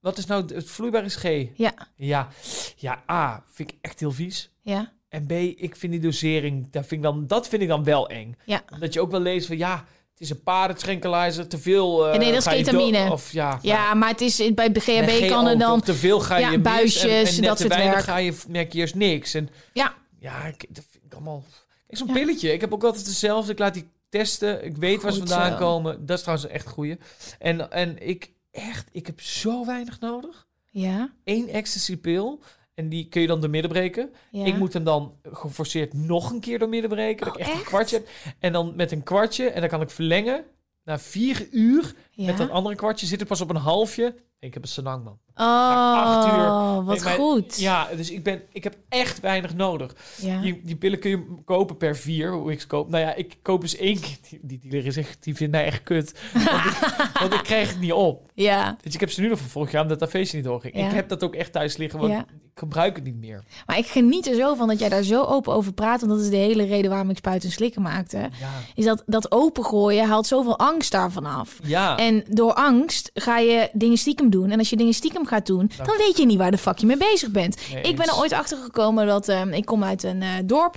[SPEAKER 2] Wat is nou het vloeibaar is G?
[SPEAKER 3] ja,
[SPEAKER 2] Ja. Ja, A, vind ik echt heel vies.
[SPEAKER 3] ja.
[SPEAKER 2] En B, ik vind die dosering, dat vind ik dan, dat vind ik dan wel eng.
[SPEAKER 3] Ja.
[SPEAKER 2] Dat je ook wel leest van, ja, het is een paardentranquilizer, te veel...
[SPEAKER 3] Ja, nee, dat is ketamine.
[SPEAKER 2] Of ja,
[SPEAKER 3] Ja, maar het is bij de GHB kan er dan...
[SPEAKER 2] Te veel ga je
[SPEAKER 3] ja, buisjes,
[SPEAKER 2] en, en net
[SPEAKER 3] dat
[SPEAKER 2] te weinig
[SPEAKER 3] werk.
[SPEAKER 2] ga je, merk je eerst niks. En
[SPEAKER 3] Ja,
[SPEAKER 2] ja, ik, dat vind ik allemaal... Kijk, zo'n pilletje. Ik heb ook altijd dezelfde. Ik laat die testen. Ik weet waar ze vandaan komen. Dat is trouwens echt een goeie. En, en ik echt, ik heb zo weinig nodig.
[SPEAKER 3] ja,
[SPEAKER 2] Eén ecstasy-pil. En die kun je dan door midden breken.
[SPEAKER 3] ja.
[SPEAKER 2] Ik moet hem dan geforceerd nog een keer door midden breken. dat
[SPEAKER 3] Oh,
[SPEAKER 2] ik echt,
[SPEAKER 3] echt?
[SPEAKER 2] een kwartje heb. En dan met een kwartje. En dan kan ik verlengen. Na vier uur.
[SPEAKER 3] ja.
[SPEAKER 2] Met dat andere kwartje zit ik pas op een halfje. Ik heb een senang, man.
[SPEAKER 3] Oh,
[SPEAKER 2] acht uur.
[SPEAKER 3] wat
[SPEAKER 2] Nee,
[SPEAKER 3] goed.
[SPEAKER 2] Ja, dus ik, ben, ik heb echt weinig nodig.
[SPEAKER 3] Ja.
[SPEAKER 2] Die, die pillen kun je kopen per vier, hoe ik ze koop. Nou ja, ik koop eens één keer. Die, die dealer is echt, die vindt mij echt kut. Want ik, want ik krijg het niet op.
[SPEAKER 3] ja.
[SPEAKER 2] Dus ik heb ze nu nog van vorig jaar, omdat dat feestje niet doorging.
[SPEAKER 3] Ja.
[SPEAKER 2] Ik heb dat ook echt thuis liggen, want gebruik het niet meer.
[SPEAKER 3] Maar ik geniet er zo van dat jij daar zo open over praat. Want dat is de hele reden waarom ik spuiten en slikken maakte.
[SPEAKER 2] Ja.
[SPEAKER 3] Is dat dat opengooien haalt zoveel angst daarvan af.
[SPEAKER 2] Ja.
[SPEAKER 3] En door angst ga je dingen stiekem doen. En als je dingen stiekem gaat doen, dan weet je niet waar de fuck je mee bezig bent.
[SPEAKER 2] Nee,
[SPEAKER 3] ik ben er ooit achter gekomen dat ehm, ik kom uit een eh, dorp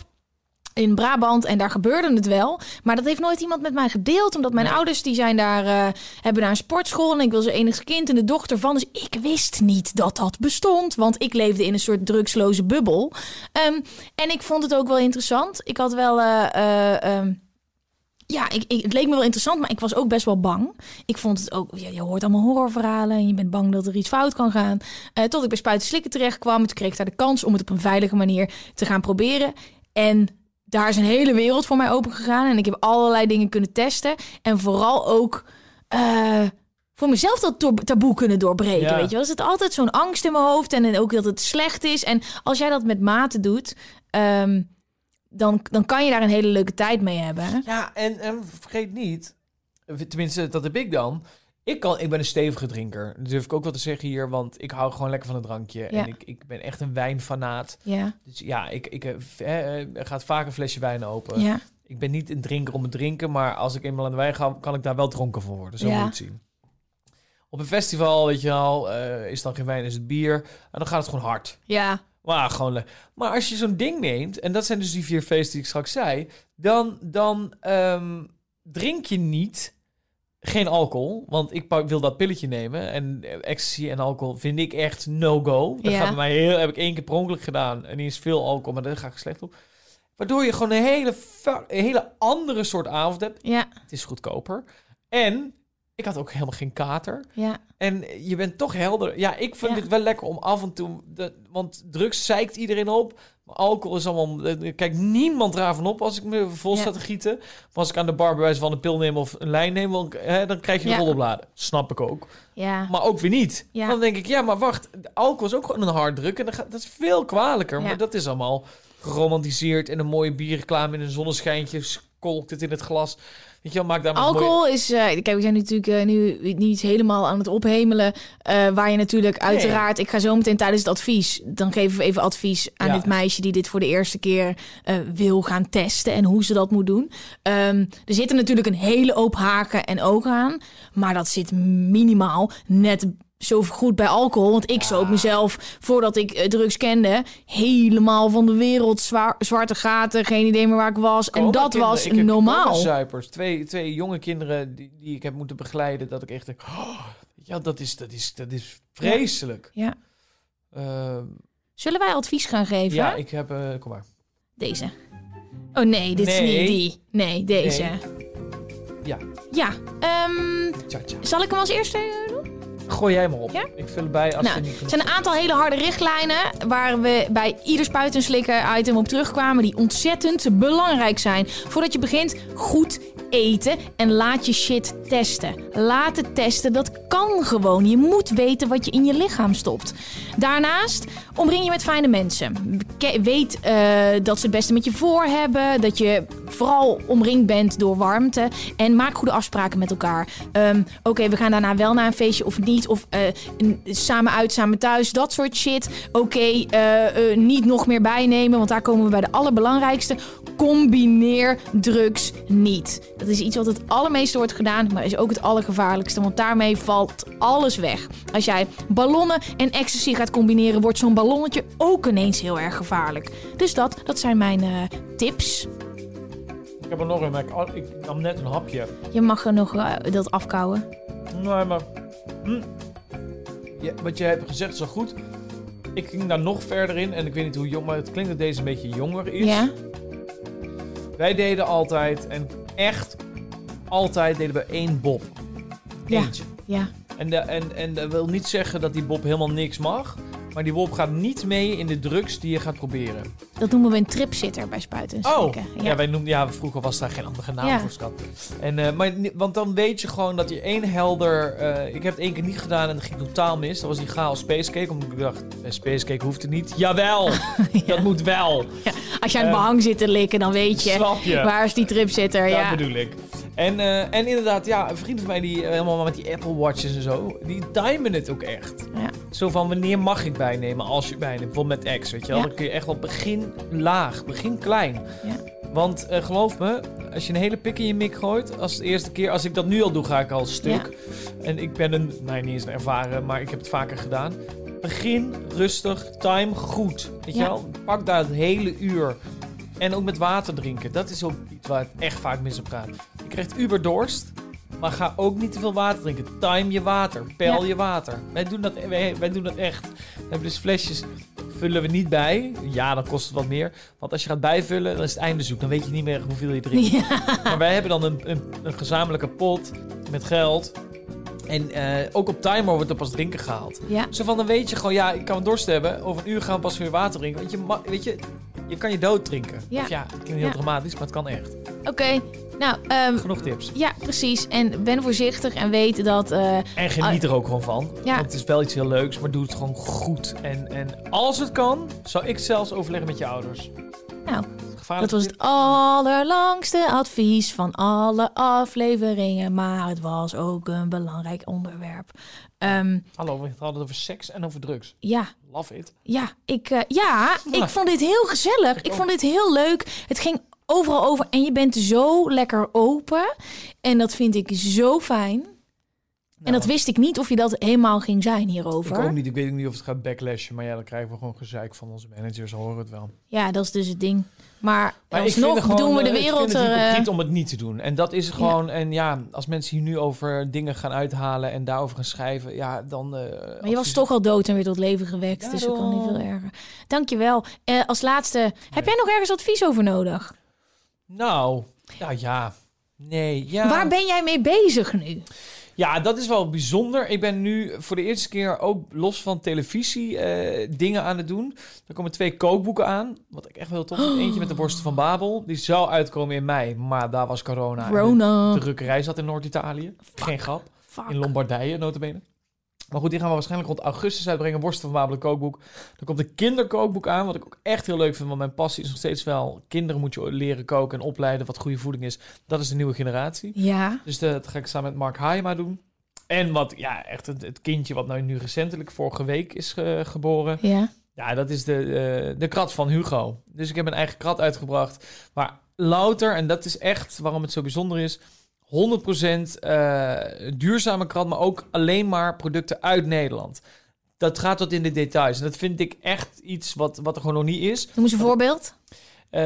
[SPEAKER 3] in Brabant en daar gebeurde het wel. Maar dat heeft nooit iemand met mij gedeeld. Omdat mijn
[SPEAKER 2] Nee.
[SPEAKER 3] ouders die zijn daar, eh, hebben daar een sportschool. En ik was er enigste kind en de dochter van. Dus ik wist niet dat dat bestond. Want ik leefde in een soort drugsloze bubbel. Ehm, en ik vond het ook wel interessant. Ik had wel... eh, eh, ehm, ja, ik, ik, het leek me wel interessant, maar ik was ook best wel bang. Ik vond het ook, je hoort allemaal horrorverhalen en je bent bang dat er iets fout kan gaan. Tot ik bij Spuiten Slikken terecht kwam. Toen kreeg ik daar de kans om het op een veilige manier te gaan proberen. En daar is een hele wereld voor mij open gegaan. En ik heb allerlei dingen kunnen testen. En vooral ook eh, voor mezelf dat taboe kunnen doorbreken.
[SPEAKER 2] Ja.
[SPEAKER 3] Weet je wel? Er zit altijd zo'n angst in mijn hoofd. En ook dat het slecht is. En als jij dat met mate doet, ehm, dan, dan kan je daar een hele leuke tijd mee hebben.
[SPEAKER 2] Ja, en, en vergeet niet, tenminste, dat heb ik dan. Ik, kan, ik ben een stevige drinker. Dat durf ik ook wel te zeggen hier, want ik hou gewoon lekker van een drankje.
[SPEAKER 3] Ja.
[SPEAKER 2] En ik, ik ben echt een wijnfanaat.
[SPEAKER 3] Ja,
[SPEAKER 2] Dus ja, ik, ik eh, v- eh, gaat vaak een flesje wijn open.
[SPEAKER 3] ja.
[SPEAKER 2] Ik ben niet een drinker om het drinken, maar als ik eenmaal aan de wijn ga, kan ik daar wel dronken van worden. Zo
[SPEAKER 3] Ja.
[SPEAKER 2] moet het zien. Op een festival, weet je wel, eh, is dan geen wijn, is het bier. En dan gaat het gewoon hard.
[SPEAKER 3] Ja,
[SPEAKER 2] Maar gewoon Maar als je zo'n ding neemt, en dat zijn dus die vier feesten die ik straks zei, dan, dan ehm, drink je niet geen alcohol. Want ik wil dat pilletje nemen. En ecstasy en alcohol vind ik echt no-go. Dat
[SPEAKER 3] Ja.
[SPEAKER 2] gaat bij mij heel, heb ik één keer per ongeluk gedaan. En die is veel alcohol, maar daar ga ik slecht op. Waardoor je gewoon een hele, een hele andere soort avond hebt.
[SPEAKER 3] ja,
[SPEAKER 2] Het is goedkoper. En ik had ook helemaal geen kater.
[SPEAKER 3] ja.
[SPEAKER 2] En je bent toch helder. Ja, ik vind
[SPEAKER 3] Ja.
[SPEAKER 2] het wel lekker om af en toe... De, want drugs zeikt iedereen op. Maar alcohol is allemaal... eh, Kijk, niemand van op als ik me vol
[SPEAKER 3] Ja.
[SPEAKER 2] sta te gieten. Maar als ik aan de bar bij wijze van een pil neem of een lijn neem... Dan, hè, dan krijg je een rollenbladen. Snap ik ook.
[SPEAKER 3] ja.
[SPEAKER 2] Maar ook weer niet. Dan denk ik, ja, maar wacht. Alcohol is ook gewoon een harddruk. En dat, gaat, dat is veel kwalijker. Maar dat is allemaal geromantiseerd. En een mooie bierreclame in een zonneschijntje. Kolkt het in het glas. Weet je wel, maak daar mooie-
[SPEAKER 3] Alcohol is, eh, kijk, we zijn natuurlijk eh, nu niet helemaal aan het ophemelen. eh, waar je natuurlijk uiteraard, ik ga zo meteen tijdens het advies, dan geven we even advies aan
[SPEAKER 2] Ja.
[SPEAKER 3] dit meisje die dit voor de eerste keer wil gaan testen en hoe ze dat moet doen. Ehm, er zitten natuurlijk een hele hoop haken en ogen aan, maar dat zit minimaal net zo goed bij alcohol. Want ik zoop mezelf, voordat ik eh, drugs kende, helemaal van de wereld. Zwaar, zwarte gaten, geen idee meer waar ik was. En dat was
[SPEAKER 2] Ik
[SPEAKER 3] normaal.
[SPEAKER 2] coma-zuipers. Twee, twee jonge kinderen die, die ik heb moeten begeleiden. Dat ik echt denk, oh, ja, dat is, dat is, dat is vreselijk.
[SPEAKER 3] Ja.
[SPEAKER 2] Ehm,
[SPEAKER 3] Zullen wij advies gaan geven?
[SPEAKER 2] ja, ik heb, eh, kom maar.
[SPEAKER 3] Deze. Oh nee, dit
[SPEAKER 2] Nee.
[SPEAKER 3] is niet die. Nee, deze.
[SPEAKER 2] Nee. Ja,
[SPEAKER 3] Ja. ehm,
[SPEAKER 2] tja, tja.
[SPEAKER 3] zal ik hem als eerste doen?
[SPEAKER 2] Gooi jij maar op.
[SPEAKER 3] Ja?
[SPEAKER 2] Ik vul erbij als
[SPEAKER 3] Nou,
[SPEAKER 2] er niet
[SPEAKER 3] er zijn een aantal hele harde richtlijnen waar we bij ieder spuiten en slikken item op terugkwamen die ontzettend belangrijk zijn. Voordat je begint, goed eten en laat je shit testen. Laat het testen, dat kan gewoon. Je moet weten wat je in je lichaam stopt. Daarnaast Omring je met fijne mensen. Weet eh, dat ze het beste met je voor hebben. Dat je vooral omringd bent door warmte. En maak goede afspraken met elkaar. Ehm, Oké, we gaan daarna wel naar een feestje of niet. Of eh, een- samen uit, samen thuis. Dat soort shit. Oké, eh, eh, niet nog meer bijnemen. Want daar komen we bij de allerbelangrijkste. Combineer drugs niet. Dat is iets wat het allermeeste wordt gedaan. Maar is ook het allergevaarlijkste. Want daarmee valt alles weg. Als jij ballonnen en ecstasy gaat combineren. Wordt zo'n ballonnetje ook ineens heel erg gevaarlijk. Dus dat, dat zijn mijn tips.
[SPEAKER 2] Ik heb er nog een, maar ik, ik nam net een hapje.
[SPEAKER 3] Je mag er nog dat afkouwen.
[SPEAKER 2] Nee, maar... Hm. Ja, wat je hebt gezegd is al goed. Ik ging daar nog verder in. En ik weet niet hoe jong, maar het klinkt dat deze een beetje jonger is.
[SPEAKER 3] Ja?
[SPEAKER 2] Wij deden altijd, en echt altijd, deden we één bob.
[SPEAKER 3] Ja. Ja.
[SPEAKER 2] En, de, en, en dat wil niet zeggen dat die bob helemaal niks mag. Maar die bob gaat niet mee in de drugs die je gaat proberen.
[SPEAKER 3] Dat noemen we een tripsitter bij spuiten. en
[SPEAKER 2] Oh,
[SPEAKER 3] steken.
[SPEAKER 2] ja. wij noemden, ja, vroeger was daar geen andere naam
[SPEAKER 3] Ja.
[SPEAKER 2] voor, schat. En, eh, maar, want dan weet je gewoon dat je één helder... eh, ik heb het één keer niet gedaan en dat ging totaal mis. Dat was die chaos Space Cake. Omdat ik dacht, bij Space Cake hoeft het niet. Jawel, dat moet wel.
[SPEAKER 3] Als je aan het
[SPEAKER 2] Eh,
[SPEAKER 3] behang zit te likken, dan weet je.
[SPEAKER 2] Snap je?
[SPEAKER 3] Waar is die tripsitter?
[SPEAKER 2] Dat
[SPEAKER 3] Ja.
[SPEAKER 2] bedoel ik. En, eh, en inderdaad, ja, een vriend van mij die eh, helemaal met die Apple Watches en zo, die timen het ook echt.
[SPEAKER 3] Ja.
[SPEAKER 2] Zo van wanneer mag ik bijnemen als je bijneemt. Bijvoorbeeld met X, weet je wel.
[SPEAKER 3] Ja.
[SPEAKER 2] Dan kun je echt wel begin laag, begin klein.
[SPEAKER 3] Ja.
[SPEAKER 2] Want eh, geloof me, als je een hele pik in je mik gooit, als de eerste keer, als ik dat nu al doe, ga ik al stuk. En ik ben een, nee, niet eens een ervaren, maar ik heb het vaker gedaan. Begin rustig, time goed. Weet je wel? Pak daar het hele uur. En ook met water drinken. Dat is ook iets waar het echt vaak mis op gaat. Je krijgt uber dorst. Maar ga ook niet te veel water drinken. Time je water. Peil
[SPEAKER 3] Ja.
[SPEAKER 2] je water. Wij doen, dat, wij, wij doen dat echt. We hebben dus flesjes. Vullen we niet bij. Ja, dan kost het wat meer. Want als je gaat bijvullen, dan is het einde zoek. Dan weet je niet meer hoeveel je drinkt.
[SPEAKER 3] Ja.
[SPEAKER 2] Maar wij hebben dan een, een, een gezamenlijke pot met geld. En eh, ook op timer wordt er pas drinken gehaald.
[SPEAKER 3] Ja.
[SPEAKER 2] Zo van, dan weet je gewoon, ja, ik kan dorst hebben. Over een uur gaan we pas weer water drinken. Want je, weet je, je kan je dood drinken.
[SPEAKER 3] Ja.
[SPEAKER 2] Of ja, het klinkt heel
[SPEAKER 3] Ja.
[SPEAKER 2] dramatisch, maar het kan echt.
[SPEAKER 3] Oké, nou, ehm,
[SPEAKER 2] Genoeg tips.
[SPEAKER 3] ja, precies. En ben voorzichtig en weet dat... eh,
[SPEAKER 2] En geniet er ook gewoon van.
[SPEAKER 3] Ja.
[SPEAKER 2] Want het is wel iets heel leuks, maar doe het gewoon goed. En, en als het kan, zou ik zelfs overleggen met je ouders.
[SPEAKER 3] nou, dat was het allerlangste advies van alle afleveringen. Maar het was ook een belangrijk onderwerp. Ehm,
[SPEAKER 2] Hallo, we hadden het over seks en over drugs.
[SPEAKER 3] ja,
[SPEAKER 2] Love it.
[SPEAKER 3] Ja, ik, eh, ja, ik vond dit heel gezellig. Ik vond dit heel leuk. Het ging overal over en je bent zo lekker open. En dat vind ik zo fijn. En dat wist ik niet of je dat helemaal ging zijn hierover.
[SPEAKER 2] Nou. Ik ook niet. Ik weet ook niet of het gaat backlashen. Maar ja, dan krijgen we gewoon gezeik van onze managers. Horen het wel.
[SPEAKER 3] Ja, dat is dus het ding. Maar,
[SPEAKER 2] ik
[SPEAKER 3] alsnog
[SPEAKER 2] gewoon,
[SPEAKER 3] doen we de
[SPEAKER 2] eh,
[SPEAKER 3] wereld
[SPEAKER 2] Ik
[SPEAKER 3] er... eh,
[SPEAKER 2] hypocriet om het niet te doen. En dat is gewoon... En ja, als mensen hier nu over dingen gaan uithalen en daarover gaan schrijven... Ja, dan... eh,
[SPEAKER 3] maar je was toch al dood en weer tot leven gewekt.
[SPEAKER 2] Ja,
[SPEAKER 3] dus dat kan niet veel erger. Dankjewel. Eh als laatste, heb jij nog ergens advies over nodig?
[SPEAKER 2] Nou, ja, ja. Nee, ja.
[SPEAKER 3] Waar ben jij mee bezig nu?
[SPEAKER 2] Ja, dat is wel bijzonder. Ik ben nu voor de eerste keer ook los van televisie eh, dingen aan het doen. Er komen twee kookboeken aan. Wat ik echt wel tof vind. Eentje met de worsten van Babel. Die zou uitkomen in mei. Maar daar was corona.
[SPEAKER 3] Corona.
[SPEAKER 2] De drukkerij zat in Noord-Italië. Geen grap.
[SPEAKER 3] Fuck.
[SPEAKER 2] In Lombardije, notabene. Maar goed, die gaan we waarschijnlijk rond augustus uitbrengen. Worsten van Babel, een kookboek. Dan komt een kinderkookboek aan. Wat ik ook echt heel leuk vind. Want mijn passie is nog steeds wel... Kinderen moet je leren koken en opleiden wat goede voeding is. Dat is de nieuwe generatie.
[SPEAKER 3] Ja,
[SPEAKER 2] Dus dat ga ik samen met Mark Haima doen. En wat, ja, echt het, het kindje wat nou nu recentelijk vorige week is ge- geboren.
[SPEAKER 3] ja.
[SPEAKER 2] Ja, dat is de, eh, de krat van Hugo. Dus ik heb een eigen krat uitgebracht. Maar louter, en dat is echt waarom het zo bijzonder is... 100% eh, duurzame krat, maar ook alleen maar producten uit Nederland. Dat gaat tot in de details. En dat vind ik echt iets wat, wat er gewoon nog niet is.
[SPEAKER 3] Noem eens een voorbeeld.
[SPEAKER 2] Eh,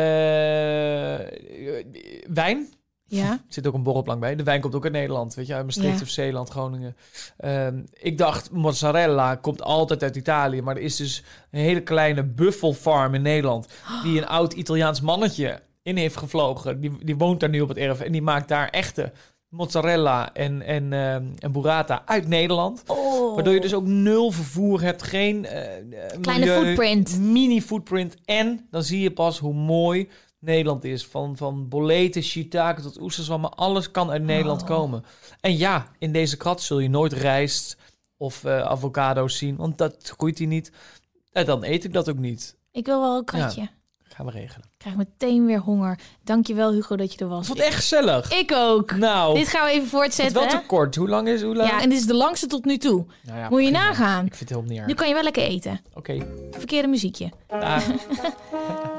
[SPEAKER 2] wijn,
[SPEAKER 3] Ja.
[SPEAKER 2] er zit ook een borrelplank bij. De wijn komt ook uit Nederland, weet je, uit Maastricht
[SPEAKER 3] Ja.
[SPEAKER 2] of Zeeland, Groningen. Ehm, ik dacht, mozzarella komt altijd uit Italië, maar er is dus een hele kleine buffelfarm in Nederland die een oud Italiaans mannetje in heeft gevlogen. Die, die woont daar nu op het erf en die maakt daar echte mozzarella en, en, ehm, en burrata uit Nederland.
[SPEAKER 3] Oh.
[SPEAKER 2] Waardoor je dus ook nul vervoer hebt, geen eh, eh,
[SPEAKER 3] Kleine
[SPEAKER 2] milieu,
[SPEAKER 3] footprint.
[SPEAKER 2] Mini footprint. En dan zie je pas hoe mooi Nederland is. Van, van boleten, shiitake tot oesters, maar alles kan uit Nederland
[SPEAKER 3] Oh.
[SPEAKER 2] komen. En ja, in deze krat zul je nooit rijst of eh avocado's zien, want dat groeit hier niet. Ja, dan eet ik dat ook niet.
[SPEAKER 3] Ik wil wel een kratje.
[SPEAKER 2] Gaan we regelen.
[SPEAKER 3] Ik krijg meteen weer honger. Dankjewel Hugo dat je er was.
[SPEAKER 2] Ik vond het echt gezellig.
[SPEAKER 3] Ik ook.
[SPEAKER 2] Nou,
[SPEAKER 3] Dit gaan we even
[SPEAKER 2] het
[SPEAKER 3] voortzetten.
[SPEAKER 2] wel te kort. Hoe lang is hoe lang?
[SPEAKER 3] Ja, en dit is de langste tot nu toe.
[SPEAKER 2] Nou ja,
[SPEAKER 3] Moet je
[SPEAKER 2] prima.
[SPEAKER 3] nagaan.
[SPEAKER 2] Ik vind het heel neer.
[SPEAKER 3] Nu kan je wel lekker eten.
[SPEAKER 2] Oké.
[SPEAKER 3] Verkeerde muziekje.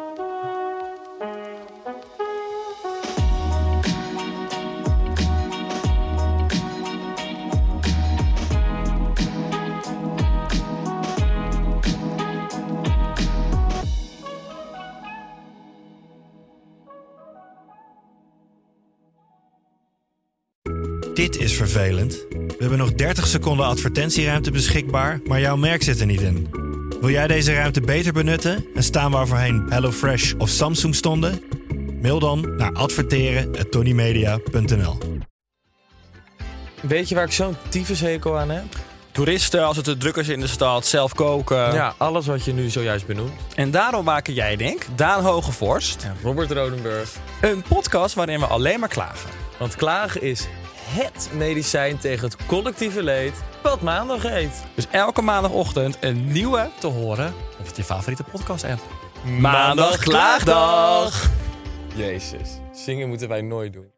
[SPEAKER 9] Dit is vervelend. We hebben nog 30 seconden advertentieruimte beschikbaar, maar jouw merk zit er niet in. Wil jij deze ruimte beter benutten en staan waar voorheen HelloFresh of Samsung stonden? Mail dan naar adverteren@tonymedia.nl.
[SPEAKER 10] Weet je waar ik zo'n tyfushekel aan heb?
[SPEAKER 11] Toeristen, als het te druk is in de stad, zelf koken.
[SPEAKER 10] Ja, alles wat je nu zojuist benoemt.
[SPEAKER 11] En daarom maken jij, denk Daan Hogevorst,
[SPEAKER 10] Ja, Robert Rodenburg.
[SPEAKER 11] een podcast waarin we alleen maar klagen.
[SPEAKER 10] Want klagen is HET medicijn tegen het collectieve leed wat maandag heet.
[SPEAKER 11] Dus elke maandagochtend een nieuwe te horen op je favoriete podcast app.
[SPEAKER 10] Maandag Klaagdag! Jezus, zingen moeten wij nooit doen.